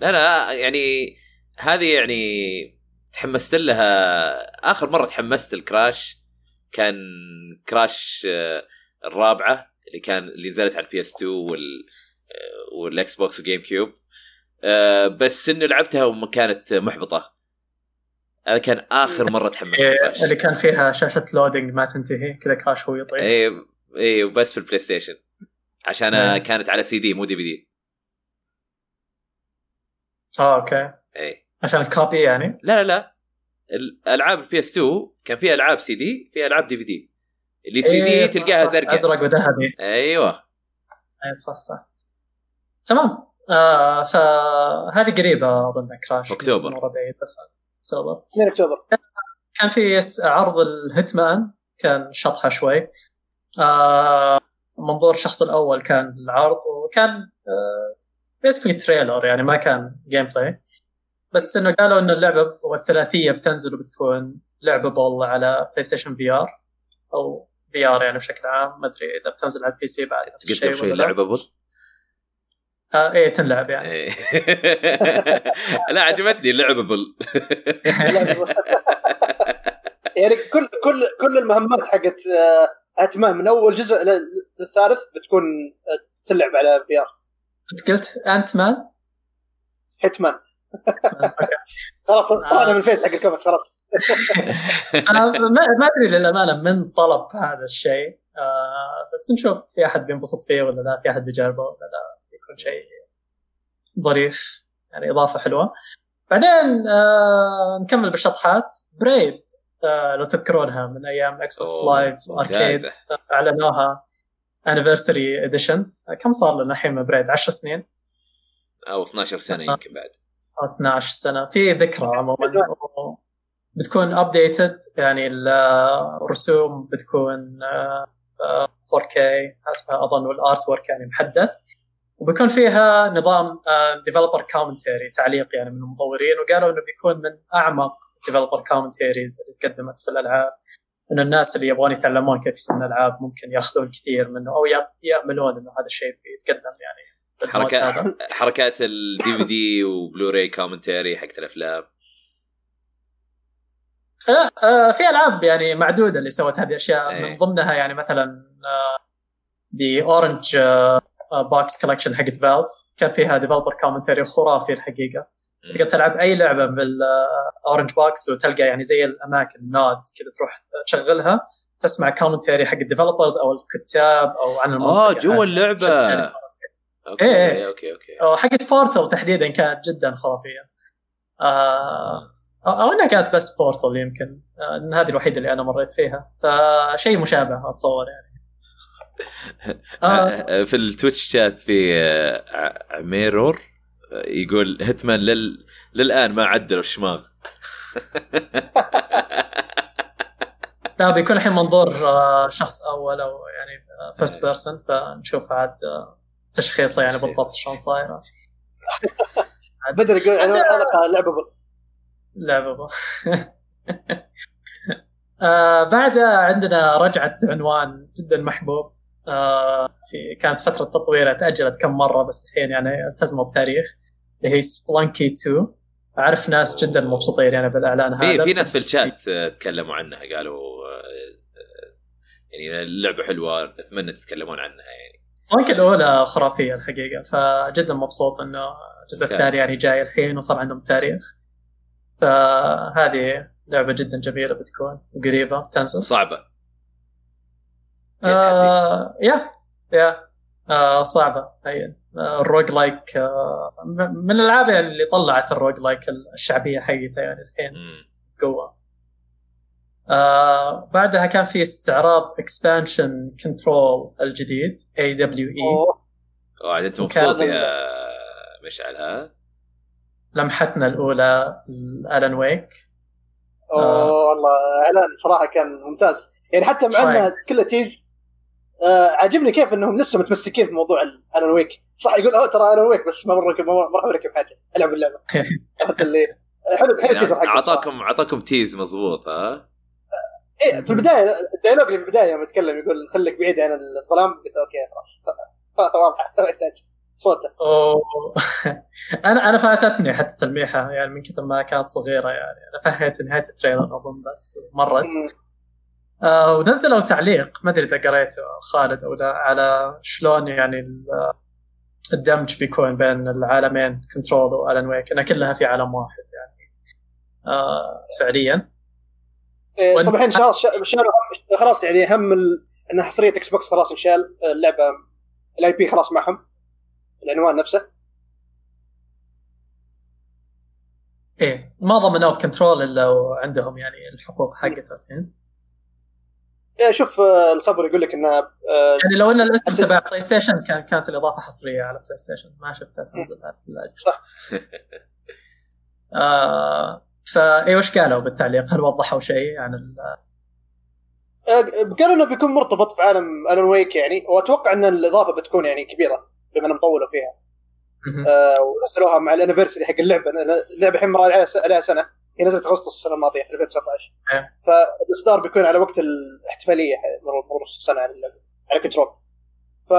لا لا يعني هذه يعني تحمست لها. آخر مرة تحمست ال Crash كان Crash آه، الرابعة اللي كان اللي نزلت على ال PS 2 وال وال Xbox و GameCube بس انه لعبتها وما كانت محبطة. هذا كان آخر مرة تحمست إيه، اللي كان فيها شاشه loading ما تنتهي كذا Crash هو يطيح. اي اي وبس في ال PlayStation عشان إيه. كانت على سي دي مو DVD آه okay. اي عشان ال copy يعني؟ لا لا لا. الألعاب ال PS 2 كان في ألعاب سي دي في ألعاب DVD اللي سي دي إيه، تلقاها. زرقاء. أزرق وذهبي. أيوه. إيه، صح صح. تمام. آه فهذه قريبة اظن Crash أكتوبر. مرة أكتوبر. 2 أكتوبر. كان في عرض ال Hitman كان شطحة شوي. آه منظور الشخص الأول كان العرض وكان آه basically trailer يعني ما كان gameplay بس إنه قالوا ان اللعبة والثلاثية بتنزل وبتكون لعبة على PlayStation VR أو VR يعني بشكل عام. ما أدري إذا بتنزل على ال PC بعد نفس قلت الشيء قبل شوي ولا لا. آه إيه تنلعب يعني. إيه. لا عجبتني اللعبة بل يعني كل كل كل المهمات حقت آه، Hitman من أول جزء للثالث بتكون آه، تلعب على VR أنت قلت Ant-Man Hitman خلاص طلعنا من ال phase حق الكوميكس خلاص. أنا ما ما أدري للأمانة من طلب هذا الشيء آه بس نشوف في أحد بينبسط فيه ولا لا في أحد بيجربه ولا لا. يكون شيء ظريف يعني إضافة حلوة. بعدين آه نكمل بالشطحات. Braid آه لو تذكرونها من أيام Xbox Live Arcade. أعلنوها Anniversary Edition كم صار لنا الحين من Braid 10 سنين؟ أو 12 سنة يمكن بعد. أو 12 سنة. في ذكرى عموما. بتكون updated يعني الرسوم بتكون آه، آه، 4K حسب أظن وال artwork يعني محدث وبيكون فيها نظام developer commentary تعليق يعني من المطورين وقالوا إنه بيكون من أعمق developer commentaries اللي تقدمت في الألعاب إنه الناس اللي يبغون يتعلمون كيف يسوون العاب ممكن يأخذون كثير منه أو يأملون إنه هذا الشيء بيتقدم يعني. حركات حركات ال DVD و Blu-ray commentary حقت الأفلام لا آه، في ألعاب يعني معدودة اللي سوت هذه الأشياء إيه. من ضمنها يعني مثلا The Orange Box collection حقت Valve كان فيها developer commentary خرافي الحقيقة. تقدر تلعب أي لعبة بال Orange Box وتلقى يعني زي الأماكن nodes كذا تروح تشغلها تسمع commentary حق ال developers أو الكتاب أو عن المنطقة آه جوا. اللعبة. شغالة okay إيه، إيه. okay okay. حقت Portal تحديدا كانت جدا خرافية. آه أو انها كانت بس Portal يمكن. آه، هذه الوحيدة اللي أنا مريت فيها. فشيء مشابه أتصور يعني. آه. آه، في ال Twitch chat في آه، عميرور يقول Hitman لل... للآن ما عدلوا الشماغ. لا بيكون الحين منظور آه، شخص أول أو يعني first person فنشوف عاد آه، تشخيصه يعني بالضبط شلون صايره بدر يقول أنا حلقه لعبة لعبة آه بعدها عندنا رجعة عنوان جدا محبوب. آه في كانت فترة تطويرها تأجلت كم مرة بس الحين يعني التزموا بتاريخ اللي هي Spelunky 2 أعرف ناس جدا مبسوطين يعني بالإعلان في هذا. في ناس في الشات تكلموا عنها قالوا آه، يعني اللعبه حلوة أتمنى تتكلمون عنها يعني. Spelunky الأولى خرافية الحقيقة فجدا مبسوط إنه الجزء. الثاني يعني جاي الحين وصار عندهم تاريخ. فهذه لعبة جدا جميلة بتكون قريبة بتنزل صعبة. آه يا يا آه صعبة هي آه ال roguelike آه من الألعاب اللي طلعت ال roguelike الشعبية حقتها يعني الحين. قوة آه بعدها كان في استعراض expansion Control الجديد AWE. وعاد أنت مبسوط يا مشعل ها؟ لمحتنا الأولى Alan Wake أوه والله اعلان صراحة كان ممتاز يعني حتى مع. إنه كله tease آه عجبني كيف إنهم لسه متمسكين في موضوع Alan Wake صح يقول أوه ترى Alan Wake بس ما مركب ما راح اركب حاجة ألعب اللعبة. عرفت اللي؟ حلو حلو ال teaser يعني حقه أعطاكم أعطاكم tease مضبوط ها؟ إيه في البداية ال dialogue اللي في البداية يوم يتكلم يقول خليك بعيد عن الظلام. قلت okay خلاص. واضحه ما يحتاج. صوته. أوه. أنا أنا فاتتني حتى التلميحه يعني من كثر ما كانت صغيرة يعني. أنا فهيت نهاية ال trailer أظن بس مرت. آه ونزلوا تعليق. ما أدري إذا قريته خالد أو لا على شلون يعني ال- الدمج بيكون بين العالمين Control و Alan Wake. إنها كلها في عالم واحد يعني آه فعليا. إيه، طبعا الحين خلاص يعني هم ال... إن حصرية Xbox خلاص انشال اللعبة ال IP خلاص معهم العنوان نفسه. إيه ما ضمنوه ب Control إلا وعندهم يعني الحقوق حقته الحين شوف آه، الخبر يقول لك انها آه، يعني لو إن الاسم تبع PlayStation كان كانت الإضافة حصرية على PlayStation ما شفتها تنزل. صح. آه فاي وش قالوا بالتعليق؟ هل وضحوا شيء عن ال... آه، قالوا إنه بيكون مرتبط في عالم Alan Wake يعني وأتوقع إن الإضافة بتكون يعني كبيرة بما إنهم طولوا فيها. آه، ونزلوها مع ال anniversary حق اللعبة اللعبة الحين مر عليها سنة هي نزلت أغسطس السنة الماضية 2019 إيه. فالإصدار بيكون على وقت الاحتفالية مر مر نص سنه على اللعبه على Control ف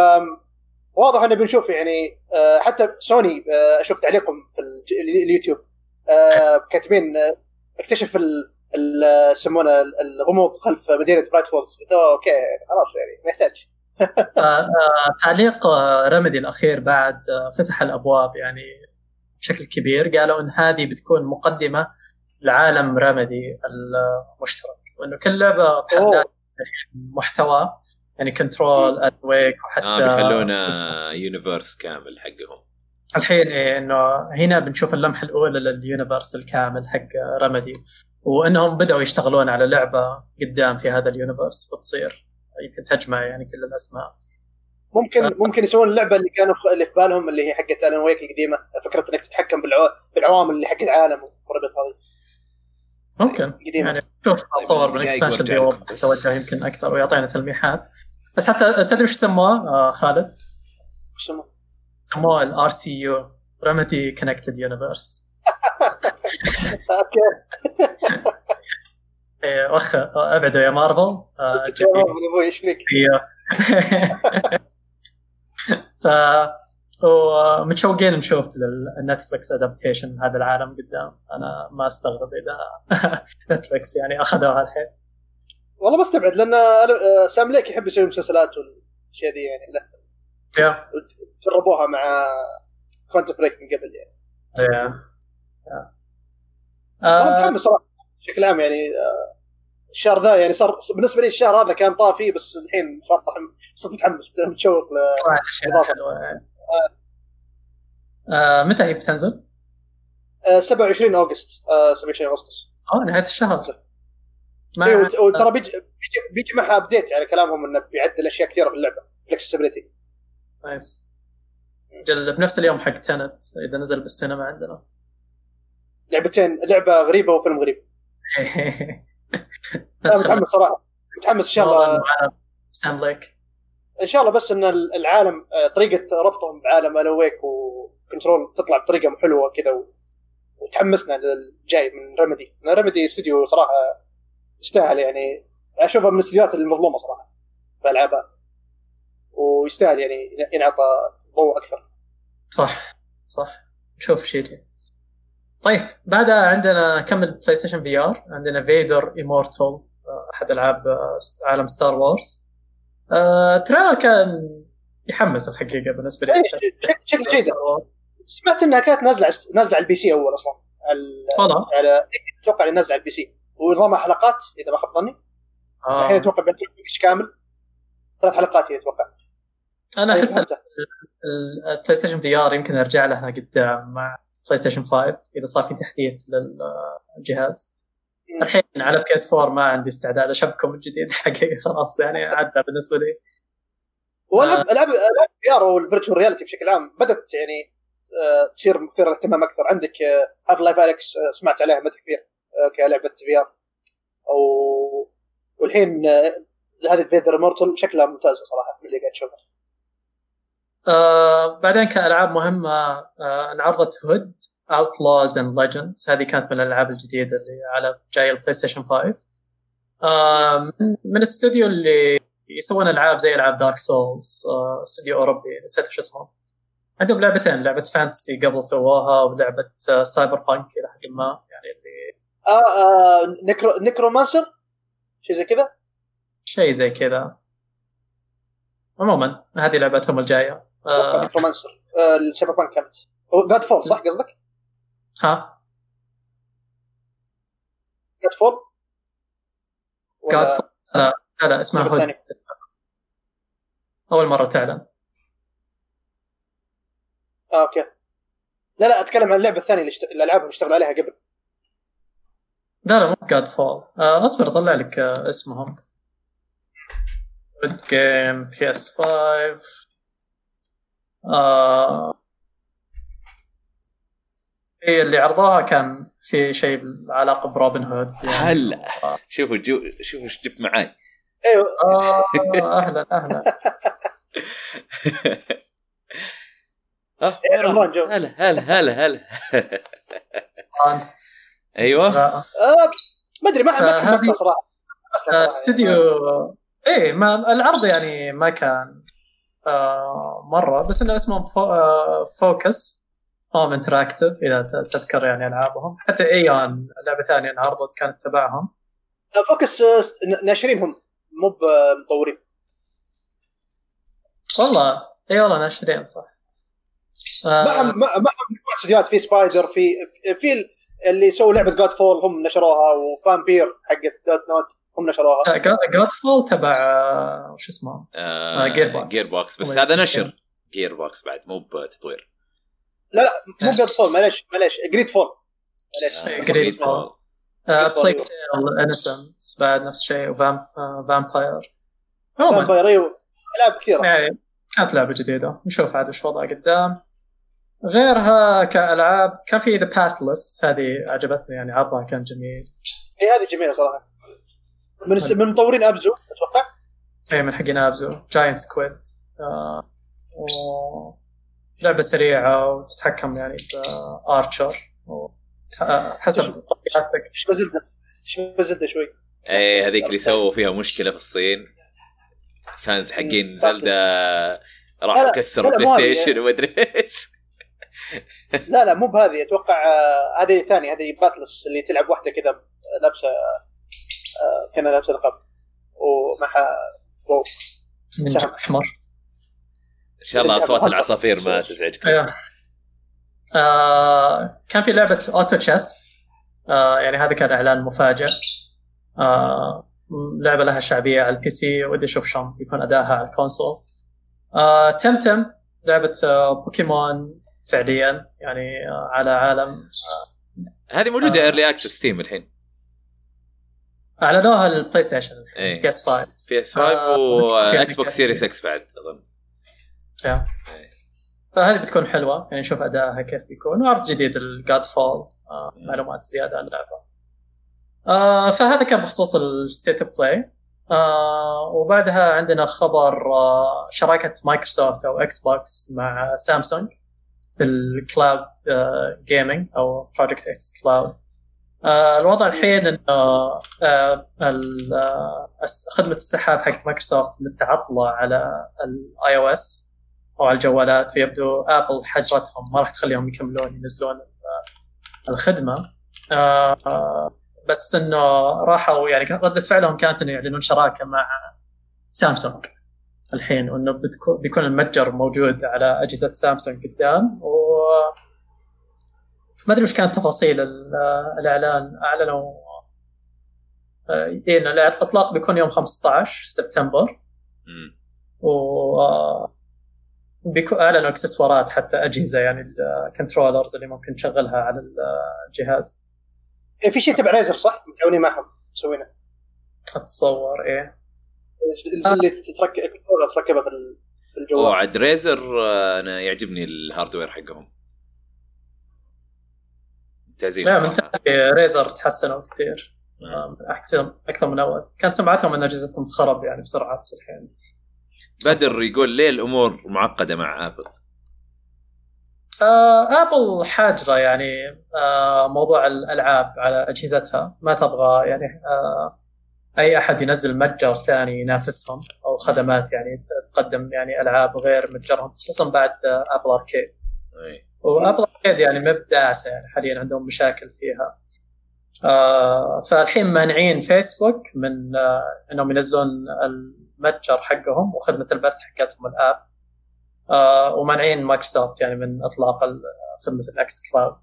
واضح إنه بنشوف يعني آه، حتى سوني آه، أشوف تعليقهم في اليوتيوب. آه، كاتبين اكتشف يسمونه ال- الغموض خلف مدينة Bright Falls قلت okay خلاص يعني ما يحتاج. تعليق Remedy الأخير بعد فتح الأبواب يعني بشكل كبير. قالوا إن هذه بتكون مقدمة لعالم Remedy المشترك. وإنه كل لعبة بحد محتوى يعني Control Alan Wake وحتى آه بيخلونا. universe كامل حقهم. الحين إيه إنه هنا بنشوف اللمحة الأولى لل universe الكامل حق Remedy. وإنهم بدأوا يشتغلون على لعبة قدام في هذا ال universe بتصير يمكن تجمع يعني كل الأسماء. ممكن ممكن يسوون اللعبة اللي كانوا في اللي في بالهم اللي هي حقت Alan Wake القديمة فكرة إنك تتحكم بالعو... بالعوامل اللي حق العالم والربط هذه. ممكن قديمة يعني شوف اتصور بال expansion بس. توجه يمكن أكثر ويعطينا تلميحات بس حتى تدري وش سموه آه خالد؟ وش اسمه؟ سموه ال RCU Remedy Connected Universe okay وخ أبعدوا يا مارفل آه، أبوي إيش فيك؟ ف ومتشوقين نشوف ال Netflix adaptation هذا العالم قدام. أنا ما أستغرب إذا Netflix يعني أخذوها الحين. والله ما أستبعد لأن آه، Sam Lake يحب يسوي مسلسلات والاشياء ذي يعني لا. جربوها مع Quantum Break من قبل يعني. يا. أنا آه، متحمس صراحة. بشكل عام يعني آه، الشهر ذا يعني صار بالنسبة لي الشهر هذا كان طافي بس الحين صار صرت متحمس متشوق ل- آه، متى هي بتنزل؟ آه، 27 August آه، 27 أغسطس. آه نهاية الشهر. ما وت- وترى بيجي بيجي, بيجي معها update على كلامهم إنه بيعدل اشياء كثيرة في اللعبة. flexibility nice جل بنفس اليوم حق Tenet إذا نزل بالسينما عندنا. لعبتين لعبة غريبة وفيلم غريب. أنا متحمس صراحة. متحمس إن شاء الله. Sam Lake إن شاء الله بس إن العالم آه، طريقة ربطهم بعالم Alan Wake و Control تطلع بطريقة حلوة كذا وتحمسنا للجاي من Remedy Remedy Studio صراحة يستاهل يعني أشوفها من الاستديوهات المظلومة صراحة في ألعابها. ويستاهل يعني ينعطى ضوء أكثر. صح صح. نشوف شيء طيب بعدها عندنا كمل PlayStation VR عندنا Vader Immortal أحد ألعاب آه، عالم Star Wars آه، trailer كان يحمس الحقيقة بالنسبة لي. إيه، شكل جيد. سمعت إنها كانت نازلة نازلة على ال PC أول أصلا. والله. على أتوقع نازلة على ال PC. ونظامها حلقات إذا ما خاب ظني. آه. الحين أتوقع بيعطيك كامل. ثلاث حلقات هي أتوقع. أنا طيب، أحس ال PlayStation VR يمكن أرجع لها قدام مع PlayStation 5 إذا صار في تحديث للجهاز الحين على PS 4 ما عندي استعداد أشبكه من جديد. حقيقة خلاص يعني عدى بالنسبة لي. والعاب العاب ألعاب VR وال virtual reality بشكل عام بدأت يعني آه، تصير مثيرة للاهتمام أكثر. عندك Half-Life Alyx سمعت عليها مدى كثير آه، كلعبة VR أو والحين آه، هذه Vader Immortal شكلها ممتازة صراحة من اللي قاعد اشوفها آه بعدين كألعاب مهمة آه انعرضت Hood Outlaws and Legends هذه كانت من الألعاب الجديدة اللي على جاي ال PlayStation 5 آه من الاستوديو اللي يسوون ألعاب زي ألعاب Dark Souls آه استوديو اوروبي نسيت شو اسمه عندهم لعبتين لعبة fantasy قبل سووها ولعبة آه cyberpunk إلى حد ما يعني اللي آه, آه Necro Necromancer؟ شيء زي كذا؟ شيء زي كذا. عموما هذه لعبتهم الجاية. آه Necromancer. آه ال cyberpunk كانت. Godfall صح قصدك؟ ها؟ جاد فول Godfall لا لا, لا اسمها Hood أول مرة تعلن. آه، okay. لا لا أتكلم عن اللعبة الثانية اللي اشت... الالعاب اللي اشتغلوا عليها قبل. لا لا مو Godfall آه اصبر أطلع لك آه اسمهم. ريد game PS 5 آه هي اللي عرضوها كان في شيء علاقة بروبن هود يعني. هلا. آه. شوفوا جو شوفوا إيش جبت معاي. أيوه آه أهلا أهلا. آه هلا هلا هلا هلا. أيوه. آه ما أدري ما ما صراحة. آه، استوديو إيه ما العرض يعني ما كان آه مرة بس إنه Fo آه Focus. Home Interactive إذا تذكر يعني ألعابهم. حتى Aeon لعبة ثانية انعرضت كانت تبعهم. آه، Focus آه، ناشرين هم مو بمطورين والله إي والله ناشرين صح. معهم معهم استديوهات. في Spiders في في اللي سووا لعبة GreedFall هم نشروها و Vampyr حقت Dontnod هم نشروها. Godfall تبع وش اسمه؟ Gearbox Gearbox بس هذا نشر Gearbox بعد مو بتطوير. لا لا مو Godfall معليش معليش جريد فول. معليش. GreedFall. Plague Tale Innocence بعد نفس الشيء و Vampyr Vampyr. أيوه. ألعاب كثيرة. يعني كانت لعبة جديدة. نشوف عاد وش وضعها قدام. غيرها كألعاب كان في The Pathless هذه عجبتني يعني عرضها كان جميل. اي هذه جميلة صراحة. من من مطورين Abzu أتوقع. اي من حقين Abzu. Giant Squid آه و... لعبة سريعة وتتحكم يعني ب archer حسب طبيعتك. أشبه ب Zelda أشبه ب Zelda شوي؟ إيه هذيك اللي سووا فيها مشكلة في الصين. fans حقين Zelda راحوا كسروا بلاي ستيشن وما أدري إيش. لا لا مو بهذه. أتوقع آه، هذه ثانية. هذه Pathless اللي تلعب واحدة كذا لابسة آه، كان لابسة لقب. ومعها wow. سهم أحمر. شاء الله أصوات العصافير ما تزعجكم. أيوه. آه كان في لعبة Auto Chess. آه يعني هذا كان إعلان مفاجئ. آه لعبة لها شعبية على ال PC ودي أشوف شلون بيكون ادائها على ال console. آه تمتم لعبة آه بوكيمون فعليا يعني آه على عالم. آه هذه موجودة early access ستيم الحين. أعلنوها البلاي ستيشن بي اس 5 بي اس 5 واكس بوكس Series X بعد أظن. فهذه بتكون حلوة. يعني نشوف أدائها كيف بيكون. وعرض جديد ال Godfall آه معلومات زيادة عن اللعبة. آه فهذا كان بخصوص ال State of Play آه وبعدها عندنا خبر آه شراكة مايكروسوفت أو إكس بوكس مع سامسونج في ال cloud آه gaming أو Project xCloud آه الوضع الحين انه آه ال- آه، خدمة السحاب حقت مايكروسوفت متعطلة على ال iOS أو على الجوالات ويبدو آبل حجرتهم ما راح تخليهم يكملون ينزلون ال- الخدمة. آه بس إنه راحوا يعني ردة فعلهم كانت إنه يعلنون شراكة مع سامسونج الحين وإنه بيكون المتجر موجود على أجهزة سامسونج قدام و ما أدري وش كانت تفاصيل ال- الإعلان. أعلنوا آه، إنه الإطلاق بيكون يوم 15 سبتمبر. و آه، بيكون اعلنوا اكسسوارات حتى أجهزة يعني ال controllers اللي ممكن تشغلها على الجهاز. إيه، في شيء تبع ريزر صح؟ متعاونين معهم مسوينه. أتصور إيه. اللي تتركب تركبها في ال- في الجوال. وعد ريزر آه، أنا يعجبني ال hardware حقهم. ممتازين لا من صراحة. تالي ريزر تحسنوا كثير. آه، احسن أكثر من أول. كانت سمعتهم إن أجهزتهم تخرب يعني بسرعة بس الحين بدر يقول ليه الأمور معقدة مع آبل؟ آه، آبل حاجره يعني آه، موضوع الألعاب على أجهزتها. ما تبغى يعني آه، أي أحد ينزل متجر ثاني ينافسهم أو خدمات يعني تقدم يعني ألعاب غير متجرهم خصوصا بعد Apple Arcade. و Apple Arcade يعني مبدعسه يعني حاليا عندهم مشاكل فيها. آه فالحين مانعين فيسبوك من آه إنهم ينزلون المتجر حقهم وخدمة البث حقتهم ال app. آه ومانعين مايكروسوفت يعني من إطلاق خدمة ال xCloud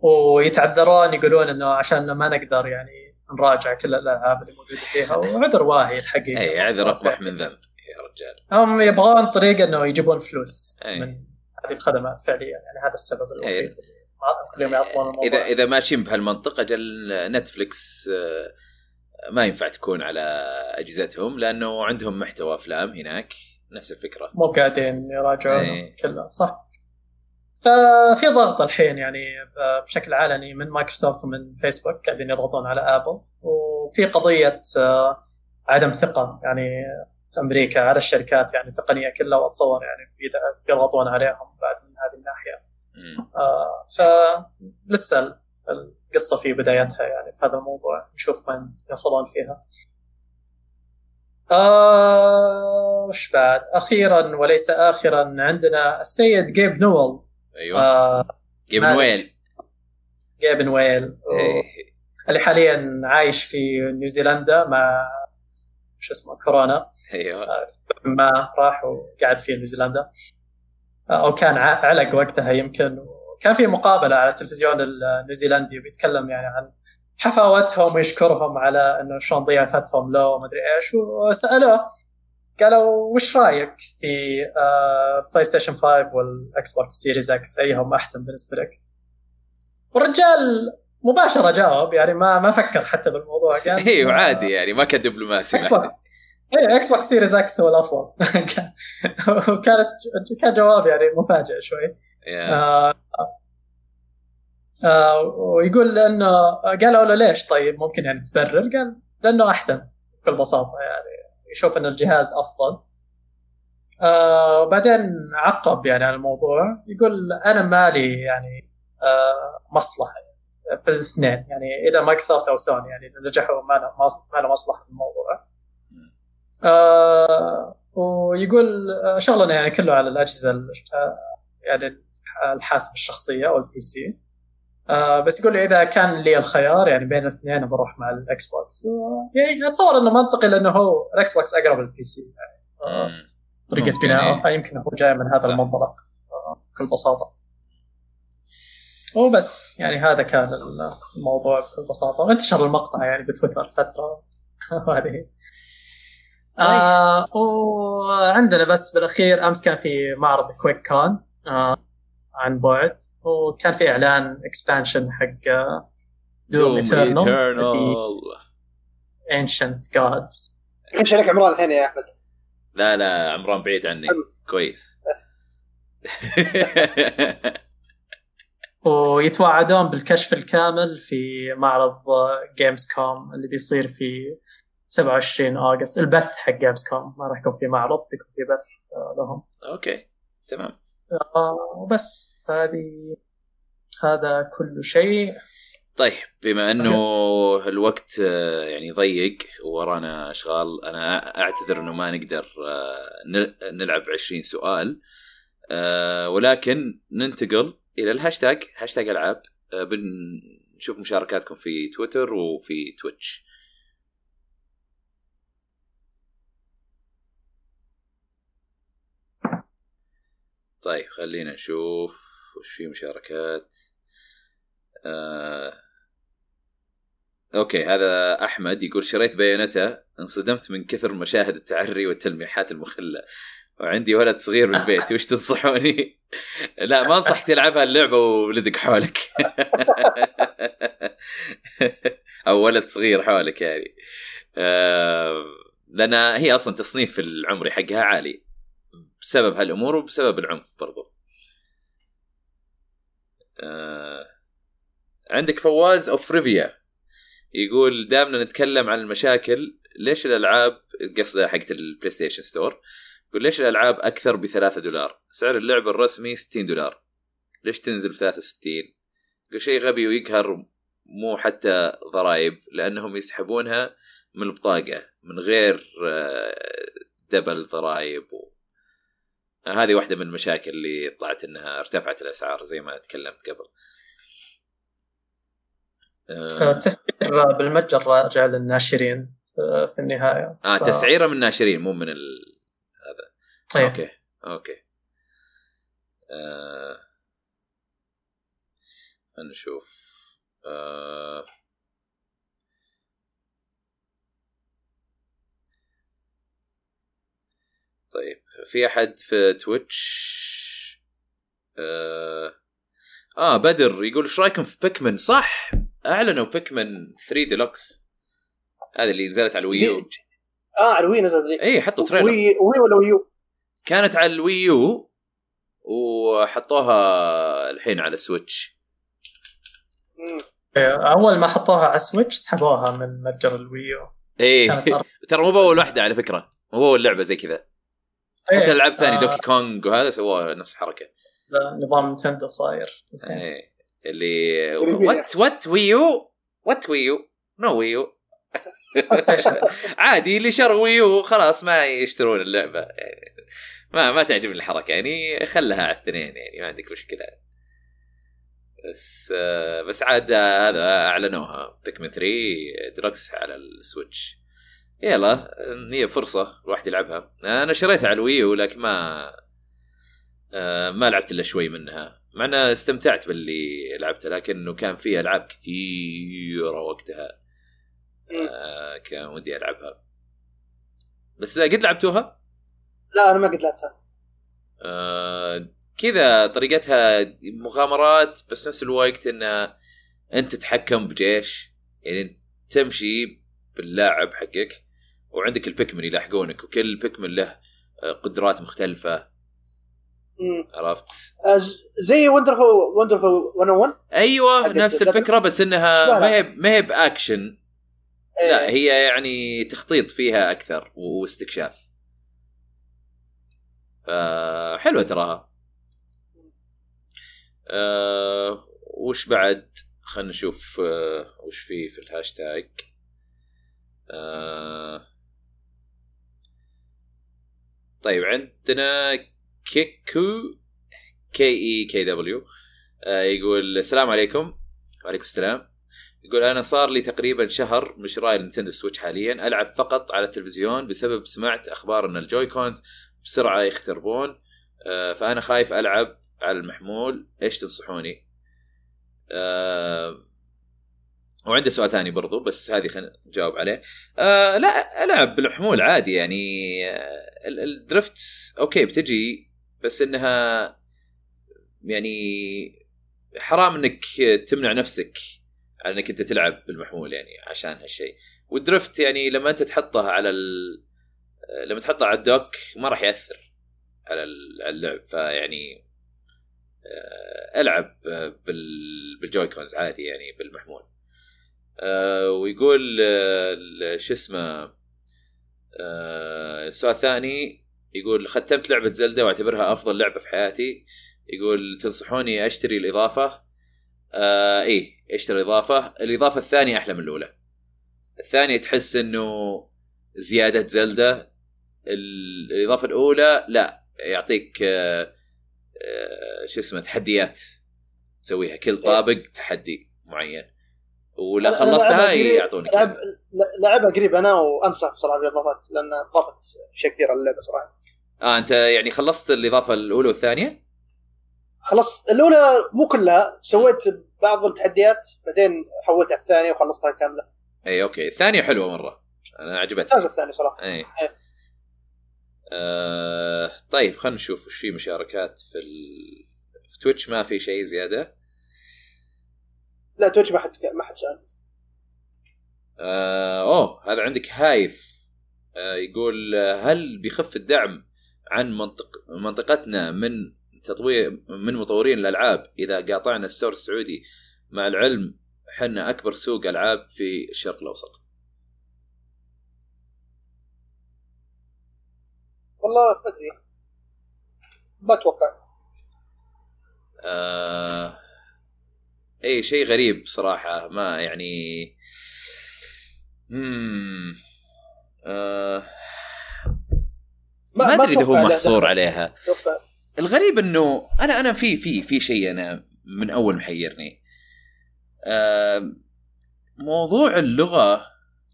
ويتعذرون يقولون إنه عشان ما نقدر يعني نراجع كل الألعاب اللي موجودة فيها وعذر واهي الحقيقة. اي عذر أقبح من ذنب يا رجال. هم يبغون طريقة إنه يجيبون فلوس أي. من هذه الخدمات فعليا يعني هذا السبب الوحيد أي. اللي ما- يعطون الموضوع. اذا إذا ماشيين بهالمنطق اجل نتفلكس آه، ما ينفع تكون على أجهزتهم لأنه عندهم محتوى أفلام هناك نفس الفكرة. مو قاعدين يراجعون أي. كله. صح. ففي ضغط الحين يعني بشكل علني من مايكروسوفت ومن فيسبوك قاعدين يضغطون على آبل. وفي قضية آه، عدم ثقة يعني في أمريكا على الشركات يعني التقنيه كلها وأتصور يعني بيضغطون عليهم بعد من هذه الناحية. آه فلسه القصة في بدايتها يعني في هذا الموضوع نشوف وين يوصلون فيها. آه وش بعد؟ أخيرا وليس اخرا عندنا السيد جيب نويل أيوه آه مالك. نويل جيب نويل إيه. اللي حاليا عايش في نيوزيلندا مع شو اسمه كورونا أيوه ما راح وقعد في نيوزيلندا أو كان علق وقتها يمكن وكان في مقابلة على التلفزيون النيوزيلندي وبيتكلم يعني عن حفاوتهم ويشكرهم على إنه شلون ضيافتهم له وما أدري إيش وسألوه قالوا وش رأيك في آه بلاي ستيشن 5 والاكس بوكس Series X ايهم أحسن بالنسبة لك؟ والرجال مباشرة جاوب يعني ما ما فكر حتى بالموضوع قال إيوه عادي يعني ما كان دبلوماسي إكس بوكس اي إكس بوكس Series X هو الأفضل. كان- وكانت كان جواب يعني مفاجئ شوي. yeah. آه آه ويقول لأنه قالوا له ليش طيب ممكن يعني تبرر؟ قال لأنه أحسن بكل بساطة يعني يشوف إن الجهاز أفضل. آه وبعدين عقب يعني على الموضوع يقول أنا مالي يعني آه مصلحة في الاثنين يعني إذا مايكروسوفت أو سوني يعني نجحوا ما له مصلحة في الموضوع. آه ويقول شغلنا يعني كله على الأجهزة ال- آه، يعني الحاسبه الشخصية أو ال PC آه بس يقول لي إذا كان لي الخيار يعني بين الاثنين بروح مع الاكس بوكس يعني أتصور إنه منطقي لأنه هو الاكس بوكس اقرب لل PC يعني. طريقه إيه. فيمكن هو جاي من هذا صح. المنطلق بكل بساطة. وبس يعني هذا كان الموضوع بكل بساطة. وانتشر المقطع يعني بتويتر فترة. وهذه آه وعندنا بس بالأخير أمس كان في معرض QuakeCon آه عن بعد. وكان في إعلان expansion حق آه، Doom Eternal Ancient Gods إيش عليك عمران الحين يا أحمد؟ لا لا عمران بعيد عني. كويس. ويتوعدون بالكشف الكامل في معرض Gamescom اللي بيصير في 27 اوغست البث حق Gamescom ما راح يكون في معرض بيكون في بث آه، لهم. okay تمام. آه، وبس. هذه هذا كل شيء. طيب بما إنه الوقت آه، يعني ضيق ورانا أشغال أنا أعتذر إنه ما نقدر آه، نلعب 20 سؤال آه، ولكن ننتقل إلى الهاشتاج هاشتاج ألعاب بنشوف مشاركاتكم في تويتر وفي تويتش. طيب خلينا نشوف وش في مشاركات. آه... okay هذا أحمد يقول شريت بايونيتا انصدمت من كثر مشاهد التعري والتلميحات المخلة. وعندي ولد صغير بالبيت وش تنصحوني؟ لا ما انصح تلعبها اللعبة وولدك حولك. أو ولد صغير حولك يعني. آه... لأن هي أصلا تصنيف العمري حقها عالي. بسبب هالأمور وبسبب العنف برضو. آه... عندك فواز of Rivia يقول دامنا نتكلم عن المشاكل ليش الألعاب قصده حقت ال PlayStation Store يقول ليش الألعاب أكثر ب 3 دولار؟ سعر اللعبه الرسمي 60 دولار. ليش تنزل ب 63 يقول شيء غبي ويقهر مو حتى ضرائب لأنهم يسحبونها من البطاقة من غير آه، double ضرائب و... هذه واحدة من المشاكل اللي طلعت إنها ارتفعت الأسعار زي ما تكلمت قبل. آه، التسعير بالمتجر راجع للناشرين آه، في النهاية. آه ف- تسعيرة من الناشرين مو من ال... إيه. أوكي أوكي. آه... نشوف. آه... طيب في أحد في Twitch آه... آه بدر يقول إيش رأيكم في Pikmin؟ صح أعلنوا Pikmin 3 ديلوكس هذه اللي نزلت على ال Wii U. آه على ال Wii نزل ذي اي حطوا trailer Wii Wii ولا Wii U؟ كانت على ال Wii U وحطوها الحين على السويتش أول ما حطوها على ال Switch سحبوها من متجر ال Wii U. إيه. ترى مو بأول واحدة على فكرة مو بأول لعبة زي كذا. حتى الألعاب الثانية آه، Donkey Kong وهذا سووها نفس الحركة. نظام Nintendo صاير. إيه اللي. what what Wii U what Wii U no Wii U عادي اللي شروا Wii U خلاص ما يشترون اللعبة. يعني ما ما تعجبني الحركة يعني خلها على الاثنين يعني ما عندك مشكلة. بس آه، بس عاد آه، هذا أعلنوها. Pikmin 3 ديلكس على ال Switch. يلا هي فرصة الواحد يلعبها. أنا شريتها على الويو لكن ما آه، ما لعبت إلا شوي منها. مع ان استمتعت باللي لعبته لكنه كان في ألعاب كثيرة وقتها مم. آه، كان ودي ألعبها. بس قد لعبتوها؟ لا أنا ما قد لعبتها. آه، كذا طريقتها مغامرات بس نفس الوقت انها أنت تتحكم بجيش. يعني تمشي باللاعب حقك. وعندك البيكمن يلاحقونك وكل بيكمن له آه، قدرات مختلفة مم. عرفت؟ آه، زي وندرفul وندرفul 101 أيوه نفس. الفكرة بس إنها. ما هي ما هي بأكشن لا إيه. هي يعني تخطيط فيها أكثر واستكشاف آه حلوة تراها آه وش بعد خلينا نشوف آه وش في في الهاشتاج آه طيب عندنا كيكو كي اي كي دبليو يقول السلام عليكم. وعليكم السلام. يقول أنا صار لي تقريبا شهر من شراء ال Nintendo Switch حاليا ألعب فقط على التلفزيون بسبب سمعت أخبار ان ال Joy-Cons بسرعة يختربون. آه، فأنا خايف ألعب على المحمول. إيش تنصحوني؟ آه، وعنده سؤال ثاني برضو بس هذه خلينا نجاوب عليه. آه لا ألعب بالمحمول عادي يعني. آه ال- الدرفت أوكي بتجي بس إنها يعني حرام إنك تمنع نفسك على إنك أنت تلعب بالمحمول يعني عشان هالشيء. والدرفت يعني لما أنت تحطها على ال... لما تحطها على الدوك ما راح يأثر على ال- على اللعب. فيعني آه، ألعب آه، بال- بالجويكونز عادي يعني بالمحمول. آه، ويقول آه، شو اسمه آه، السؤال الثاني يقول ختمت لعبة زلدة واعتبرها أفضل لعبة في حياتي. يقول تنصحوني أشتري الإضافة؟ آه إيه أشتري اضافه الإضافة الثانية أحلى من الأولى. الثانية تحس إنه زيادة زلدة. ال- الإضافة الأولى لا يعطيك آه آه شو اسمه تحديات تسويها. كل طابق تحدي معين. ولا خلصتها يعطونك لعب لعبها قريب. أنا وأنصح بصراحة بالاضافات لأن اضافت شيء كثير على اللعبة صراحة. آه أنت يعني خلصت الإضافة الأولى والثانية؟ خلصت. الأولى مو كلها سويت بعض التحديات بعدين حولت على الثانية وخلصتها كاملة. إي أوكي. الثانية حلوة مرة. أنا عجبتني ممتازة الثانية صراحة. إي. آه طيب خلينا نشوف وش في مشاركات في ال... في Twitch. ما في شيء زيادة. لا توجه ما حد ما حد سأل. آه أوه هذا عندك هايف. آه يقول هل بيخف الدعم عن منطق منطقتنا من تطوير من مطورين الألعاب؟ إذا قاطعنا الستور السعودي مع العلم حنا أكبر سوق ألعاب في الشرق الأوسط. والله ما أدري. ما أتوقع. آه اي شيء غريب صراحة ما يعني مم. آه ما أدري إذا هو محصور عليها أتوقع. الغريب إنه أنا أنا في في في شيء أنا من أول محيرني آه موضوع اللغة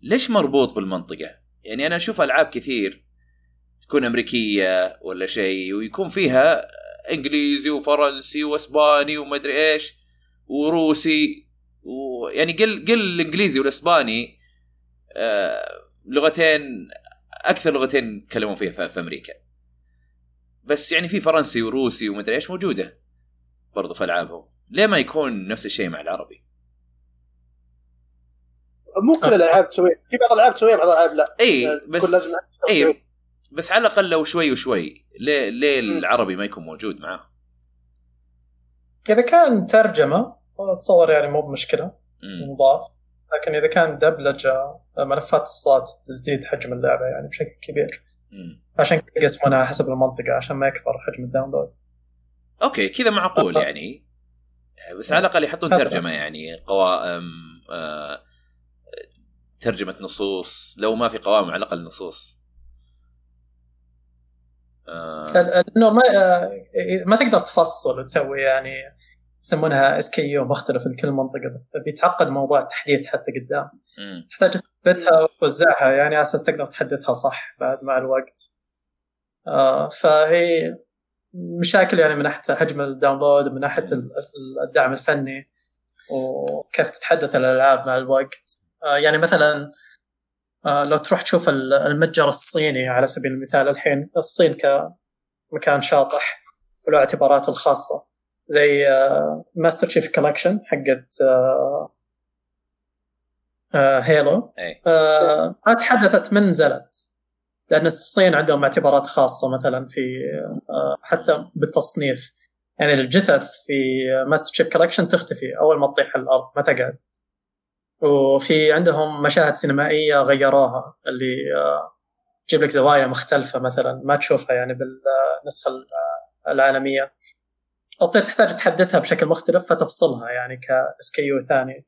ليش مربوط بالمنطقة؟ يعني أنا أشوف ألعاب كثير تكون أمريكية ولا شيء ويكون فيها إنجليزي وفرنسي وإسباني ومدري إيش وروسي ويعني قل قل الانجليزي والإسباني آه لغتين أكثر لغتين يتكلمون فيها في في أمريكا. بس يعني في فرنسي وروسي ومدري إيش موجودة برضو في ألعابهم. ليه ما يكون نفس الشيء مع العربي؟ مو كل الألعاب تسويها في بعض الألعاب تسويها بعض الألعاب لا. إي كل بس لازم إي بس على الأقل لو شوي وشوي ليه ليه. العربي ما يكون موجود معاه إذا كان ترجمة أتصور يعني مو بمشكلة مم. مضاف لكن إذا كان دبلجة ملفات الصوت تزيد حجم اللعبة يعني بشكل كبير مم. عشان كذا يقسمونها حسب المنطقة عشان ما يكبر حجم ال download أوكي كذا معقول. يعني بس على الأقل يحطون ترجمة. يعني قوائم آه ترجمة نصوص لو ما في قوائم على الأقل نصوص آه. لأنه ما آه، ما تقدر تفصل وتسوي يعني يسمونها SKU مختلف لكل منطقة بيتعقد موضوع التحديث حتى قدام. مم. تحتاج تثبتها وتوزعها يعني على أساس تقدر تحدثها صح بعد مع الوقت. آه فهي مشاكل يعني من ناحية حجم ال download من ناحية ال- الدعم الفني وكيف تتحدث الألعاب مع الوقت. آه يعني مثلا لو تروح تشوف ال- المتجر الصيني على سبيل المثال الحين الصين كمكان شاطح وله اعتباراته الخاصة. زي Master Chief Collection حقت آه، آه، Halo اي آه، ما تحدثت من نزلت لأن الصين عندهم اعتبارات خاصة مثلا في آه، حتى بالتصنيف. يعني الجثث في Master Chief Collection تختفي أول ما تطيح على الأرض ما تقعد. وفي عندهم مشاهد سينمائية غيروها اللي آه، تجيب لك زوايا مختلفة مثلا ما تشوفها يعني بالنسخة العالمية. تصير تحتاج تحدثها بشكل مختلف فتفصلها يعني ك SKU ثاني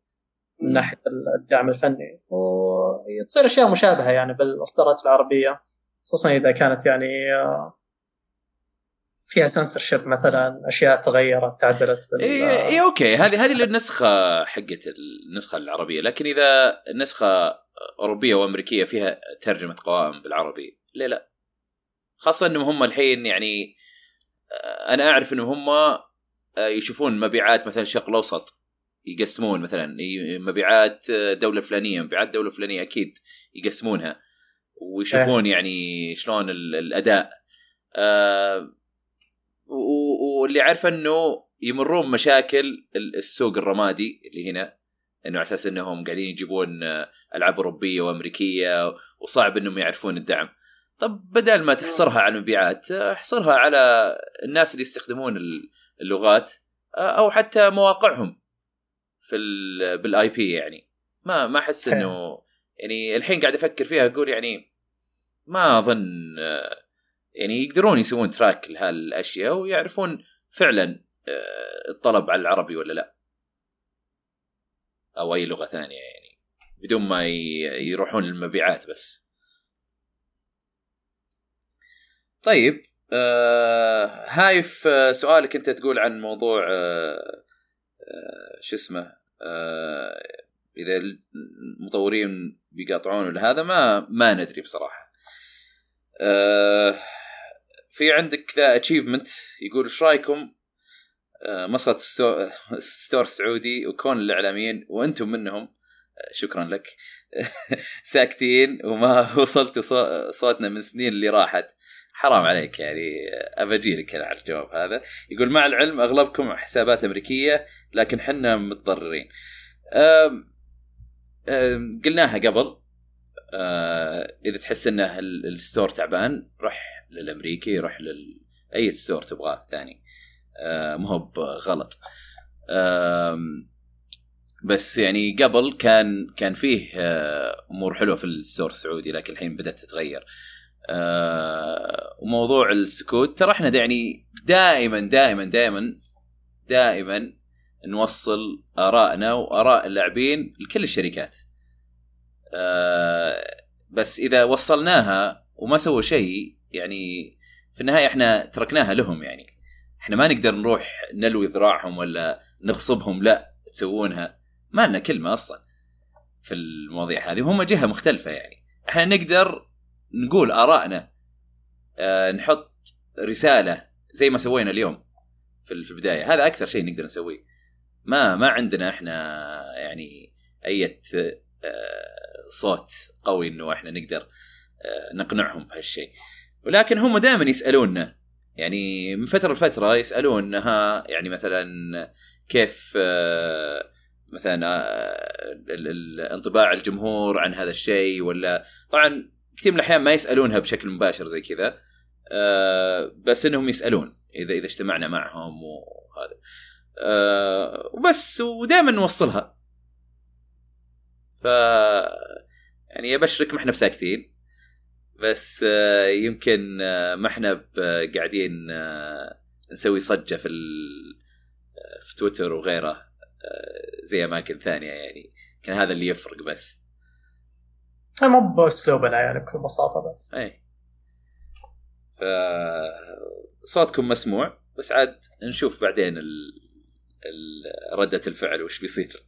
من ناحية الدعم الفني. وتصير أشياء مشابهة يعني بالإصدارات العربية خصوصا إذا كانت يعني آه، فيها سنسرشيب مثلا أشياء تغيرت تعدلت بال اي اي أوكي. هذه هذه النسخه حقت النسخة العربية. لكن إذا النسخه أوروبية وأمريكية فيها ترجمة قوائم بالعربي ليه لا؟ خاصة إنهم هم الحين يعني آه، أنا أعرف إنهم هم آه، يشوفون مبيعات مثلا الشرق الأوسط يقسمون مثلا مبيعات دوله فلانيه مبيعات دوله فلانيه أكيد يقسمونها ويشوفون يعني شلون ال- الأداء. آه، واللي عارف إنه يمرون مشاكل ال- السوق الرمادي اللي هنا إنه على أساس إنهم قاعدين يجيبون آه، ألعاب أوروبية وأمريكية وصعب إنهم يعرفون الدعم. طب بدل ما تحصرها على المبيعات آه، احصرها على الناس اللي يستخدمون ال- اللغات أو حتى مواقعهم في بالآي بي يعني. ما ما أحس إنه يعني الحين قاعد أفكر فيها أقول يعني ما أظن يعني يقدرون يسوون تراك لهالأشياء ويعرفون فعلا الطلب على العربي ولا لا. أو أي لغة ثانية يعني بدون ما يروحون للمبيعات بس. طيب آه هايف آه سؤالك أنت تقول عن موضوع آه آه شو اسمه آه إذا المطورين بيقاطعون ولا هذا ما ما ندري بصراحة. آه في عندك The Achievement يقول إيش رأيكم؟ آه مسخره store سعودي وكون الإعلاميين وأنتم منهم. شكرا لك. ساكتين وما وصلتوا صوتنا من سنين اللي راحت. حرام عليك يعني. أبجي لك على الجواب هذا. يقول مع العلم أغلبكم حسابات أمريكية لكن حنا متضررين. أم أم قلناها قبل. إذا تحس انه ال store تعبان روح للأمريكي روح لاي store تبغاه ثاني. أه مو بغلط. بس يعني قبل كان كان فيه آه، أمور حلوة في ال store السعودي لكن الحين بدأت تتغير. آه وموضوع السكوت ترى إحنا يعني دائما دائما دائما دائما نوصل آرائنا وآراء اللاعبين لكل الشركات. آه بس إذا وصلناها وما سووا شيء يعني في النهاية إحنا تركناها لهم يعني. إحنا ما نقدر نروح نلوي ذراعهم ولا نغصبهم لا تسوونها. ما لنا كلمة أصلا في المواضيع هذه وهم جهة مختلفة يعني. إحنا نقدر نقول آرائنا أه نحط رسالة زي ما سوينا اليوم في البداية. هذا أكثر شيء نقدر نسويه. ما ما عندنا إحنا يعني أي أه صوت قوي إنه إحنا نقدر أه نقنعهم بهالشيء. ولكن هم دائما يسألوننا. يعني من فترة لفترة يسالون ها يعني مثلا كيف أه مثلا آه، انطباع الجمهور عن هذا الشيء ولا طبعا كثير من الأحيان ما يسألونها بشكل مباشر زي كذا آه، بس إنهم يسألون إذا إذا اجتمعنا معهم وهذا. آه، وبس ودائما نوصلها. ف يعني أبشرك ما إحنا بساكتين. بس يمكن ما إحنا قاعدين نسوي صجة في في تويتر وغيره زي أماكن ثانية يعني. كان هذا اللي يفرق بس. مو باسلوبنا يعني بكل بساطة بس. اي ف صوتكم مسموع بس عاد نشوف بعدين ال... ال... ردة الفعل وش بيصير.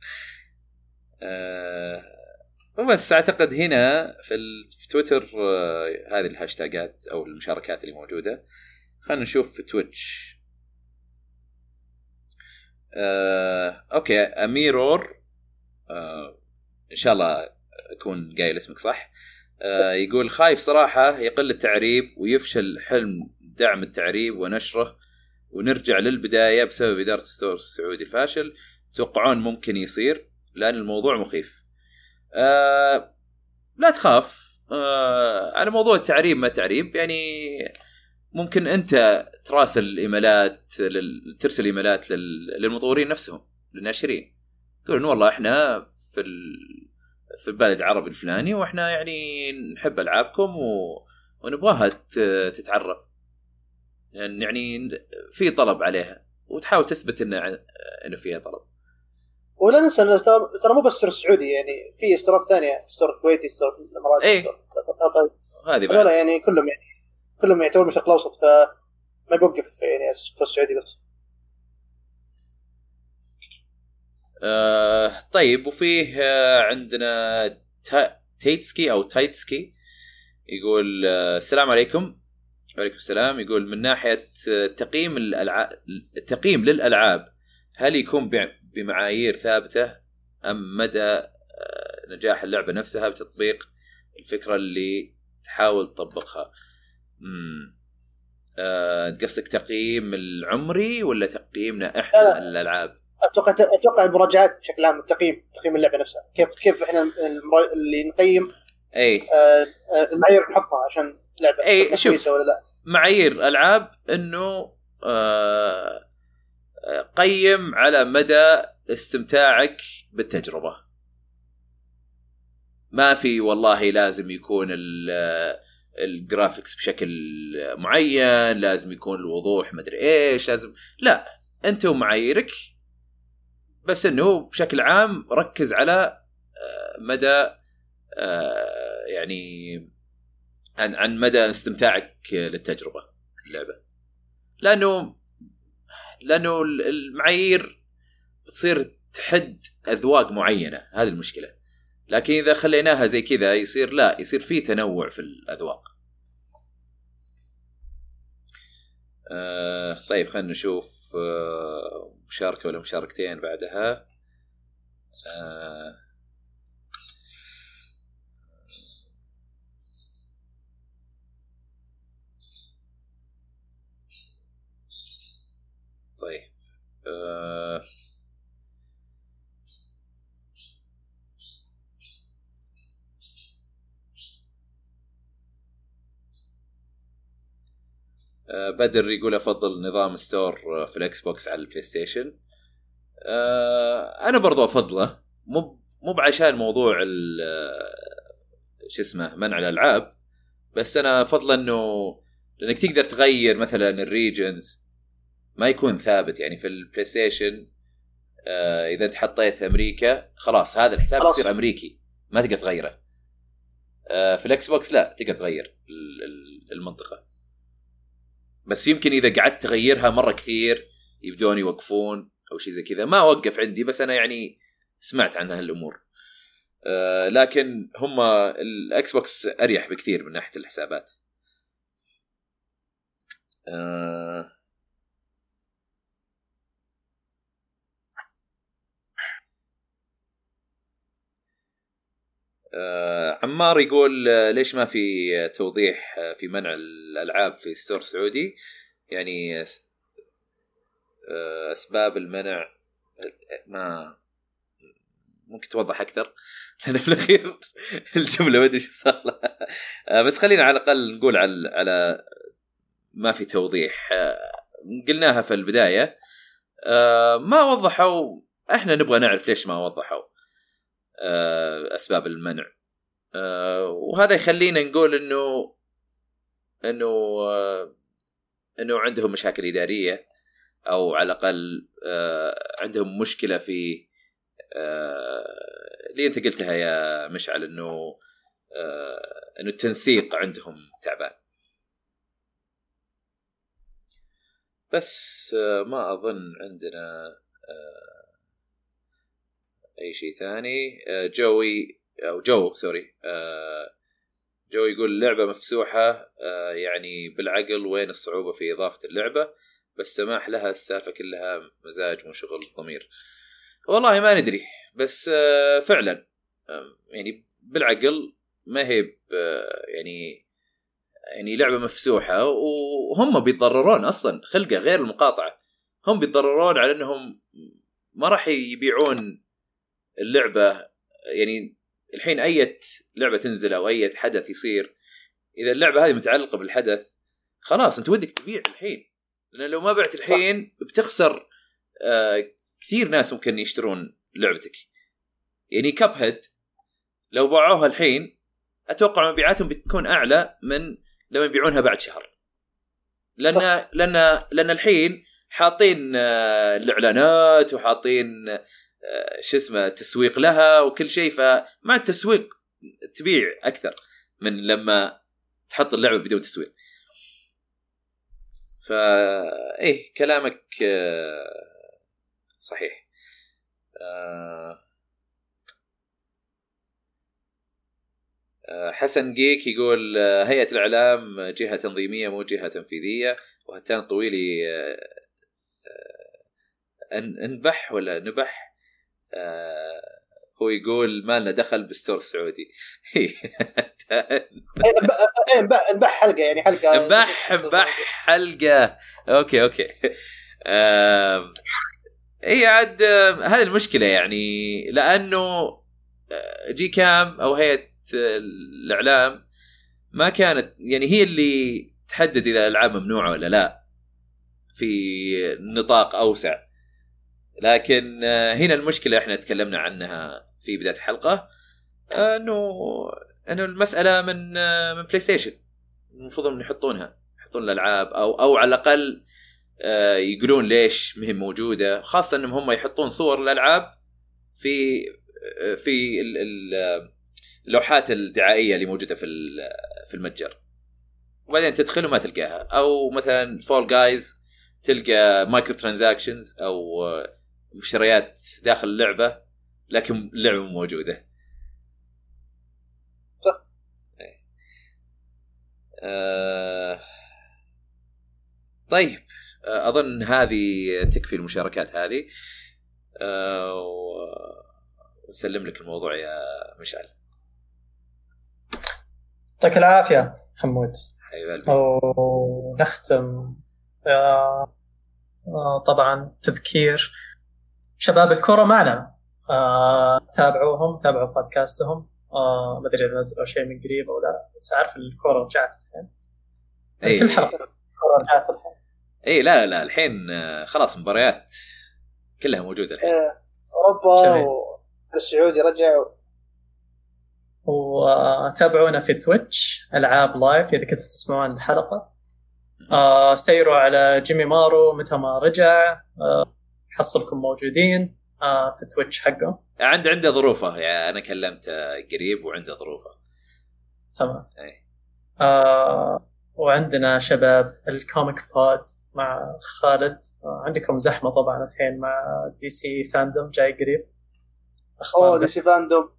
وبس أعتقد هنا في. في تويتر آه، هذه الهاشتاجات أو المشاركات اللي موجودة. خلينا نشوف في Twitch. آه، okay أميرور آه، إن شاء الله أكون قايل اسمك صح. آه، يقول خايف صراحة يقل التعريب ويفشل حلم دعم التعريب ونشره. ونرجع للبداية بسبب إدارة ال store السعودي الفاشل. تتوقعون ممكن يصير لأن الموضوع مخيف. آه لا تخاف. آه على موضوع التعريب ما تعريب يعني ممكن أنت تراسل ايميلات ترسل إيميلات للمطورين نفسهم للناشرين. تقول والله إحنا في في البلد العربي الفلاني وإحنا يعني نحب ألعابكم و... ونبغاها تتعرب. يعني, يعني في طلب عليها وتحاول تثبت انه إنه فيها طلب. ولا ننسى انه ترى مو بس السعودي يعني في استورات ثانية store الكويتي store الاماراتي اي هذه يعني كلهم يعني كلهم يعتبرون من الشرق الأوسط فما بيوقف يعني في السعودي بس. آه طيب وفيه آه عندنا تيتسكي أو تايتسكي يقول آه السلام عليكم. وعليكم السلام. يقول من ناحية آه، تقييم الالعاب التقييم للألعاب هل يكون بمعايير ثابتة أم مدى آه، نجاح اللعبة نفسها بتطبيق الفكرة اللي تحاول تطبقها. امم آه، قصدك تقييم العمري ولا تقييمنا إحنا الألعاب؟ أتوقع أتوقع المراجعات بشكل عام التقييم تقييم اللعبة نفسها. كيف كيف إحنا اللي نقيم إي. آه المعايير نحطها عشان لعبة إي شوف ولا لا. معايير ألعاب إنه آه آه، قيم على مدى استمتاعك بالتجربة. ما في والله لازم يكون الجرافيكس بشكل معين لازم يكون الوضوح مدري إيش لازم لا أنت ومعاييرك بس إنه بشكل عام ركز على آه، مدى آه، يعني عن عن مدى استمتاعك للتجربة اللعبة. لأنه لأنه المعايير بتصير تحد أذواق معينة هذه المشكلة. لكن إذا خليناها زي كذا يصير لا يصير في تنوع في الأذواق. آه طيب خلينا نشوف آه مشاركة ولا مشاركتين بعدها. آه طيب آه آه، بدر يقول أفضل نظام store في ال Xbox على ال PlayStation آه، أنا برضو أفضله. مو مو بعشان موضوع شو اسمه منع الألعاب بس أنا أفضل انه لأنك تقدر تغير مثلا ال regions ما يكون ثابت. يعني في ال PlayStation آه إذا أنت حطيت أمريكا خلاص هذا الحساب يصير أمريكي ما تقدر تغيره. آه في ال Xbox لا تقدر تغير المنطقة. بس يمكن إذا قعدت تغيرها مرة كثير يبدون يوقفون أو شيء زي كذا. ما وقف عندي بس أنا يعني سمعت عن هالأمور. آه لكن هم ال Xbox أريح بكثير من ناحية الحسابات. آه آه عمار يقول آه ليش ما في توضيح آه في منع الألعاب في ستور سعودي؟ يعني آه أسباب المنع ما ممكن توضح أكثر؟ لأن في الأخير الجملة ما أدري إيش صار لها. بس خلينا على الأقل نقول على على ما في توضيح. قلناها في البداية. ما وضحوا إحنا نبغى نعرف ليش ما وضحوا. أسباب المنع. آه، وهذا يخلينا نقول إنه إنه آه، إنه عندهم مشاكل إدارية أو على الأقل عندهم مشكلة في اللي أنت قلتها يا مشعل إنه إنه التنسيق عندهم تعبان. بس ما أظن عندنا أي شيء ثاني. آه، جوي أو جو sorry. آه، جو يقول اللعبه مفسوحة. آه، يعني بالعقل وين الصعوبة في إضافة اللعبة بس سماح لها السالفة كلها مزاج مو شغل ضمير. والله ما ندري بس فعلا. يعني بالعقل ما هي يعني يعني لعبة مفسوحة وهم بيتضررون أصلا خلقة غير المقاطعة. هم بيتضررون على إنهم ما راح يبيعون اللعبة يعني الحين أي لعبة تنزل أو أي حدث يصير إذا اللعبة هذه متعلقة بالحدث خلاص أنت ودك تبيع الحين. لأن لو ما بعت الحين بتخسر آه كثير ناس ممكن يشترون لعبتك. يعني كاب هيد لو باعوها الحين أتوقع مبيعاتهم بتكون أعلى من لما يبيعونها بعد شهر. لأن لأن لأن الحين حاطين آه الإعلانات وحاطين شو اسمه تسويق لها وكل شيء فمع التسويق تبيع أكثر من لما تحط اللعبة بدون تسويق. فا إيه كلامك آه، صحيح. آه، حسن جيك يقول هيئة الإعلام جهة تنظيمية مو جهة تنفيذية وهتان طويلي أنبح ولا نبح؟ آه هو يقول ما لنا دخل بالستور السعودي. انبح انبح حلقة يعني حلقة انبح انبح حلقة. okay okay. آه إي عاد هذه المشكلة يعني لأنه آه، GCAM أو هيئة الإعلام ما كانت يعني هي اللي تحدد إذا الألعاب ممنوعة ولا لا في نطاق أوسع. لكن آه، هنا المشكلة إحنا تكلمنا عنها في بداية الحلقة آه، انه انه المسألة من آه، من PlayStation المفروض انهم يحطونها يحطون الألعاب أو أو على الأقل يقولون ليش مهم موجودة خاصة إنهم هم يحطون صور الألعاب في في ال- ال- اللوحات الدعائية اللي موجودة في في المتجر. وبعدين تدخل وما تلقاها. أو مثلا Fall Guys تلقى microtransactions أو آه، مشتريات داخل اللعبة لكن اللعبة مو موجودة. صح. إيه. آه... طيب. آه، أظن هذه تكفي المشاركات هذه. آه، و- وسلم لك الموضوع يا مشعل. يعطيك العافية حمود ونختم. آه، آه، طبعا تذكير شباب الكرة معنا. آه، تابعوهم تابعوا بودكاستهم. آه، ما أدري إذا نزلوا شيء من قريب أو لا بس أعرف الكرة رجعت الحين. اي كل حلقة الكرة رجعت الحين. اي لا لا لا الحين آه، خلاص مباريات كلها موجودة الحين. إيه، أوروبا. والسعودي رجع وتابعونا في Twitch ألعاب Live إذا كنتوا تسمعون الحلقة. آه سيروا على جيمي مارو متى ما رجع. آه حصلكم موجودين آه في Twitch حقه. عند عنده ظروفه يعني أنا كلمته قريب وعنده ظروفه. تمام. إيه. آه وعندنا شباب ال Comic Pod مع خالد. آه عندكم زحمة طبعا الحين مع DC FanDome جاي قريب. أوه DC FanDome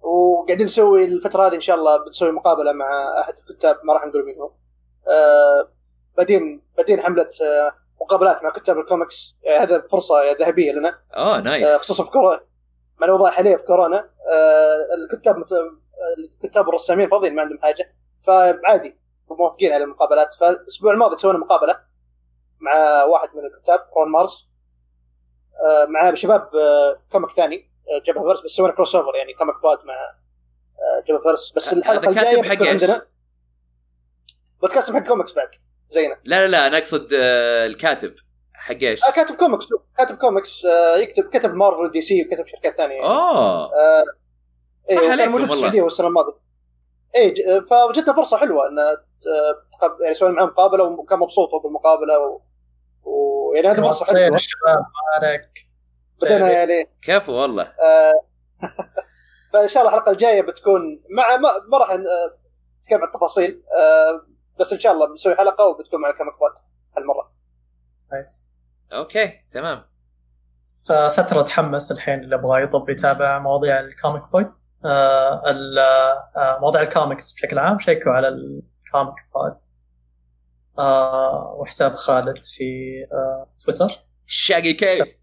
وقاعدين نسوي الفترة هذه إن شاء الله بنسوي مقابلة مع أحد الكتاب ما راح نقول مين هو. آه بعدين بعدين حملة آه مقابلات مع كتاب الكوميكس. يعني هذا فرصة ذهبية لنا. آه آه nice خصوصا في كورونا مع الاوضاع الحاليه في كورونا آه الكتاب مت... الكتاب والرسامين فاضيين ما عندهم حاجة. فعادي موافقين على المقابلات. فالأسبوع الماضي سوينا مقابلة مع واحد من الكتاب رون مارس آه مع شباب آه كوميك ثاني آه جبهه فيرس بس سوينا كروس اوفر يعني كوميك بود مع آه جبهه فيرس بس الحلقة الجاية حق؟ عندنا بودكاست حق كوميكس بعد. زينا. لا لا لا أنا أقصد آه، الكاتب حق إيش؟ آه كاتب كوميكس كاتب كوميكس آه يكتب كتب مارفل دي سي وكتب شركات ثانية. يعني. اوه آه صح إيه، عليكم كان موجود في. السعودية السنة الماضية. اي ج- فوجدنا فرصة حلوة إن آه، يعني سوينا معاه مقابلة وكان مبسوط هو بالمقابلة و... ويعني هذه فرصة حلوة. الشباب مالك. بدينا يعني كفو والله. آه فإن شاء الله الحلقة الجاية بتكون مع ما, ما راح آه، نتكلم عن التفاصيل. آه بس إن شاء الله بنسوي حلقة وبتكون مع كم بات هالمرة. nice. okay تمام. ففترة تحمس الحين اللي يبغى يطب يتابع مواضيع الكوميك بود آه ال- آه مواضيع الكوميكس بشكل عام. شيكوا على الكوميك بود آه وحساب خالد في آه تويتر. شاقي كي.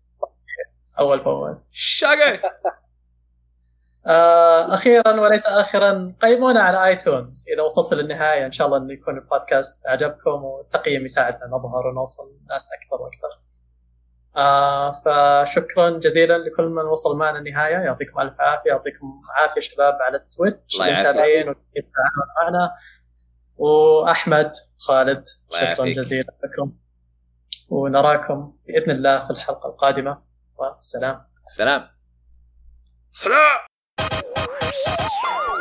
أول بأول. شاقي. آه أخيرا وليس اخرا قيمونا على آيتونز. إذا وصلت للنهاية إن شاء الله انه يكون البودكاست عجبكم والتقييم يساعدنا نظهر ونوصل ناس أكثر وأكثر. آه فشكرا جزيلا لكل من وصل معنا النهاية. يعطيكم ألف عافية. يعطيكم عافية شباب على التويتش. المتابعين والتعاون معنا. وأحمد خالد شكرا. جزيلا لكم. ونراكم بإذن الله في الحلقة القادمة. والسلام سلام. سلام. おいしょ。